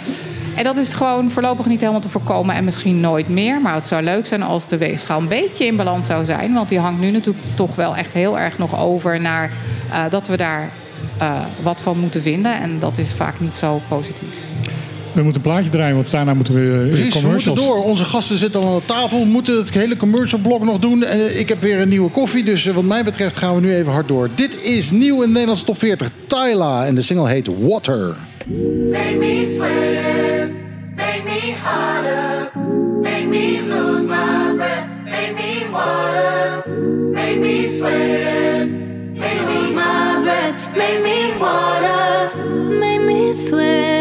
en dat is gewoon voorlopig niet helemaal te voorkomen en misschien nooit meer. Maar het zou leuk zijn als de weegschaal een beetje in balans zou zijn. Want die hangt nu natuurlijk toch wel echt heel erg nog over naar eh, dat we daar eh, wat van moeten vinden. En dat is vaak niet zo positief. We moeten een plaatje draaien, want daarna moeten we eh, Precies, we moeten door. Onze gasten zitten al aan de tafel. We moeten het hele commercial blok nog doen. Eh, ik heb weer een nieuwe koffie, dus eh, wat mij betreft gaan we nu even hard door. Dit is nieuw in de Nederlandse top 40. Tyla en de single heet Water. Make me sweat, make me harder, make me lose my breath, make me water, make me sweat, make me lose my breath, make me water, make me sweat,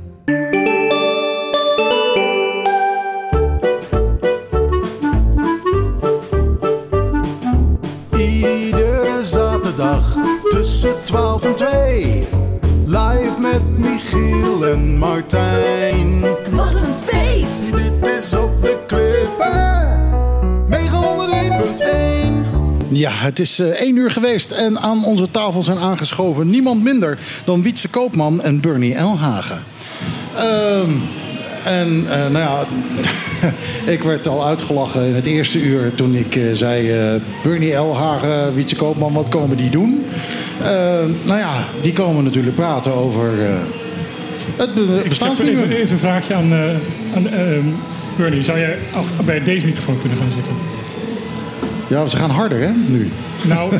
Zaterdag tussen 12 en 2. Live met Michiel en Martijn. Wat een feest! Dit is op de klippen. 901.1. Ja, het is eh, één uur geweest en aan onze tafel zijn aangeschoven niemand minder dan Wietse Koopman en Bernie Elhagen. Ehm, en eh, nou ja, [laughs] ik werd al uitgelachen in het eerste uur toen ik eh, zei... eh, Bernie Elhagen, Wietse Koopman, wat komen die doen? Nou ja, die komen natuurlijk praten over het be- bestaansminimum. even, even een vraagje aan, aan ehm, Bernie. Zou jij achter- bij deze microfoon kunnen gaan zitten? Ja, ze gaan harder hè, nu. Nou,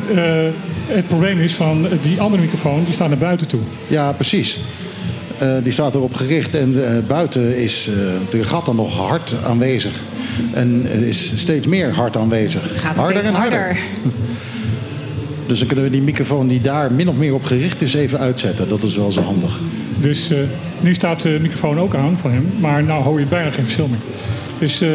het probleem is van die andere microfoon, die staat naar buiten toe. Ja, precies. Eh, die staat erop gericht en eh, buiten is eh, de gat dan nog hard aanwezig. En er is steeds meer hard aanwezig. Gaat steeds harder. [laughs] Dus dan kunnen we die microfoon die daar min of meer op gericht is even uitzetten. Dat is wel zo handig. Dus eh, nu staat de microfoon ook aan van hem, maar nou hoor je bijna geen verschil meer. Dus eh,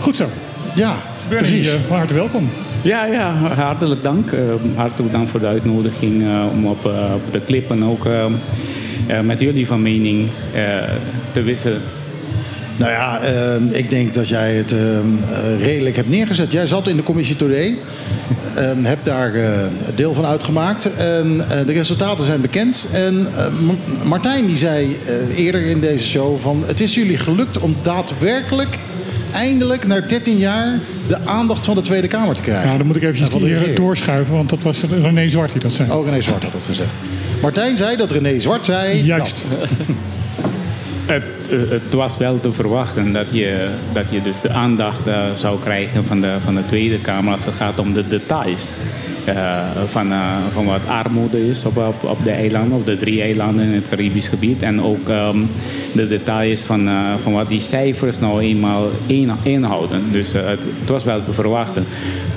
goed zo. Ja, Bernie, precies. van harte welkom. Ja, ja, hartelijk dank. Eh, hartelijk dank voor de uitnodiging eh, om op, eh, op de clip en ook eh, met jullie van mening eh, te wisselen. Nou ja, eh, ik denk dat jij het eh, eh, redelijk hebt neergezet. Jij zat in de commissie Today. en hebt daar eh, deel van uitgemaakt. En eh, de resultaten zijn bekend. En eh, Ma- Martijn die zei eh, eerder in deze show van... het is jullie gelukt om daadwerkelijk eindelijk na 13 jaar... de aandacht van de Tweede Kamer te krijgen. Nou, dan moet ik eventjes die doorschuiven, want dat was René Zwart die dat zei. Oh, René Zwart had dat gezegd. Martijn zei dat René Zwart zei... Juist. [laughs] dat. Het, was wel te verwachten dat je, dat je dus de aandacht eh, zou krijgen van de, van de Tweede Kamer als het gaat om de details. eh, van, eh, van wat armoede is op, op, op de eilanden, op de drie eilanden in het Caribisch gebied. En ook ehm, de details van, eh, van wat die cijfers nou eenmaal in- inhouden. Dus eh, het, het was wel te verwachten.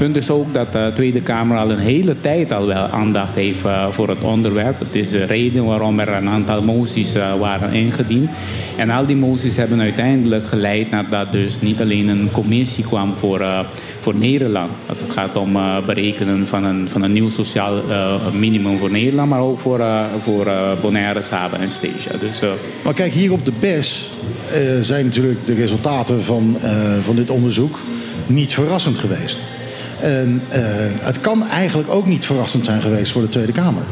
Punt is ook dat de Tweede Kamer al een hele tijd al wel aandacht heeft eh, voor het onderwerp. Het is de reden waarom er een aantal moties eh, waren ingediend. En al die moties hebben uiteindelijk geleid naar dat dus niet alleen een commissie kwam voor, eh, voor Nederland. Als het gaat om eh, berekenen van een, van een nieuw sociaal eh, minimum voor Nederland, maar ook voor, eh, voor eh, Bonaire, Saba en Stasia. Dus, eh, Maar kijk, hier op de BES eh, zijn natuurlijk de resultaten van, eh, van dit onderzoek niet verrassend geweest. En eh, het kan eigenlijk ook niet verrassend zijn geweest voor de Tweede Kamer.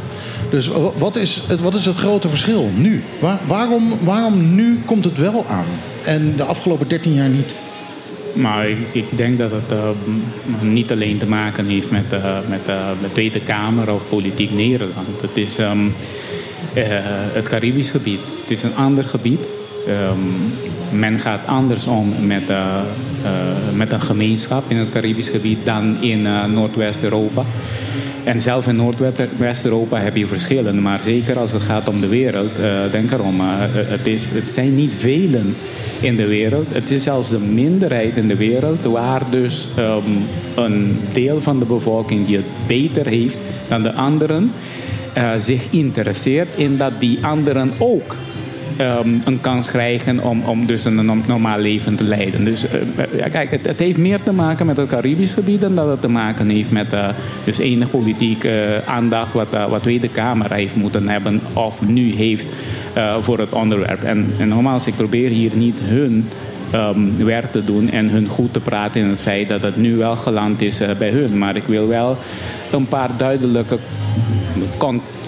Dus wa- wat is het, wat is het grote verschil nu? Waar- waarom, waarom nu komt het wel aan en de afgelopen 13 jaar niet? Maar ik, denk dat het eh, niet alleen te maken heeft met, eh, met eh, de Tweede Kamer of politiek Nederland. Het is ehm, eh, het Caribisch gebied. Het is een ander gebied. Ehm, men gaat anders om met, met een gemeenschap in het Caribisch gebied dan in eh, Noordwest-Europa. En zelf in Noordwest-Europa heb je verschillen. Maar zeker als het gaat om de wereld, eh, denk erom. eh, het, is, het zijn niet velen in de wereld. Het is zelfs de minderheid in de wereld waar dus ehm, een deel van de bevolking die het beter heeft dan de anderen, eh, zich interesseert in dat die anderen ook ehm, een kans krijgen om, om dus een norm- normaal leven te leiden. Dus eh, kijk, het, het heeft meer te maken met het Caribisch gebied dan dat het te maken heeft met eh, dus enig politiek eh, aandacht wat, uh, wat Tweede Kamer heeft moeten hebben of nu heeft uh, voor het onderwerp. En, en nogmaals, ik probeer hier niet hun um, werk te doen en hun goed te praten in het feit dat het nu wel geland is uh, bij hun. Maar ik wil wel een paar duidelijke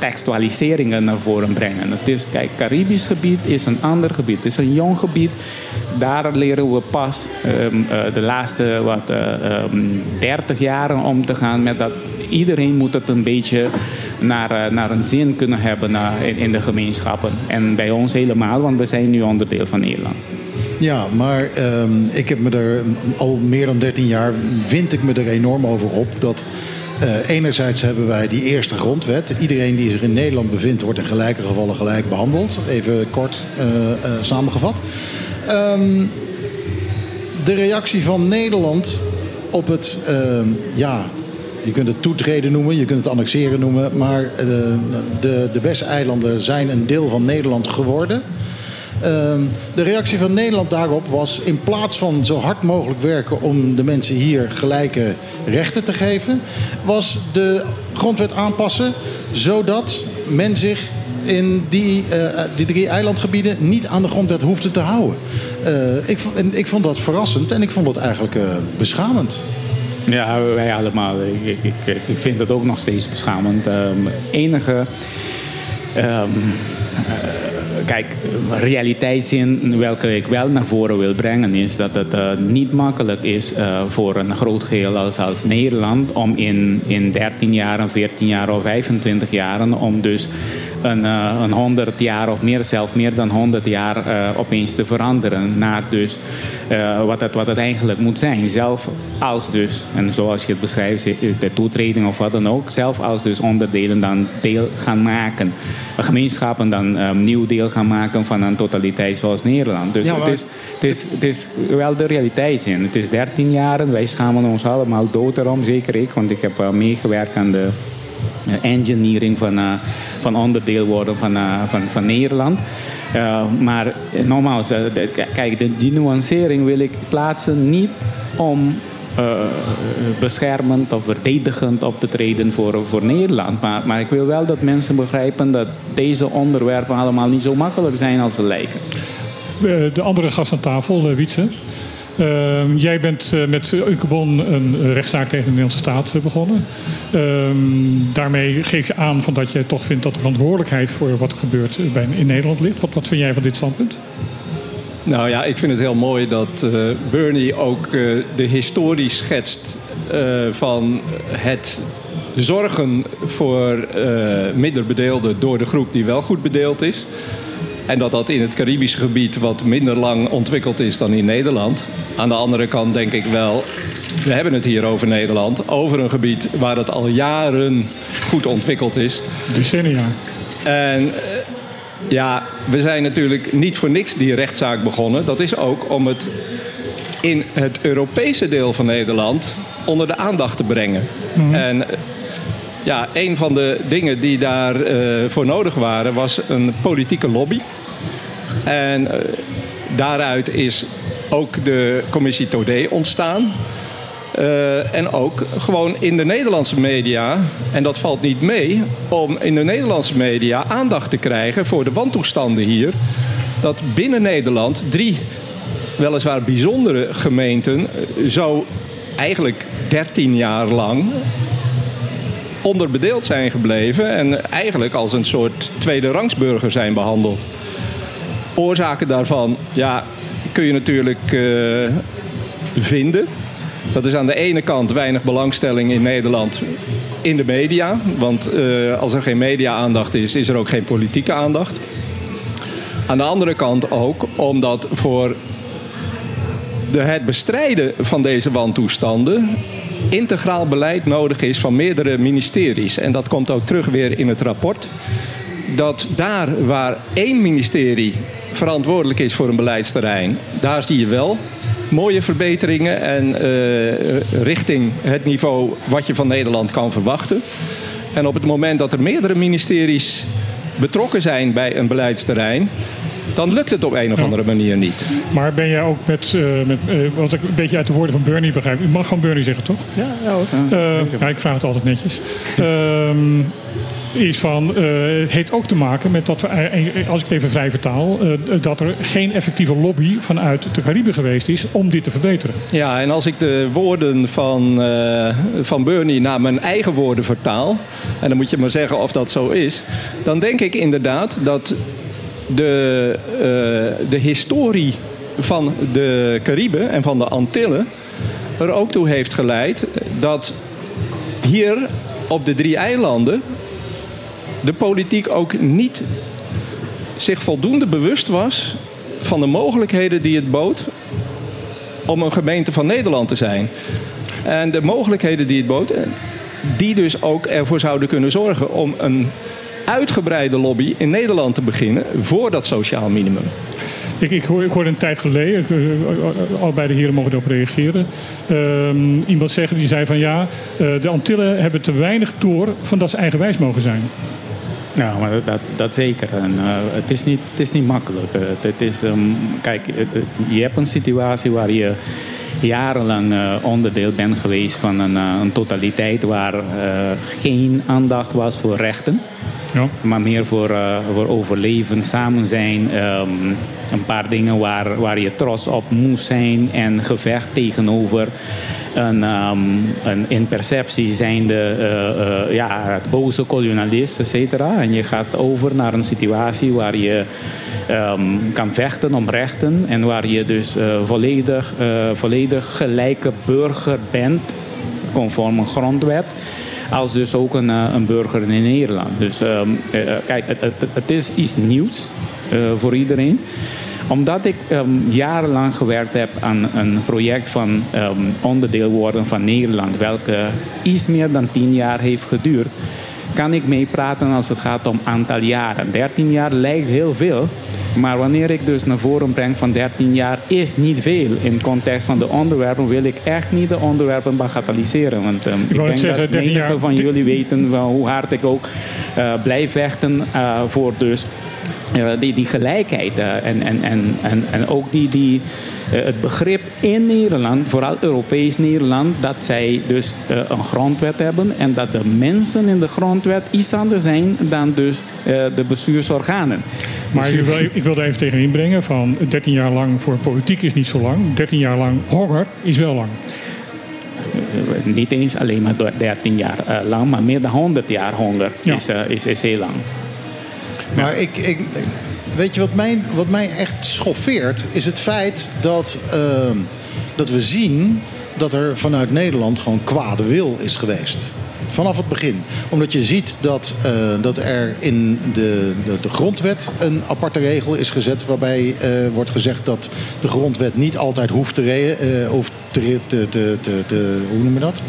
contextualiseringen naar voren brengen. Het is, kijk, Caribisch gebied is een ander gebied. Het is een jong gebied. Daar leren we pas um, uh, de laatste wat, uh, um, 30 jaren om te gaan met dat iedereen moet het een beetje naar, uh, naar een zin kunnen hebben in, in de gemeenschappen. En bij ons helemaal, want we zijn nu onderdeel van Nederland. Ja, maar um, ik heb me er al meer dan 13 jaar wind ik me er enorm over op dat uh, enerzijds hebben wij die eerste grondwet. Iedereen die zich in Nederland bevindt wordt in gelijke gevallen gelijk behandeld. Even kort uh, uh, samengevat. Um, de reactie van Nederland op het, ja, je kunt het toetreden noemen, je kunt het annexeren noemen, maar de, de, de zijn een deel van Nederland geworden. Uh, de reactie van Nederland daarop was in plaats van zo hard mogelijk werken om de mensen hier gelijke rechten te geven, was de grondwet aanpassen zodat men zich in die, uh, die drie eilandgebieden niet aan de grondwet hoefde te houden. Uh, ik, en ik vond dat verrassend en ik vond het eigenlijk uh, beschamend. Ja, wij allemaal. Ik, ik, ik, vind het ook nog steeds beschamend. Um, enige. Um, kijk, realiteitszin welke ik wel naar voren wil brengen is dat het uh, niet makkelijk is uh, voor een groot geheel als, als Nederland om in, in 13 jaar, 14 jaar of 25 jaren om dus een, uh, een 100 jaar of meer, zelfs meer dan 100 jaar opeens te veranderen naar dus wat, het, wat het eigenlijk moet zijn. Zelf als dus, en zoals je het beschrijft, de toetreding of wat dan ook, zelf als dus onderdelen dan deel gaan maken. Gemeenschappen dan um, nieuw deel gaan maken van een totaliteit zoals Nederland. Dus ja, maar... het, is, het, is, het is wel de realiteit in. Het is 13 jaar, wij schamen ons allemaal dood erom, zeker ik, want ik heb uh, meegewerkt aan de engineering van, uh, van onderdeel worden van, van, van Nederland. Maar nogmaals, de, kijk, de, die nuancering wil ik plaatsen niet om beschermend of verdedigend op te treden voor, voor Nederland. Maar, maar ik wil wel dat mensen begrijpen dat deze onderwerpen allemaal niet zo makkelijk zijn als ze lijken. De andere gast aan tafel, Wietse. Uh, jij bent uh, met Unkebon een rechtszaak tegen de Nederlandse staat uh, begonnen. daarmee geef je aan van dat je toch vindt dat de verantwoordelijkheid voor wat er gebeurt bij, in Nederland ligt. Wat, wat vind jij van dit standpunt? Nou ja, ik vind het heel mooi dat uh, Bernie ook de historie schetst van het zorgen voor minder bedeelden door de groep die wel goed bedeeld is. En dat dat in het Caribische gebied wat minder lang ontwikkeld is dan in Nederland. Aan de andere kant denk ik wel, we hebben het hier over Nederland. Over een gebied waar het al jaren goed ontwikkeld is. Decennia. En eh, ja, we zijn natuurlijk niet voor niks die rechtszaak begonnen. Dat is ook om het in het Europese deel van Nederland onder de aandacht te brengen. En eh, ja, een van de dingen die daarvoor voor nodig waren was een politieke lobby. En eh, daaruit is ook de commissie Todé ontstaan. Eh, en ook gewoon in de Nederlandse media, en dat valt niet mee, om in de Nederlandse media aandacht te krijgen voor de wantoestanden hier. Dat binnen Nederland drie weliswaar bijzondere gemeenten eh, zo eigenlijk 13 jaar lang onderbedeeld zijn gebleven en eigenlijk als een soort tweede rangsburger zijn behandeld. Oorzaken daarvan, ja, kun je natuurlijk eh, vinden. Dat is aan de ene kant weinig belangstelling in Nederland in de media. Want eh, als er geen media-aandacht is, is er ook geen politieke aandacht. Aan de andere kant ook omdat voor de, het bestrijden van deze wantoestanden integraal beleid nodig is van meerdere ministeries. En dat komt ook terug weer in het rapport. Dat daar waar één ministerie verantwoordelijk is voor een beleidsterrein, daar zie je wel mooie verbeteringen en eh, richting het niveau wat je van Nederland kan verwachten. En op het moment dat er meerdere ministeries betrokken zijn bij een beleidsterrein, dan lukt het op een of andere manier niet. Maar ben jij ook met, eh, met eh, wat ik een beetje uit de woorden van Bernie begrijp. U mag gewoon Bernie zeggen, toch? Ja, ja hoor. Eh, ik vraag het altijd netjes. Is van, eh, het heeft ook te maken met dat we, als ik het even vrij vertaal, eh, dat er geen effectieve lobby vanuit de Cariben geweest is om dit te verbeteren. Ja, en als ik de woorden van, eh, van Bernie naar mijn eigen woorden vertaal, en dan moet je maar zeggen of dat zo is, dan denk ik inderdaad dat de, de historie van de Cariben en van de Antillen er ook toe heeft geleid dat hier op de drie eilanden de politiek ook niet zich voldoende bewust was van de mogelijkheden die het bood om een gemeente van Nederland te zijn. En de mogelijkheden die het bood, eh, die dus ook ervoor zouden kunnen zorgen om een uitgebreide lobby in Nederland te beginnen voor dat sociaal minimum. Ik, ik, hoor, ik hoorde een tijd geleden, eh, allebei de heren mogen erop reageren. Ehm, iemand zeggen die zei van ja, eh, de Antillen hebben te weinig door van dat ze eigenwijs mogen zijn. Ja, maar dat, dat, zeker. En, eh, het, is niet, het is niet makkelijk. Eh, het, is, ehm, kijk, het- je hebt een situatie waar je jarenlang eh, onderdeel bent geweest van een, eh, een totaliteit waar eh, geen aandacht was voor rechten. Ja. Maar meer voor, voor overleven, samen zijn. ehm, een paar dingen waar, waar je trots op moest zijn. En gevecht tegenover een, ehm, een in perceptie zijnde eh, ja, boze kolonialist, et cetera. En je gaat over naar een situatie waar je ehm, kan vechten om rechten. En waar je dus eh, volledig, eh, volledig gelijke burger bent, conform een grondwet als dus ook een, eh, een burger in Nederland. Dus ehm, eh, eh, kijk, het, het, is iets nieuws voor iedereen omdat ik ehm, jarenlang gewerkt heb aan een project van ehm, onderdeel worden van Nederland, welke iets meer dan tien jaar heeft geduurd, kan ik meepraten als het gaat om aantal jaren. 13 jaar lijkt heel veel, maar wanneer ik dus naar voren breng van 13 jaar is niet veel. In context van de onderwerpen wil ik echt niet de onderwerpen bagatelliseren. Want ehm, ik, denk zeggen, dat 13 menige jaar- van jullie weten wel hoe hard ik ook eh, blijf vechten eh, voor dus eh, die, die gelijkheid en, en, en, en, en ook die, die, het begrip in Nederland, vooral Europees Nederland, dat zij dus een grondwet hebben en dat de mensen in de grondwet iets anders zijn dan dus de bestuursorganen. Maar ik wil, ik wil er even tegen inbrengen van 13 jaar lang voor politiek is niet zo lang. 13 jaar lang honger is wel lang. eh, niet eens alleen maar 13 jaar eh, lang, maar meer dan 100 jaar honger Ja. is, eh, is, is heel lang. Maar ik, ik, weet je wat mij, wat mij echt schoffeert, is het feit dat, ehm, dat we zien dat er vanuit Nederland gewoon kwade wil is geweest. Vanaf het begin. Omdat je ziet dat, eh, dat er in de, de, grondwet een aparte regel is gezet. Waarbij eh, wordt gezegd dat de grondwet niet altijd hoeft te, re- eh, hoeft te, te, te, hoe noem je dat?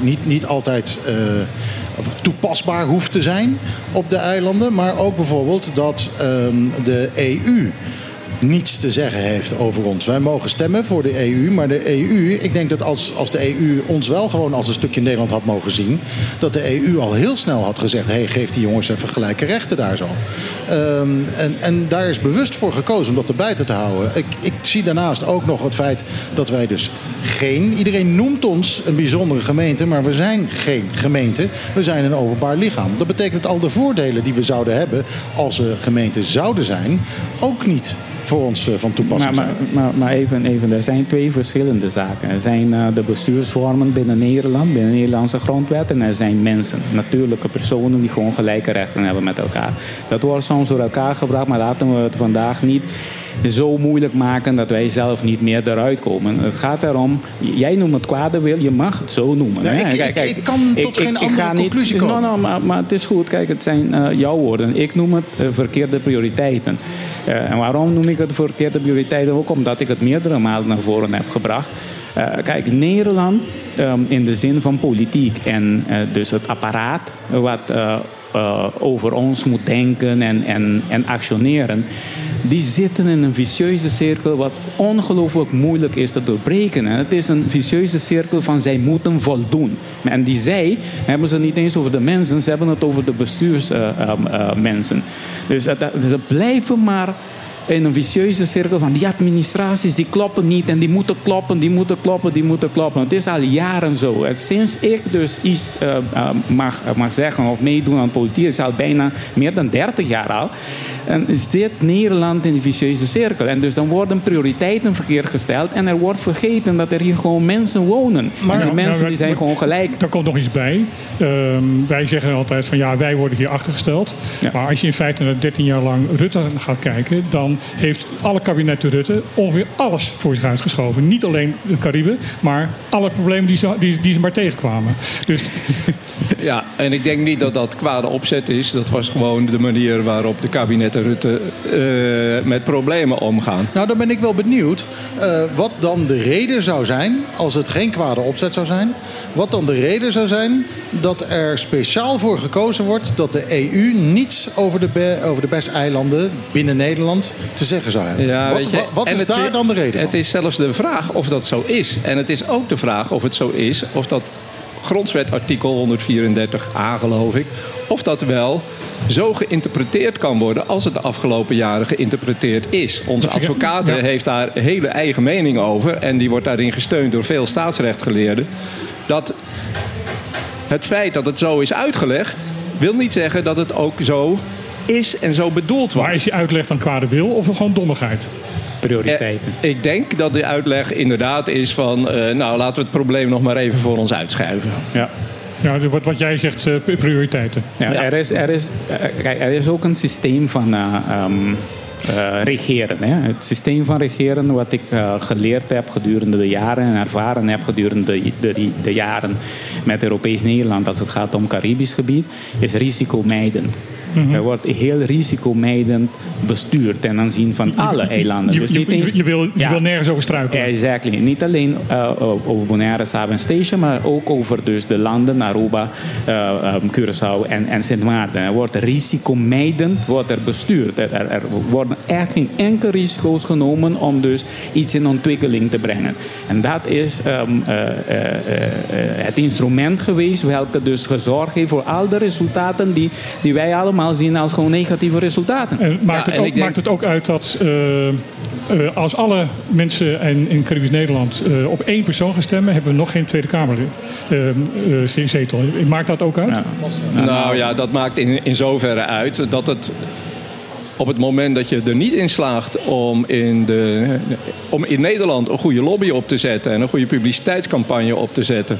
Niet, niet altijd toepasbaar hoeft te zijn op de eilanden. Maar ook bijvoorbeeld dat ehm, de EU niets te zeggen heeft over ons. Wij mogen stemmen voor de EU, maar de EU, ik denk dat als, als de EU ons wel gewoon als een stukje Nederland had mogen zien, dat de EU al heel snel had gezegd: hé, hey, geef die jongens even gelijke rechten daar zo. Ehm, en, en daar is bewust voor gekozen om dat erbij te houden. Ik, ik zie daarnaast ook nog het feit dat wij dus geen. Iedereen noemt ons een bijzondere gemeente, maar we zijn geen gemeente. We zijn een openbaar lichaam. Dat betekent al de voordelen die we zouden hebben als we gemeente zouden zijn, ook niet voor ons eh, van toepassing Maar, maar, zijn. maar, maar even, even, er zijn twee verschillende zaken. Er zijn eh, de bestuursvormen binnen Nederland, binnen de Nederlandse grondwet. En er zijn mensen, natuurlijke personen die gewoon gelijke rechten hebben met elkaar. Dat wordt soms door elkaar gebracht, maar laten we het vandaag niet zo moeilijk maken dat wij zelf niet meer eruit komen. Het gaat erom, jij noemt het kwade wil, je mag het zo noemen. Ja, hè. ik- ik- ik kan tot geen andere niet- conclusie No, komen. no, maar, maar het is goed, kijk, het zijn eh, jouw woorden. Ik noem het verkeerde prioriteiten. Eh, en waarom noem ik het verkeerde prioriteiten? Ook omdat ik het meerdere malen naar voren heb gebracht. Eh, kijk, Nederland ehm, in de zin van politiek en eh, dus het apparaat wat eh, over ons moet denken en, en, en actioneren, die zitten in een vicieuze cirkel wat ongelooflijk moeilijk is te doorbreken. En het is een vicieuze cirkel van zij moeten voldoen. En die zij hebben ze niet eens over de mensen, ze hebben het over de bestuursmensen. dus het- het- ze blijven maar in een vicieuze cirkel van die administraties die kloppen niet en die moeten kloppen, die moeten kloppen, die moeten kloppen. Het is al jaren zo. En Sinds ik dus iets eh, eh, mag, mag zeggen of meedoen aan politiek, is al bijna meer dan 30 jaar al. En zit Nederland in die vicieuze cirkel. En dus dan worden prioriteiten verkeerd gesteld en er wordt vergeten dat er hier gewoon mensen wonen. en die mensen die zijn gewoon gelijk. Daar komt nog iets bij. Ehm, wij zeggen altijd van ja, wij worden hier achtergesteld. Maar als je in feite naar 13 jaar lang Rutte gaat kijken, dan heeft alle kabinetten Rutte ongeveer alles voor zich uitgeschoven. Niet alleen de Cariben, maar alle problemen die ze, die, die ze maar tegenkwamen. Dus Ja, en ik denk niet dat dat kwade opzet is. Dat was gewoon de manier waarop de kabinetten Rutte eh, met problemen omgaan. Nou, dan ben ik wel benieuwd eh, wat dan de reden zou zijn, als het geen kwade opzet zou zijn, wat dan de reden zou zijn dat er speciaal voor gekozen wordt dat de EU niets over de, over de besteilanden binnen Nederland te zeggen zou hebben. Ja, wat wat, is daar dan de reden Het van? is zelfs de vraag of dat zo is. En het is ook de vraag of het zo is, of dat grondwet artikel 134a geloof ik, of dat wel zo geïnterpreteerd kan worden als het de afgelopen jaren geïnterpreteerd is. Onze advocaten ja. heeft daar hele eigen mening over en die wordt daarin gesteund door veel staatsrechtgeleerden. Dat het feit dat het zo is uitgelegd, wil niet zeggen dat het ook zo is en zo bedoeld was. maar is die uitleg dan kwade wil of gewoon dommigheid? Prioriteiten. Eh, ik denk dat de uitleg inderdaad is van... eh, nou, laten we het probleem nog maar even voor ons uitschuiven. Ja. Ja, wat, wat jij zegt, eh, prioriteiten. Ja, Er, is, er, is, kijk, er is ook een systeem van eh, ehm, eh, regeren. Hè? Het systeem van regeren wat ik geleerd heb gedurende de jaren en ervaren heb gedurende de, de, de jaren met Europees Nederland als het gaat om Caribisch gebied, is risicomijdend. Mhm. Er wordt heel risicomijdend bestuurd ten aanzien van alle eilanden. Je, dus je, niet eens, je, wil, je Ja. wil nergens over struikelen. Exactly. Niet alleen eh, over Bonaire, Saba en Station, maar ook over dus de landen Aruba, eh, ehm, Curaçao en, en Sint Maarten. Er wordt risicomijdend wordt er bestuurd. Er, er, er worden echt geen enkel risico's genomen om dus iets in ontwikkeling te brengen. En dat is ehm, eh, eh, eh, eh, het instrument geweest welke dus gezorgd heeft voor al de resultaten die, die wij allemaal zien als gewoon negatieve resultaten. En maakt, het ook, maakt het ook uit dat eh, eh, als alle mensen in, in Caribisch Nederland eh, op één persoon gaan stemmen, hebben we nog geen Tweede Kamerlid eh, eh, zetel. Maakt dat ook uit? Nou ja, dat maakt in, in zoverre uit dat het op het moment dat je er niet in slaagt om in, de, om in Nederland een goede lobby op te zetten en een goede publiciteitscampagne op te zetten,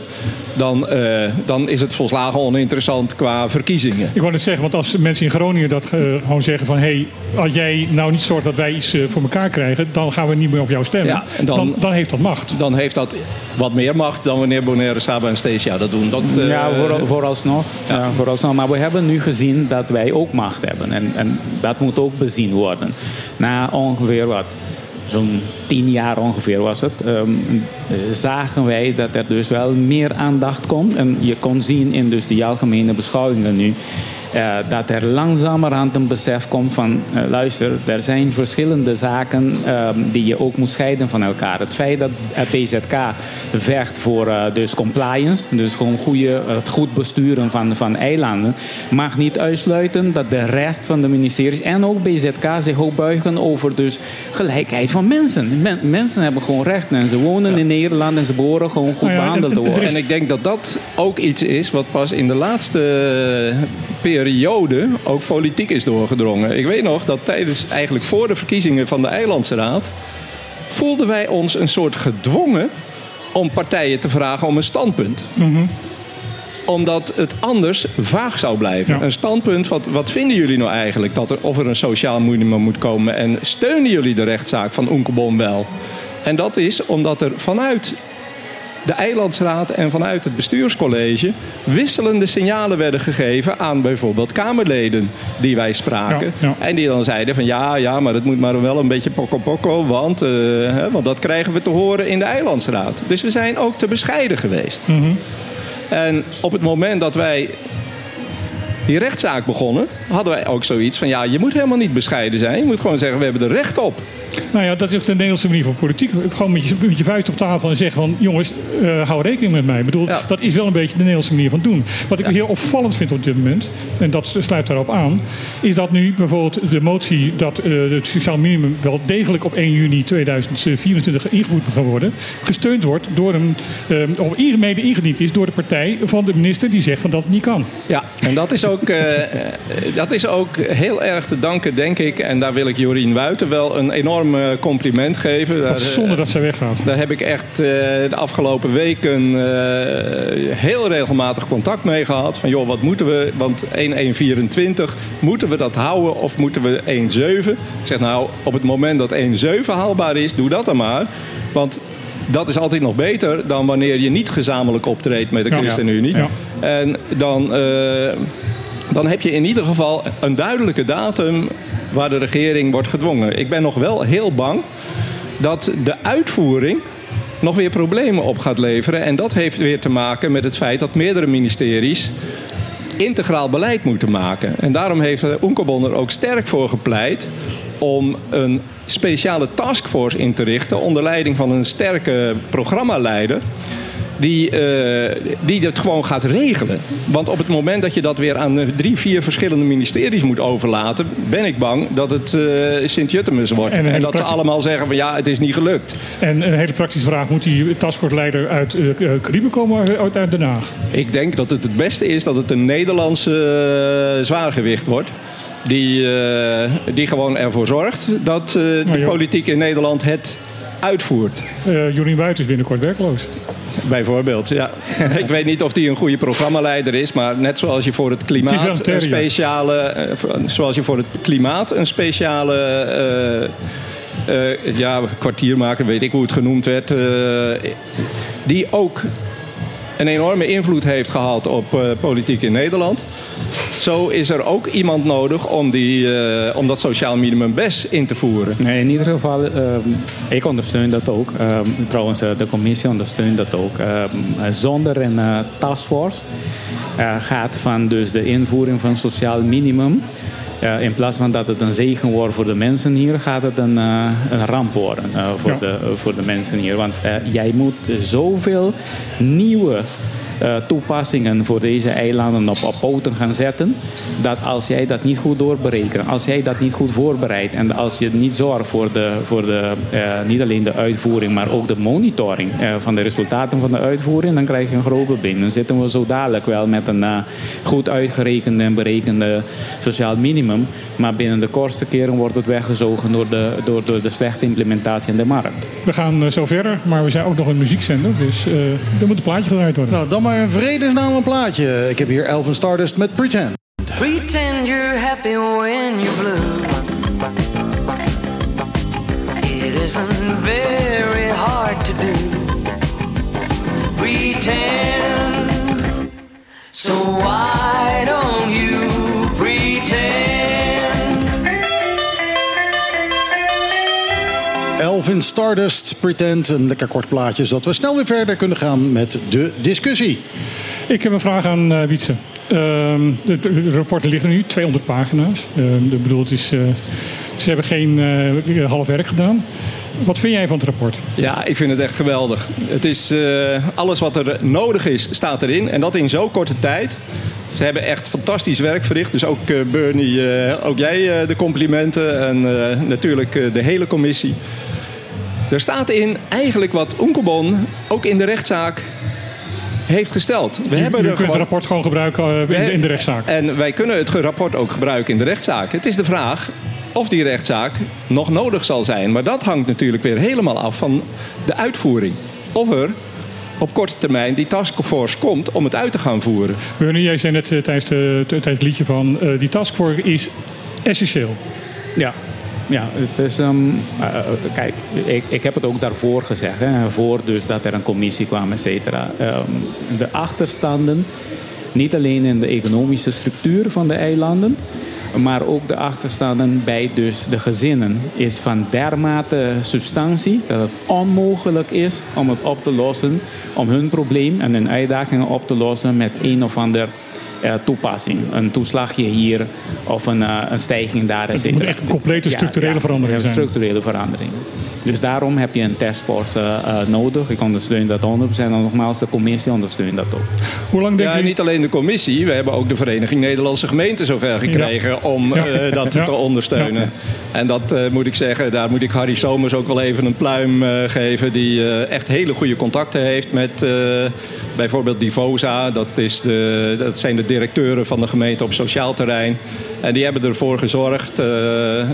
dan, eh, dan is het volslagen oninteressant qua verkiezingen. Ik wou net zeggen, want als mensen in Groningen dat eh, gewoon zeggen van... hé, hey, als jij nou niet zorgt dat wij iets eh, voor elkaar krijgen... dan gaan we niet meer op jou stemmen. Ja, dan- dan, dan heeft dat macht. Dan heeft dat wat meer macht dan wanneer Bonaire, Saba en Stesia dat doen. Dat, ja, voor, vooralsnog, ja, vooralsnog. Maar we hebben nu gezien dat wij ook macht hebben. En, en dat moet ook bezien worden. Na ongeveer wat, zo'n tien jaar ongeveer was het, ehm, eh, zagen wij dat er dus wel meer aandacht komt. En je kon zien in dus die algemene beschouwingen nu. Eh, dat er langzamerhand een besef komt van, eh, luister, er zijn verschillende zaken ehm, die je ook moet scheiden van elkaar. Het feit dat het PZK vecht voor eh, dus compliance, dus gewoon goede, het goed besturen van, van eilanden, mag niet uitsluiten dat de rest van de ministeries en ook BZK zich ook buigen over dus gelijkheid van mensen. Men- mensen hebben gewoon rechten en ze wonen in Nederland en ze behoren gewoon goed Nou ja, behandeld te en- worden. En ik denk dat dat ook iets is wat pas in de laatste periode ook politiek is doorgedrongen. Ik weet nog dat tijdens, eigenlijk voor de verkiezingen van de Eilandsraad, voelden wij ons een soort gedwongen om partijen te vragen om een standpunt omdat het anders vaag zou blijven. Een standpunt, wat, wat vinden jullie nou eigenlijk? Dat er, of er een sociaal minimum moet komen? En steunen jullie de rechtszaak van Oenkelbom wel? En dat is omdat er vanuit de Eilandsraad en vanuit het bestuurscollege wisselende signalen werden gegeven aan bijvoorbeeld Kamerleden die wij spraken. Ja, En die dan zeiden van ja, ja, maar het moet maar wel een beetje pokko pokko, want, eh, hè, want dat krijgen we te horen in de Eilandsraad. Dus we zijn ook te bescheiden geweest. En op het moment dat wij die rechtszaak begonnen, hadden wij ook zoiets van: ja, je moet helemaal niet bescheiden zijn. Je moet gewoon zeggen: we hebben er recht op. Nou ja, dat is ook de Nederlandse manier van politiek. Gewoon met je, met je vuist op tafel en zeggen van... jongens, eh, hou rekening met mij. Ik bedoel, dat is wel een beetje de Nederlandse manier van doen. Wat ik heel opvallend vind op dit moment... en dat sluit daarop aan... is dat nu bijvoorbeeld de motie... dat eh, het sociaal minimum wel degelijk op 1 juni 2024 ingevoerd moet gaan worden... gesteund wordt door een... eh, of mede ingediend is door de partij van de minister... die zegt van dat het niet kan. Ja, en dat is ook, dat is ook heel erg te danken, denk ik. En daar wil ik Jorien Wuiten wel een enorm eh, compliment geven. Daar, Wat zonde dat zij weggaat. Daar heb ik echt eh, de afgelopen weken eh, heel regelmatig contact mee gehad. Van joh, wat moeten we? Want 1-1-24, moeten we dat houden of moeten we 1-7? Ik zeg nou, op het moment dat 1-7 haalbaar is, doe dat dan maar. Want dat is altijd nog beter dan wanneer je niet gezamenlijk optreedt met de Ja. ChristenUnie. Ja. En dan, eh, dan heb je in ieder geval een duidelijke datum waar de regering wordt gedwongen. Ik ben nog wel heel bang dat de uitvoering nog weer problemen op gaat leveren. En dat heeft weer te maken met het feit dat meerdere ministeries integraal beleid moeten maken. En daarom heeft Oenkelbon er ook sterk voor gepleit om een speciale taskforce in te richten onder leiding van een sterke programmaleider. Die, eh, die dat gewoon gaat regelen. Want op het moment dat je dat weer aan eh, drie, vier verschillende ministeries moet overlaten, ben ik bang dat het eh Sint-Juttemus wordt. En dat ze allemaal zeggen van ja, het is niet gelukt. En een hele praktische vraag. Moet die taskforce-leider uit uh, Cariben komen of uit, uit Den Haag? Ik denk dat het het beste is dat het een Nederlandse zwaargewicht wordt. Die, die gewoon ervoor zorgt dat de joh. politiek in Nederland het uitvoert. Uh, Jorien Buiten is binnenkort werkloos. Bijvoorbeeld, ja. [laughs] ik weet niet of die een goede programmaleider is, maar net zoals je voor het klimaat een speciale, eh, zoals je voor het klimaat een speciale eh, eh, ja, kwartiermaker, weet ik hoe het genoemd werd, die ook een enorme invloed heeft gehad op eh, politiek in Nederland. Zo is er ook iemand nodig om, die, eh, om dat sociaal minimum best in te voeren. Nee, in ieder geval, ehm, ik ondersteun dat ook. Ehm, trouwens, eh, de commissie ondersteunt dat ook. Ehm, zonder een taskforce gaat van dus de invoering van sociaal minimum. Eh, in plaats van dat het een zegen wordt voor de mensen hier, gaat het een, eh, een ramp worden eh, voor, Ja. de, voor de mensen hier. Want eh, jij moet zoveel nieuwe eh, toepassingen voor deze eilanden op, op poten gaan zetten. Dat als jij dat niet goed doorberekent, als jij dat niet goed voorbereidt en als je niet zorgt voor, de, voor de, eh, niet alleen de uitvoering, maar ook de monitoring eh, van de resultaten van de uitvoering, dan krijg je een groot probleem. Dan zitten we zo dadelijk wel met een eh, goed uitgerekende en berekende sociaal minimum. Maar binnen de kortste keren wordt het weggezogen door de, door, door de slechte implementatie in de markt. We gaan zo verder, maar we zijn ook nog een muziekzender. Dus eh er moet een plaatje gedraaid worden. Nou, dan maar een vredesnaam een plaatje. Ik heb hier Elvin Stardust met Pretend. Pretend you're happy when you're blue. It isn't very hard to do. Pretend. So why don't Stardust, Pretend. Een lekker kort plaatje, zodat we snel weer verder kunnen gaan met de discussie. Ik heb een vraag aan eh Wietse. Ehm, de, de, de rapporten liggen nu, 200 pagina's. Ehm, ik bedoel, het is, eh, ze hebben geen eh, half werk gedaan. Wat vind jij van het rapport? Ja, ik vind het echt geweldig. Het is, eh, alles wat er nodig is, staat erin. En dat in zo'n korte tijd. Ze hebben echt fantastisch werk verricht. Dus ook Bernie, eh, ook jij eh, de complimenten. En eh, natuurlijk eh, de hele commissie. Er staat in eigenlijk wat Oenkelbon ook in de rechtszaak heeft gesteld. We Je- hebben je er kunt het rapport gewoon gebruiken eh, in, de, in de rechtszaak. en wij kunnen het rapport ook gebruiken in de rechtszaak. Het is de vraag of die rechtszaak nog nodig zal zijn. Maar dat hangt natuurlijk weer helemaal af van de uitvoering. Of er op korte termijn die taskforce komt om het uit te gaan voeren. Bernie, jij zei net eh, tijdens, de, tijdens het liedje van... eh, die taskforce is essentieel. Ja. Ja, het is, eh, kijk, ik, ik heb het ook daarvoor gezegd. Hè, voor dus dat er een commissie kwam, et cetera. Ehm, de achterstanden, niet alleen in de economische structuur van de eilanden... maar ook de achterstanden bij dus de gezinnen... is van dermate substantie dat het onmogelijk is om het op te lossen... om hun probleem en hun uitdagingen op te lossen met een of ander toepassing. Een toeslagje hier of een, eh, een stijging daar. et Het moet echt een complete structurele verandering ja, zijn. structurele verandering. Dus daarom heb je een taskforce eh, eh, nodig. Ik ondersteun dat 100%. En nogmaals, de commissie ondersteunt dat ook. Hoe lang denk Ja, je... niet alleen de commissie. We hebben ook de Vereniging Nederlandse Gemeenten zover gekregen om Ja. eh, dat Ja. te ondersteunen. En dat eh, moet ik zeggen, daar moet ik Harry Somers ook wel even een pluim eh, geven. Die eh, echt hele goede contacten heeft met eh, bijvoorbeeld Divosa. Dat, is de, dat zijn de directeuren van de gemeente op sociaal terrein. En die hebben ervoor gezorgd, eh, eh,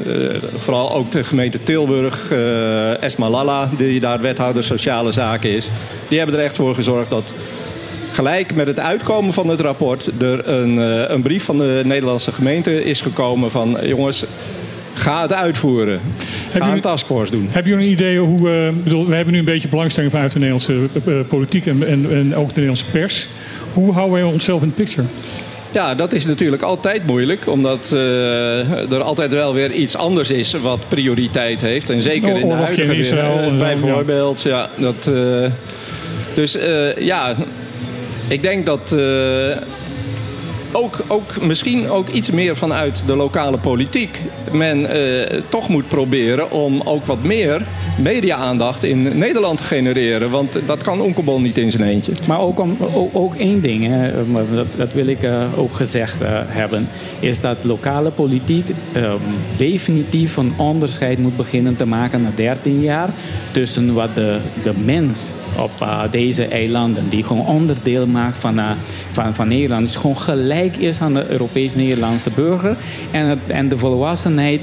vooral ook de gemeente Tilburg, eh Esma Lalla, die daar wethouder sociale zaken is. Die hebben er echt voor gezorgd dat gelijk met het uitkomen van het rapport er een, een brief van de Nederlandse gemeente is gekomen van jongens, ga het uitvoeren. Ga een taskforce doen. Heb je een idee hoe... ik bedoel, we hebben nu een beetje belangstelling vanuit de Nederlandse politiek en, en, en ook de Nederlandse pers. Hoe houden wij onszelf in de picture? Ja, dat is natuurlijk altijd moeilijk, omdat eh, er altijd wel weer iets anders is wat prioriteit heeft. En zeker in de huidige in Israël weer, en zo, bijvoorbeeld. Ja. dat, eh, dus eh, ja, ik denk dat eh, ook, ook misschien ook iets meer vanuit de lokale politiek men eh, toch moet proberen om ook wat meer media-aandacht in Nederland te genereren. Want dat kan Onkelbon niet in zijn eentje. Maar ook, om, ook, één ding, hè, maar dat, dat wil ik eh, ook gezegd eh, hebben, is dat lokale politiek eh, definitief een onderscheid moet beginnen te maken na 13 jaar tussen wat de, de mens op eh, deze eilanden, die gewoon onderdeel maakt van, eh, van, van Nederland, dus gewoon gelijk is aan de Europees-Nederlandse burger en, en de volwassenheid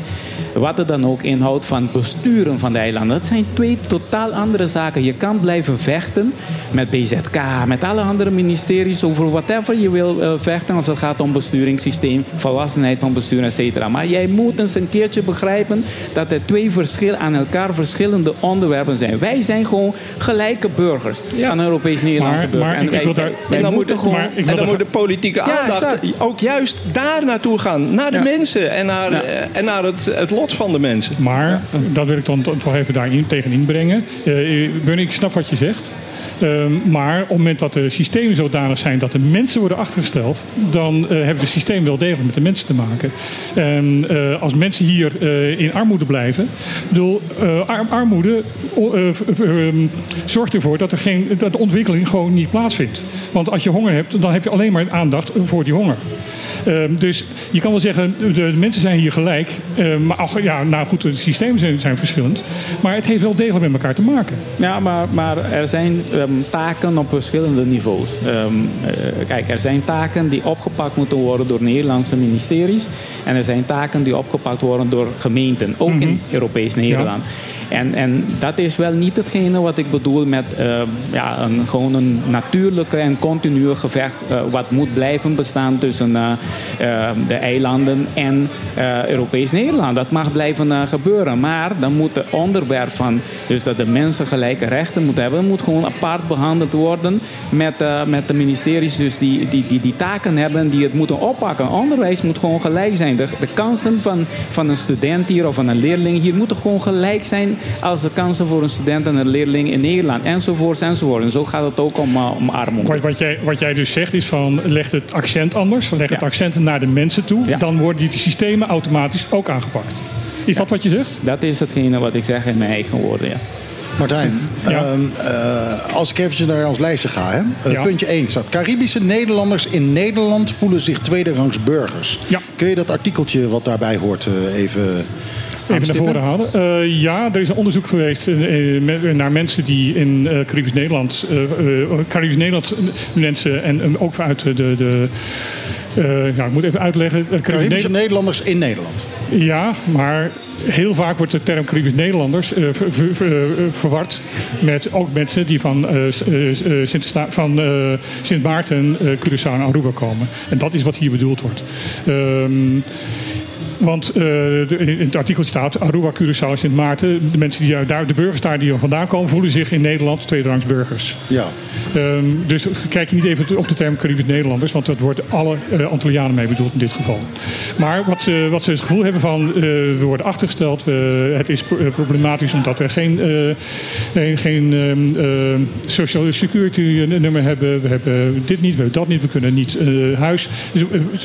wat het dan ook inhoudt van besturen van de eilanden. Dat zijn twee totaal andere zaken. Je kan blijven vechten met BZK, met alle andere ministeries over whatever je wil eh, vechten als het gaat om besturingssysteem, volwassenheid van bestuur, et cetera. Maar jij moet eens een keertje begrijpen dat er twee verschil, aan elkaar verschillende onderwerpen zijn. Wij zijn gewoon gelijke burgers van een Europees-Nederlandse Maar- burger. maar En wij- daar- En dan, moet, de, gewoon... en dan moet de politieke Ja, aandacht ook juist daar naartoe gaan. Naar de Ja. mensen en naar, Ja. eh, en naar het, het lot van de mensen. Maar, dat wil ik dan toch even daarin tegen inbrengen. Eh Bernie, ik snap wat je zegt. Ehm, maar op het moment dat de systemen zodanig zijn dat de mensen worden achtergesteld, dan eh, hebben de systemen wel degelijk met de mensen te maken. En eh, als mensen hier eh, in armoede blijven, bedoel, ar- armoede eh, ehm, zorgt ervoor dat, er geen, dat de ontwikkeling gewoon niet plaatsvindt. Want als je honger hebt, dan heb je alleen maar aandacht voor die honger. Ehm, dus je kan wel zeggen, de, de mensen zijn hier gelijk. ehm, maar ach, ja, nou goed, de systemen zijn, zijn verschillend. Maar het heeft wel degelijk met elkaar te maken. Ja, maar, maar er zijn ehm, taken op verschillende niveaus. Eh, kijk, er zijn taken die opgepakt moeten worden door Nederlandse ministeries. En er zijn taken die opgepakt worden door gemeenten, ook in Europees Nederland. En, en dat is wel niet hetgene wat ik bedoel met ehm, ja, een, gewoon een natuurlijke en continue gevecht eh, wat moet blijven bestaan tussen eh, eh, de eilanden en eh, Europees Nederland. Dat mag blijven eh, gebeuren. Maar dan moet de onderwerp van dus dat de mensen gelijke rechten moeten hebben, moet gewoon apart behandeld worden met, eh, met de ministeries dus die, die, die die taken hebben die het moeten oppakken. Onderwijs moet gewoon gelijk zijn. De, de kansen van, van een student hier of van een leerling hier moeten gewoon gelijk zijn als de kansen voor een student en een leerling in Nederland. Enzovoorts enzovoort. En zo gaat het ook om, eh, om armoede. Wat, wat, jij, wat jij dus zegt is van leg het accent anders. Leg het Ja. accent naar de mensen toe. Dan worden die systemen automatisch ook aangepakt. Is dat wat je zegt? Dat is hetgene wat ik zeg in mijn eigen woorden, ja. Martijn, ehm, eh, als ik eventjes naar ons lijstje ga. Hè? Eh, Ja. Puntje 1 staat. Caribische Nederlanders in Nederland voelen zich tweederangs burgers. Kun je dat artikeltje wat daarbij hoort eh, even Even naar aanstippen? voren halen. Eh, ja, er is een onderzoek geweest eh, eh, naar mensen die in Caribisch Nederland, eh, Caribisch Nederland mensen en ook vanuit de. de ja, ik moet even uitleggen. Caribisch Caribische Nederland- Nederlanders in Nederland. Ja, maar heel vaak wordt de term Caribisch Nederlanders ver- ver- ver- eh, verward met ook mensen die van, Sint, van Sint Maarten, Curaçao en Aruba komen. En dat is wat hier bedoeld wordt. Ehm, want eh, de- in het artikel staat Aruba, Curaçao, Sint Maarten. De mensen die daar, de burgers daar die er vandaan komen, voelen zich in Nederland tweederangs burgers. Ja. Ehm, dus kijk je niet even op de term Caribisch Nederlanders, want dat worden alle eh Antillianen mee bedoeld in dit geval. Maar wat ze, wat ze het gevoel hebben van eh, we worden achtergesteld, het is pro- problematisch omdat we geen, geen, ehm, eh, social security nummer hebben, we hebben dit niet, we hebben dat niet, we kunnen niet huis. Dus,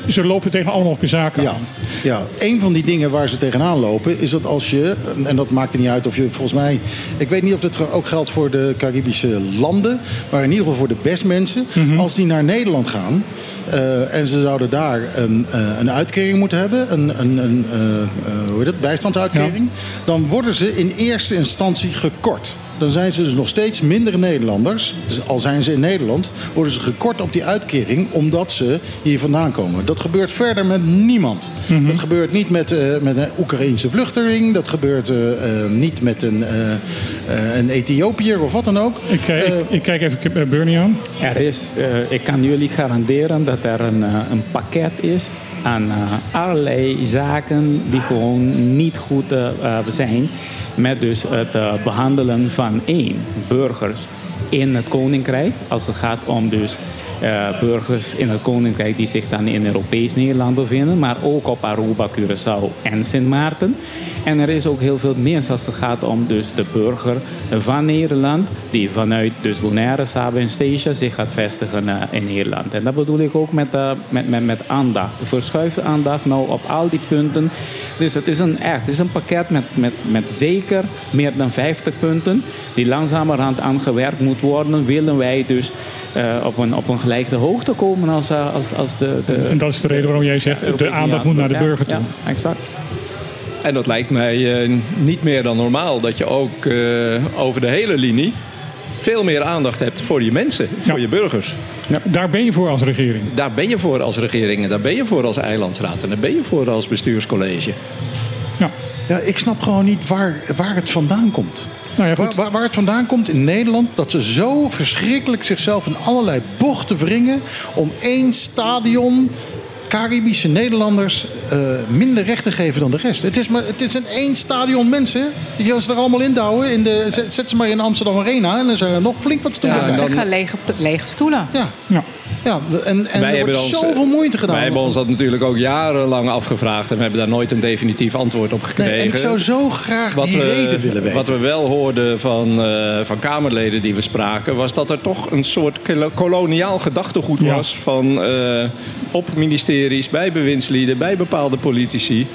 ze lopen tegen allemaal zaken Ja, aan. ja, een van die dingen waar ze tegenaan lopen is dat als je, en dat maakt er niet uit of je volgens mij, ik weet niet of dit ook geldt voor de Caribische landen, maar in ieder geval voor de bestmensen, als die naar Nederland gaan eh, en ze zouden daar een, eh, een uitkering moeten hebben, een, een, een eh, hoe heet het, bijstandsuitkering, dan worden ze in eerste instantie gekort. Dan zijn ze dus nog steeds minder Nederlanders. Dus al zijn ze in Nederland, worden ze gekort op die uitkering omdat ze hier vandaan komen. Dat gebeurt verder met niemand. Dat gebeurt niet met, eh, met een Oekraïense vluchteling. Dat gebeurt eh, eh, niet met een, eh, eh, een Ethiopiër of wat dan ook. Ik, eh, ik, ik kijk even Bernie aan. Er is, eh, ik kan jullie garanderen dat er een, een pakket is aan eh, allerlei zaken die gewoon niet goed eh, eh, zijn. Met dus het eh, behandelen van één, burgers in het koninkrijk. Als het gaat om dus eh, burgers in het koninkrijk die zich dan in Europees Nederland bevinden. Maar ook op Aruba, Curaçao en Sint Maarten. En er is ook heel veel meer als het gaat om dus de burger van Nederland. Die vanuit dus Bonaire, Saba en zich gaat vestigen eh, in Nederland. En dat bedoel ik ook met, eh, met, met, met aandacht. Verschuiven aandacht nou op al die punten. Dus het is een, echt, is een pakket met, met, met zeker meer dan 50 punten. Die langzamerhand aangewerkt moet worden. Willen wij dus eh, op, een, op een gelijke hoogte komen als, eh, als, als de, de... En dat is de reden waarom jij zegt, de aandacht moet naar de burger toe. Ja, exact. En dat lijkt mij eh, niet meer dan normaal. Dat je ook eh, over de hele linie veel meer aandacht hebt voor je mensen, voor je burgers. Ja, daar ben je voor als regering. Daar ben je voor als regering en daar ben je voor als eilandsraad en daar ben je voor als bestuurscollege. Ja. Ja, ik snap gewoon niet waar, waar het vandaan komt. Nou ja, goed. waar, waar het vandaan komt in Nederland dat ze zo verschrikkelijk zichzelf in allerlei bochten wringen om één stadion Caribische Nederlanders eh, minder recht te geven dan de rest. Het is, maar, het is een één stadion mensen. Je kan ze er allemaal in douwen. In de, zet, zet ze maar in Amsterdam Arena en dan zijn er nog flink wat stoelen. Ja, vrij. zeggen lege, lege stoelen. Ja. Ja. Ja, en, en er wordt zoveel moeite gedaan. Wij hebben ons dat natuurlijk ook jarenlang afgevraagd. En we hebben daar nooit een definitief antwoord op gekregen. Nee, en ik zou zo graag die we, reden willen weten. Wat we wel hoorden van, eh, van Kamerleden die we spraken... was dat er toch een soort kolo- koloniaal gedachtegoed Ja. was... van eh, op ministeries, bij bewindslieden, bij bepaalde politici...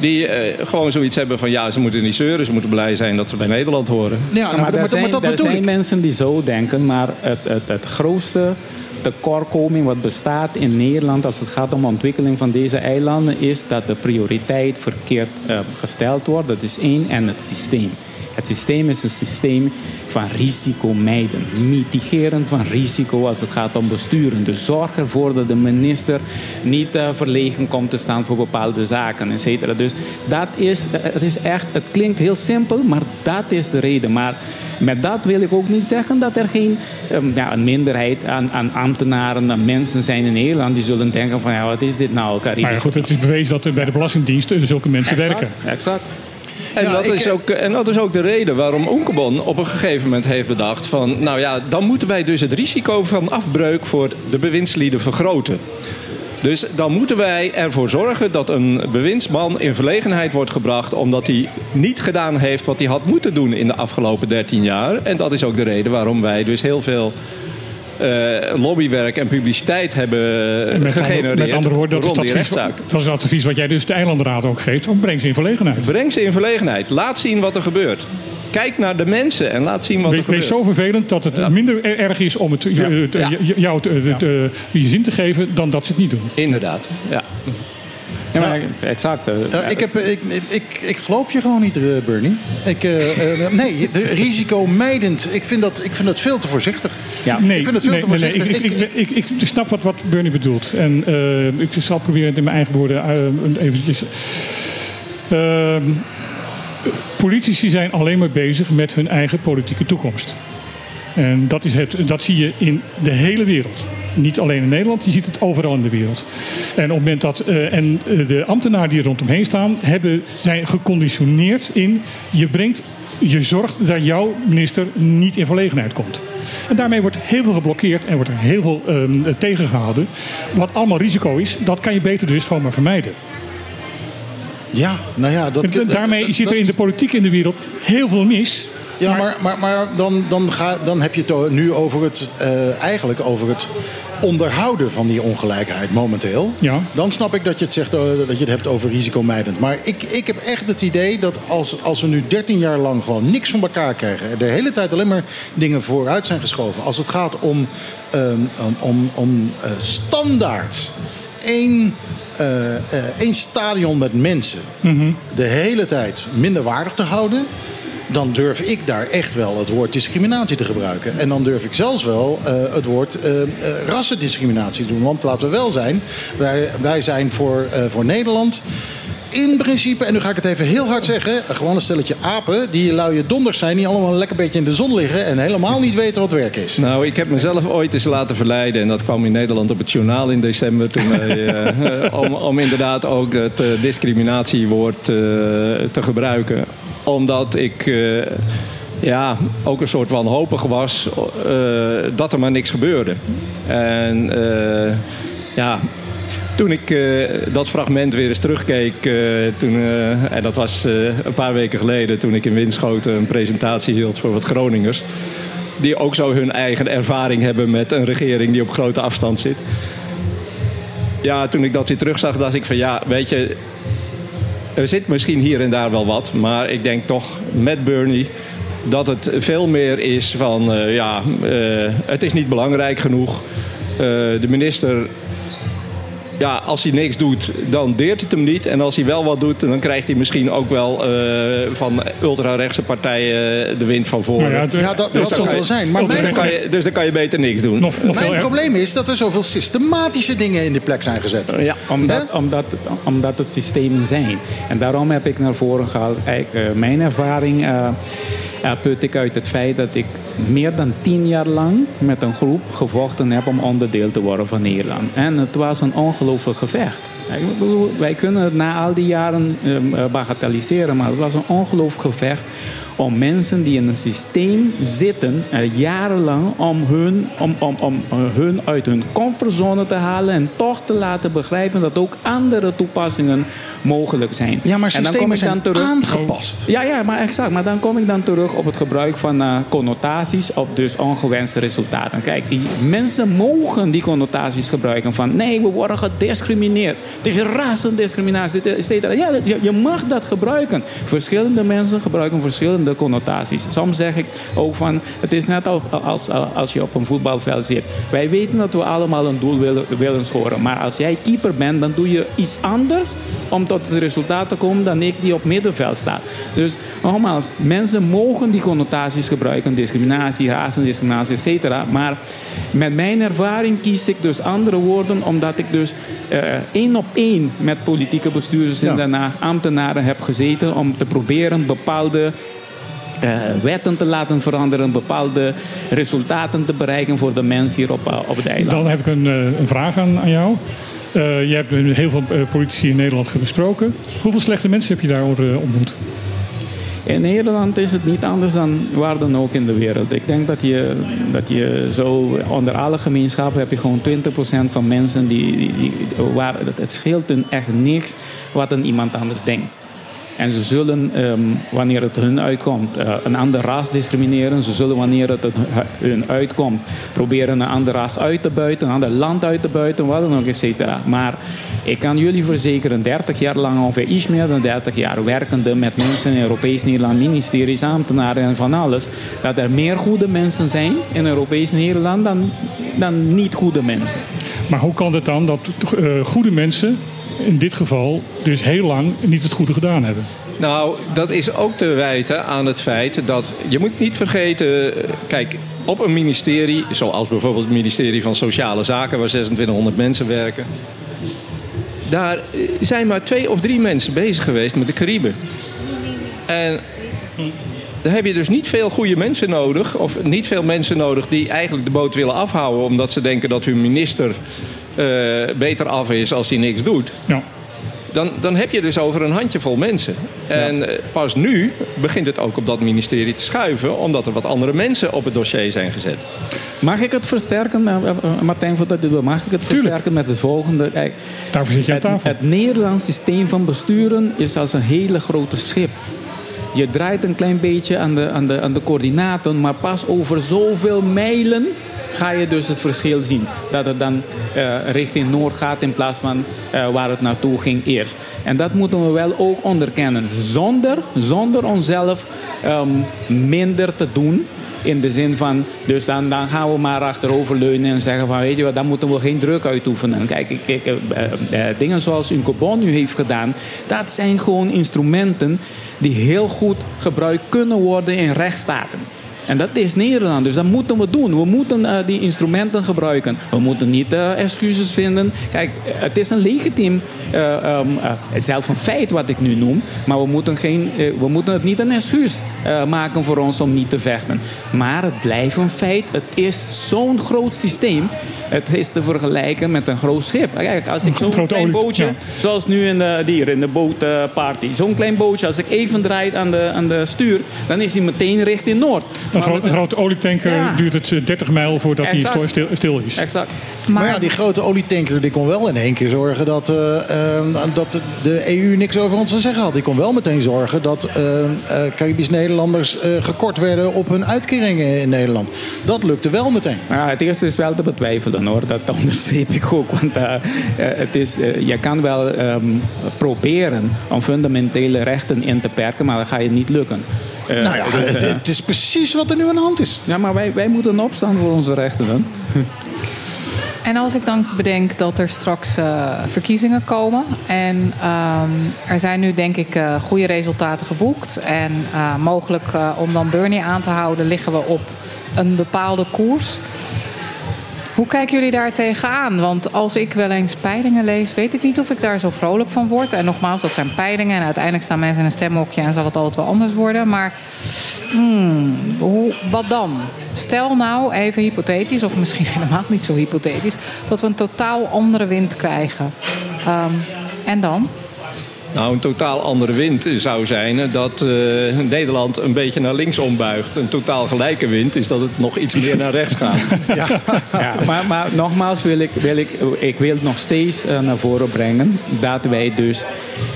die eh, gewoon zoiets hebben van... ja, ze moeten niet zeuren, ze moeten blij zijn dat ze bij Nederland horen. Ja, nou, maar er zijn, er zijn mensen die zo denken, maar het, het, het grootste tekortkoming wat bestaat in Nederland als het gaat om de ontwikkeling van deze eilanden is dat de prioriteit verkeerd eh, gesteld wordt. Dat is één. En het systeem. Het systeem is een systeem van risico mijden. Mitigeren van risico als het gaat om besturen. Dus zorg ervoor dat de minister niet eh, verlegen komt te staan voor bepaalde zaken, et cetera. Dus dat is, het is echt, het klinkt heel simpel, maar dat is de reden. Maar met dat wil ik ook niet zeggen dat er geen ehm, ja, een minderheid aan, aan ambtenaren, aan mensen zijn in Nederland die zullen denken van ja, wat is dit nou, Caribisch? Maar goed, het is bewezen dat er bij de Belastingdienst eh, zulke mensen Exact, werken. Exact. En, dat is ook, en dat is ook de reden waarom Onkebon op een gegeven moment heeft bedacht van... nou ja, dan moeten wij dus het risico van afbreuk voor de bewindslieden vergroten. Dus dan moeten wij ervoor zorgen dat een bewindsman in verlegenheid wordt gebracht... omdat hij niet gedaan heeft wat hij had moeten doen in de afgelopen 13 jaar. En dat is ook de reden waarom wij dus heel veel eh, lobbywerk en publiciteit hebben En met, gegenereerd andere, met andere woorden, dat is, het die advies, dat is het advies wat jij dus de eilandenraad ook geeft. Breng ze in verlegenheid. Breng ze in verlegenheid. Laat zien wat er gebeurt. Kijk naar de mensen en laat zien wat er gebeurt. wees zo vervelend dat het minder er- erg is om het, het- Ja. jou het, het, het, eh, je zin te geven dan dat ze het niet doen. Inderdaad, ja. Ja, maar exact. eh, ik, heb, ik, ik, ik geloof je gewoon niet, eh, Bernie. Ik, eh, eh, nee, de risicomijdend. Ik vind, dat, ik vind dat veel te voorzichtig. Ja. Nee, Ik vind het veel nee, te nee. Ik, ik, ik, snap wat, wat Bernie bedoelt. En eh, ik zal proberen het in mijn eigen woorden eh, eventjes... Ehm, politici zijn alleen maar bezig met hun eigen politieke toekomst. En dat, is het, dat zie je in de hele wereld. Niet alleen in Nederland, je ziet het overal in de wereld. En op het moment dat. eh, en eh, de ambtenaren die er rondomheen staan, hebben, zijn geconditioneerd in. Je brengt. Je zorgt dat jouw minister niet in verlegenheid komt. En daarmee wordt heel veel geblokkeerd en wordt er heel veel ehm, tegengehouden. Wat allemaal risico is, dat kan je beter dus gewoon maar vermijden. Ja, nou ja, dat, En daarmee zit er in de politiek in de wereld heel veel mis. Ja, maar, maar, maar dan, dan, ga, dan heb je het nu over het, eh, eigenlijk over het onderhouden van die ongelijkheid momenteel. Ja. Dan snap ik dat je het, zegt, eh, dat je het hebt over risicomijdend. Maar ik, ik heb echt het idee dat als, als we nu 13 jaar lang gewoon niks van elkaar krijgen... en de hele tijd alleen maar dingen vooruit zijn geschoven... als het gaat om, ehm, om, om, eh, standaard één, één stadion met mensen... de hele tijd minderwaardig te houden dan durf ik daar echt wel het woord discriminatie te gebruiken. En dan durf ik zelfs wel eh, het woord eh, rassendiscriminatie te doen. Want laten we wel zijn, wij, wij zijn voor, voor Nederland in principe, en nu ga ik het even heel hard zeggen... gewoon een stelletje apen die luie donders zijn... die allemaal een lekker beetje in de zon liggen... en helemaal niet weten wat werk is. Nou, ik heb mezelf ooit eens laten verleiden. En dat kwam in Nederland op het journaal in december. Toen wij, [laughs] om, om inderdaad ook het eh, discriminatiewoord te gebruiken. Omdat ik eh, ja, ook een soort wanhopig was eh, dat er maar niks gebeurde. En eh, ja, toen ik dat fragment weer eens terugkeek, toen, en dat was een paar weken geleden, toen ik in Winschoten een presentatie hield voor wat Groningers. Die ook zo hun eigen ervaring hebben met een regering die op grote afstand zit. Ja, toen ik dat weer terugzag, dacht ik van ja, weet je, er zit misschien hier en daar wel wat, maar ik denk toch met Bernie dat het veel meer is van eh, ja, eh, het is niet belangrijk genoeg. Eh, de minister ja, als hij niks doet, dan deert het hem niet. En als hij wel wat doet, dan krijgt hij misschien ook wel eh, van ultra-rechtse partijen de wind van voren. Nou ja, dat, Dus dat zal wel zijn. Maar dus, dan kan je, dus dan kan je beter niks doen. Nog, mijn probleem is dat er zoveel systematische dingen in de plek zijn gezet. Ja. Omdat, omdat, omdat het systemen zijn. En daarom heb ik naar voren gehaald. Eh, mijn ervaring eh, eh, put ik uit het feit dat ik meer dan tien jaar lang met een groep gevochten heb om onderdeel te worden van Nederland. En het was een ongelooflijk gevecht. Ik bedoel, wij kunnen het na al die jaren ehm, eh, bagatelliseren, maar het was een ongelooflijk gevecht om mensen die in een systeem zitten, jarenlang, om hun, om, om, om eh, hun uit hun comfortzone te halen en toch te laten begrijpen dat ook andere toepassingen mogelijk zijn. Ja, maar En dan kom systemen ik dan zijn terug- aangepast. ja, ja, maar exact. Maar dan kom ik dan terug op het gebruik van eh, connotaties op dus ongewenste resultaten. Kijk, mensen mogen die connotaties gebruiken van nee, we worden gediscrimineerd. Het is rassendiscriminatie. Dit- Ja, je mag dat gebruiken. Verschillende mensen gebruiken verschillende connotaties. Soms zeg ik ook van, het is net als, als, als je op een voetbalveld zit. Wij weten dat we allemaal een doel willen, willen scoren. Maar als jij keeper bent, dan doe je iets anders om tot het resultaat te komen dan ik die op middenveld sta. Dus nogmaals, mensen mogen die connotaties gebruiken, discriminatie, rassendiscriminatie, et cetera. Maar met mijn ervaring kies ik dus andere woorden, omdat ik dus eh, één op één met politieke bestuurders in Den Haag, ambtenaren heb gezeten om te proberen bepaalde eh, wetten te laten veranderen, bepaalde resultaten te bereiken voor de mensen hier op, eh, op het eiland. Dan heb ik een, eh, een vraag aan, aan jou. Je hebt met heel veel politici in Nederland gesproken. Hoeveel slechte mensen heb je daar ontmoet? In Nederland is het niet anders dan waar dan ook in de wereld. Ik denk dat je, dat je zo onder alle gemeenschappen heb je gewoon 20% van mensen die, die, die- waar het, het scheelt hun echt niks wat een iemand anders denkt. En ze zullen, ehm, wanneer het hun uitkomt, eh, een ander ras discrimineren. Ze zullen, wanneer het hu- hun uitkomt, proberen een ander ras uit te buiten, een ander land uit te buiten, wat dan ook, et cetera. Maar ik kan jullie verzekeren, 30 jaar lang, ongeveer iets meer dan 30 jaar, werkende met mensen in Europees Nederland, ministeries, ambtenaren en van alles, dat er meer goede mensen zijn in Europees Nederland dan, dan niet goede mensen. Maar hoe kan het dan dat eh, goede mensen, in dit geval, dus heel lang niet het goede gedaan hebben? Nou, dat is ook te wijten aan het feit dat je moet niet vergeten. Kijk, op een ministerie, zoals bijvoorbeeld het ministerie van Sociale Zaken, waar 2600 mensen werken. Daar zijn maar twee of drie mensen bezig geweest met de Cariben. En daar heb je dus niet veel goede mensen nodig. Of niet veel mensen nodig die eigenlijk de boot willen afhouden. Omdat ze denken dat hun minister beter af is als hij niks doet. Ja. Dan, dan heb je dus over een handjevol mensen. En eh, pas nu begint het ook op dat ministerie te schuiven. Omdat er wat andere mensen op het dossier zijn gezet. Mag ik het versterken, eh, eh, Martijn, voordat dit doet, mag ik het versterken met het volgende? Kijk, Daarvoor zit je aan het, tafel. het Nederlands systeem van besturen is als een hele grote schip. Je draait een klein beetje aan de, aan de, aan de coördinaten, maar pas over zoveel mijlen ga je dus het verschil zien. Dat het dan eh, richting Noord gaat in plaats van eh, waar het naartoe ging eerst. En dat moeten we wel ook onderkennen. Zonder, zonder onszelf ehm, minder te doen. In de zin van, dus dan, dan gaan we maar achteroverleunen en zeggen van, weet je wat, dan moeten we geen druk uitoefenen. Kijk, ik, ik, eh, dingen zoals Uncobon nu heeft gedaan, dat zijn gewoon instrumenten die heel goed gebruikt kunnen worden in rechtsstaten. En dat is Nederland, dus dat moeten we doen. We moeten eh, die instrumenten gebruiken. We moeten niet eh, excuses vinden. Kijk, het is een legitiem, eh, zelf een feit wat ik nu noem. Maar we moeten, geen, we moeten het niet een excuus maken voor ons om niet te vechten. Maar het blijft een feit. Het is zo'n groot systeem. Het is te vergelijken met een groot schip. Kijk, als ik zo'n klein bootje, ja. zoals nu in de, in de bootparty. Zo'n klein bootje, als ik even draai aan de, aan de stuur, dan is hij meteen richting Noord. Een, gro- een grote olietanker Ja. duurt het eh, 30 mijl voordat hij stil, stil is. Exact. Maar, ja, die grote olietanker die kon wel in één keer zorgen dat, eh, eh, dat de EU niks over ons te zeggen had. Die kon wel meteen zorgen dat eh, eh, Caribisch Nederlanders eh, gekort werden op hun uitkeringen in Nederland. Dat lukte wel meteen. Ja, het eerste is wel te betwijfelen hoor, dat onderstreep ik ook. Want eh, eh, het is, eh, je kan wel ehm, proberen om fundamentele rechten in te perken, maar dat ga je niet lukken. Eh, nou ja, dus, het, het is precies wat er nu aan de hand is. ja, maar wij, wij moeten opstaan voor onze rechten. Hè? [laughs] En als ik dan bedenk dat er straks eh, verkiezingen komen. En ehm, er zijn nu denk ik eh, goede resultaten geboekt. En eh, mogelijk eh, om dan Bernie aan te houden liggen we op een bepaalde koers. Hoe kijken jullie daar tegenaan? Want als ik wel eens peilingen lees, weet ik niet of ik daar zo vrolijk van word. En nogmaals, dat zijn peilingen. En uiteindelijk staan mensen in een stemhokje en zal het altijd wel anders worden. Maar hmm, wat dan? Stel nou, even hypothetisch, of misschien [laughs] helemaal niet zo hypothetisch, dat we een totaal andere wind krijgen. Ehm, en dan? Nou, een totaal andere wind zou zijn eh, dat eh, Nederland een beetje naar links ombuigt. Een totaal gelijke wind is dat het nog iets meer naar rechts gaat. [laughs] Ja, maar, maar nogmaals wil ik, wil ik, ik wil nog steeds eh, naar voren brengen dat wij dus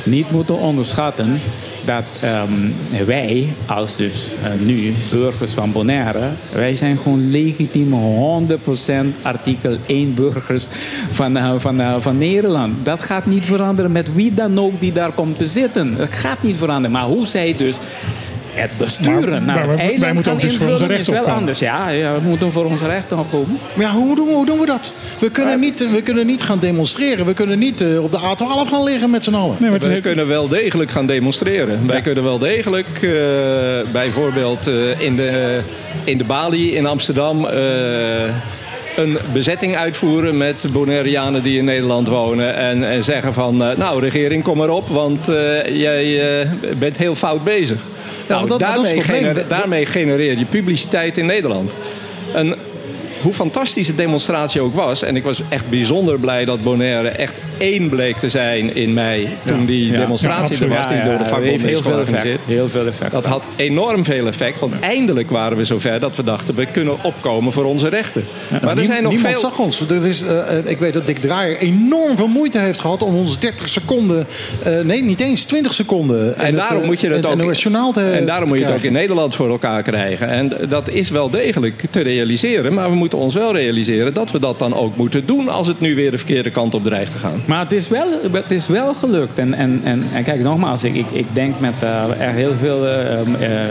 niet moeten onderschatten dat ehm, wij, als dus eh, nu burgers van Bonaire, wij zijn gewoon legitieme 100% artikel 1 burgers van, eh, van, eh, van Nederland. Dat gaat niet veranderen met wie dan ook die daar komt te zitten. Dat gaat niet veranderen. Maar hoe zij dus het besturen Maar- naar maar het wij- wij moeten ook dus voor onze invullen is wel opkomen. anders. Ja, ja, we moeten voor onze rechten opkomen. Maar ja, hoe doen, we, hoe doen we dat? We kunnen, niet, we kunnen niet gaan demonstreren. We kunnen niet eh, op de A12 gaan liggen met z'n allen. Wij kunnen wel degelijk gaan demonstreren. Wij kunnen wel degelijk, eh, bijvoorbeeld eh, in, de, in de Bali in Amsterdam, eh, een bezetting uitvoeren met Bonaireanen die in Nederland wonen. En, en zeggen van, eh, nou regering, kom erop, want eh, jij eh, bent heel fout bezig. Nou, dat- dat daarmee, gener- daarmee genereer je publiciteit in Nederland. Een, hoe fantastisch de demonstratie ook was. En ik was echt bijzonder blij dat Bonaire echt één bleek te zijn in mei. Toen die demonstratie er was, die door de heeft heel veel effect. Heel veel effect. Dat had enorm veel effect. Want eindelijk waren we zover dat we dachten... we kunnen opkomen voor onze rechten. maar er Nou, zijn nog niemand veel... zag ons. Dat is, eh, eh, ik weet dat Dick Draaier enorm veel moeite heeft gehad om ons 30 seconden, eh, nee, niet eens 20 seconden. En daarom moet je het ook, te, en daarom te moet je het ook in Nederland voor elkaar krijgen. En dat is wel degelijk te realiseren. Maar we moeten ons wel realiseren dat we dat dan ook moeten doen... als het nu weer de verkeerde kant op dreigt te gaan. Maar het is wel, het is wel gelukt. En, en, en, en kijk, nogmaals, ik, ik, ik denk met eh, er heel veel eh, eh,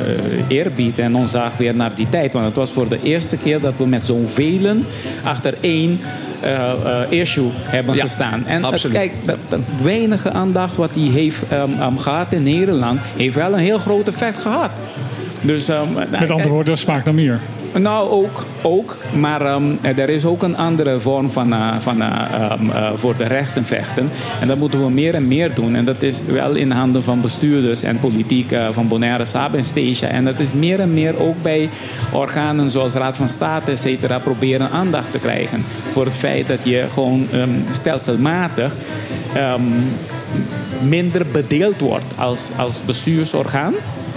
eerbied en onzag weer naar die tijd. Want het was voor de eerste keer dat we met zo'n velen achter één eh, eh, issue hebben Ja, gestaan. En het- kijk, dat, dat weinige aandacht wat hij heeft ehm, ehm, gehad in Nederland, heeft wel een heel groot effect gehad. Dus, ehm, Met andere woorden, dat smaakt naar meer. Nou, ook. ook maar ehm, er is ook een andere vorm van, eh, van, eh, ehm, eh, voor de rechten vechten. En dat moeten we meer en meer doen. En dat is wel in handen van bestuurders en politiek van Bonaire, Sab en. En dat is meer en meer ook bij organen zoals Raad van State, et cetera, proberen aandacht te krijgen. Voor het feit dat je gewoon ehm, stelselmatig minder bedeeld wordt als, als bestuursorgaan,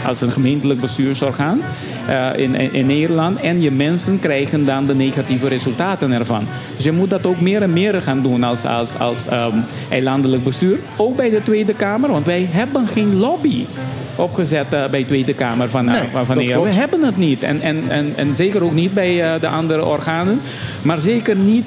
als een gemeentelijk bestuursorgaan eh, in, in, Nederland. En je mensen krijgen dan de negatieve resultaten ervan. Dus je moet dat ook meer en meer gaan doen als, als, als ehm, eilandelijk bestuur. Ook bij de Tweede Kamer, want wij hebben geen lobby opgezet eh, bij de Tweede Kamer van, eh, Nee, van, van. We hebben het niet. En, en, en, en zeker ook niet bij de andere organen. Maar zeker niet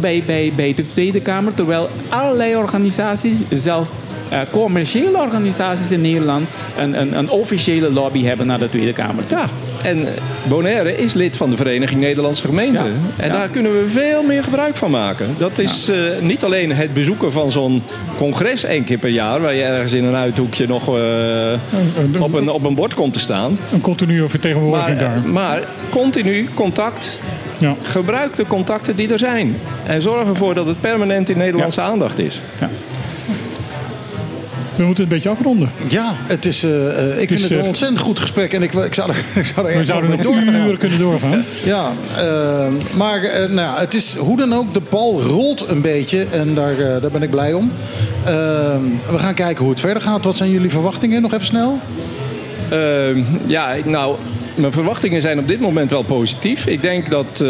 bij, bij, bij de Tweede Kamer. Terwijl allerlei organisaties, zelf eh, commerciële organisaties in Nederland, een, een, een officiële lobby hebben naar de Tweede Kamer. Ja, en Bonaire is lid van de Vereniging Nederlandse Gemeenten. Ja. En Ja. daar kunnen we veel meer gebruik van maken. Dat is eh, niet alleen het bezoeken van zo'n congres één keer per jaar... waar je ergens in een uithoekje nog eh, op, een, op een bord komt te staan. Een continue vertegenwoordiging Maar, daar. maar continu contact. Ja. Gebruik de contacten die er zijn. En zorg ervoor dat het permanent in Nederlandse aandacht is. We moeten het een beetje afronden. Ja, het is, eh, eh, ik vind is, het een eh, ontzettend goed gesprek. En ik, ik zou er, [laughs] ik zou er We zouden nog doorgaan. uren kunnen doorgaan. Ja, maar nou ja, het is hoe dan ook, de bal rolt een beetje en daar, daar ben ik blij om. Eh, we gaan kijken hoe het verder gaat. Wat zijn jullie verwachtingen? Nog even snel. Ehm, ja, nou, mijn verwachtingen zijn op dit moment wel positief. Ik denk dat eh,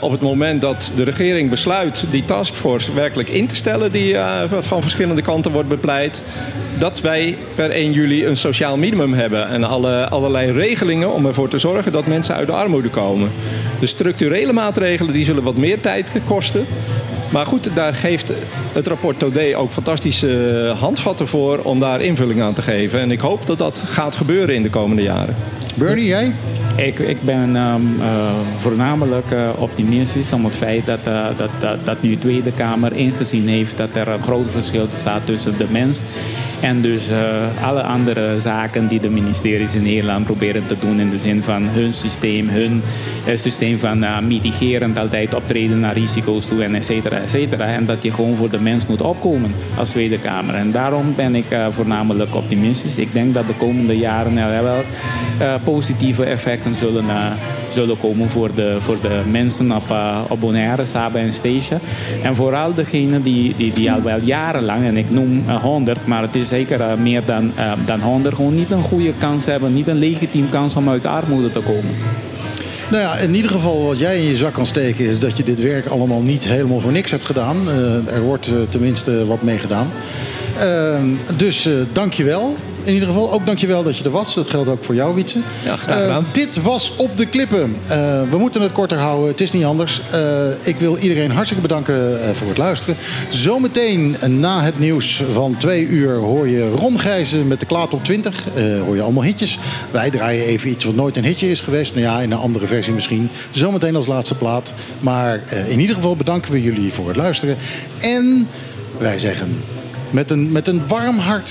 op het moment dat de regering besluit die taskforce werkelijk in te stellen, die eh, van verschillende kanten wordt bepleit, dat wij per 1 juli een sociaal minimum hebben en alle, allerlei regelingen om ervoor te zorgen dat mensen uit de armoede komen. De structurele maatregelen die zullen wat meer tijd kosten. Maar goed, daar geeft het rapport Todé ook fantastische handvatten voor om daar invulling aan te geven. En ik hoop dat dat gaat gebeuren in de komende jaren. Bernie, jij? Ik, ik ben ehm, eh, voornamelijk eh, optimistisch om het feit dat, eh, dat, dat, dat nu de Tweede Kamer ingezien heeft dat er een groot verschil bestaat tussen de mens en dus eh, alle andere zaken die de ministeries in Nederland proberen te doen in de zin van hun systeem, hun eh, systeem van eh, mitigerend altijd optreden naar risico's toe en et cetera, et cetera. En dat je gewoon voor de mens moet opkomen als Tweede Kamer. En daarom ben ik voornamelijk optimistisch. Ik denk dat de komende jaren er wel positieve effecten zullen, zullen komen voor de, voor de mensen op, uh, op Bonaire, Saba en Station. En vooral degenen die, die, die al wel jarenlang, en ik noem uh, 100, maar het is zeker uh, meer dan, dan 100, gewoon niet een goede kans hebben, niet een legitiem kans om uit armoede te komen. Nou ja, in ieder geval wat jij in je zak kan steken is dat je dit werk allemaal niet helemaal voor niks hebt gedaan. Er wordt tenminste wat mee gedaan. Uh, dus dank je wel. In ieder geval ook dankjewel dat je er was. Dat geldt ook voor jou, Wietse. Ja, graag gedaan. dit was Op de Klippen. we moeten het korter houden. Het is niet anders. ik wil iedereen hartstikke bedanken voor het luisteren. Zometeen na het nieuws van twee uur hoor je Ron Gijzen met de Klaat op 20. hoor je allemaal hitjes. Wij draaien even iets wat nooit een hitje is geweest. Nou ja, in een andere versie misschien. Zometeen als laatste plaat. Maar in ieder geval bedanken we jullie voor het luisteren. En wij zeggen met een, met een warm hart.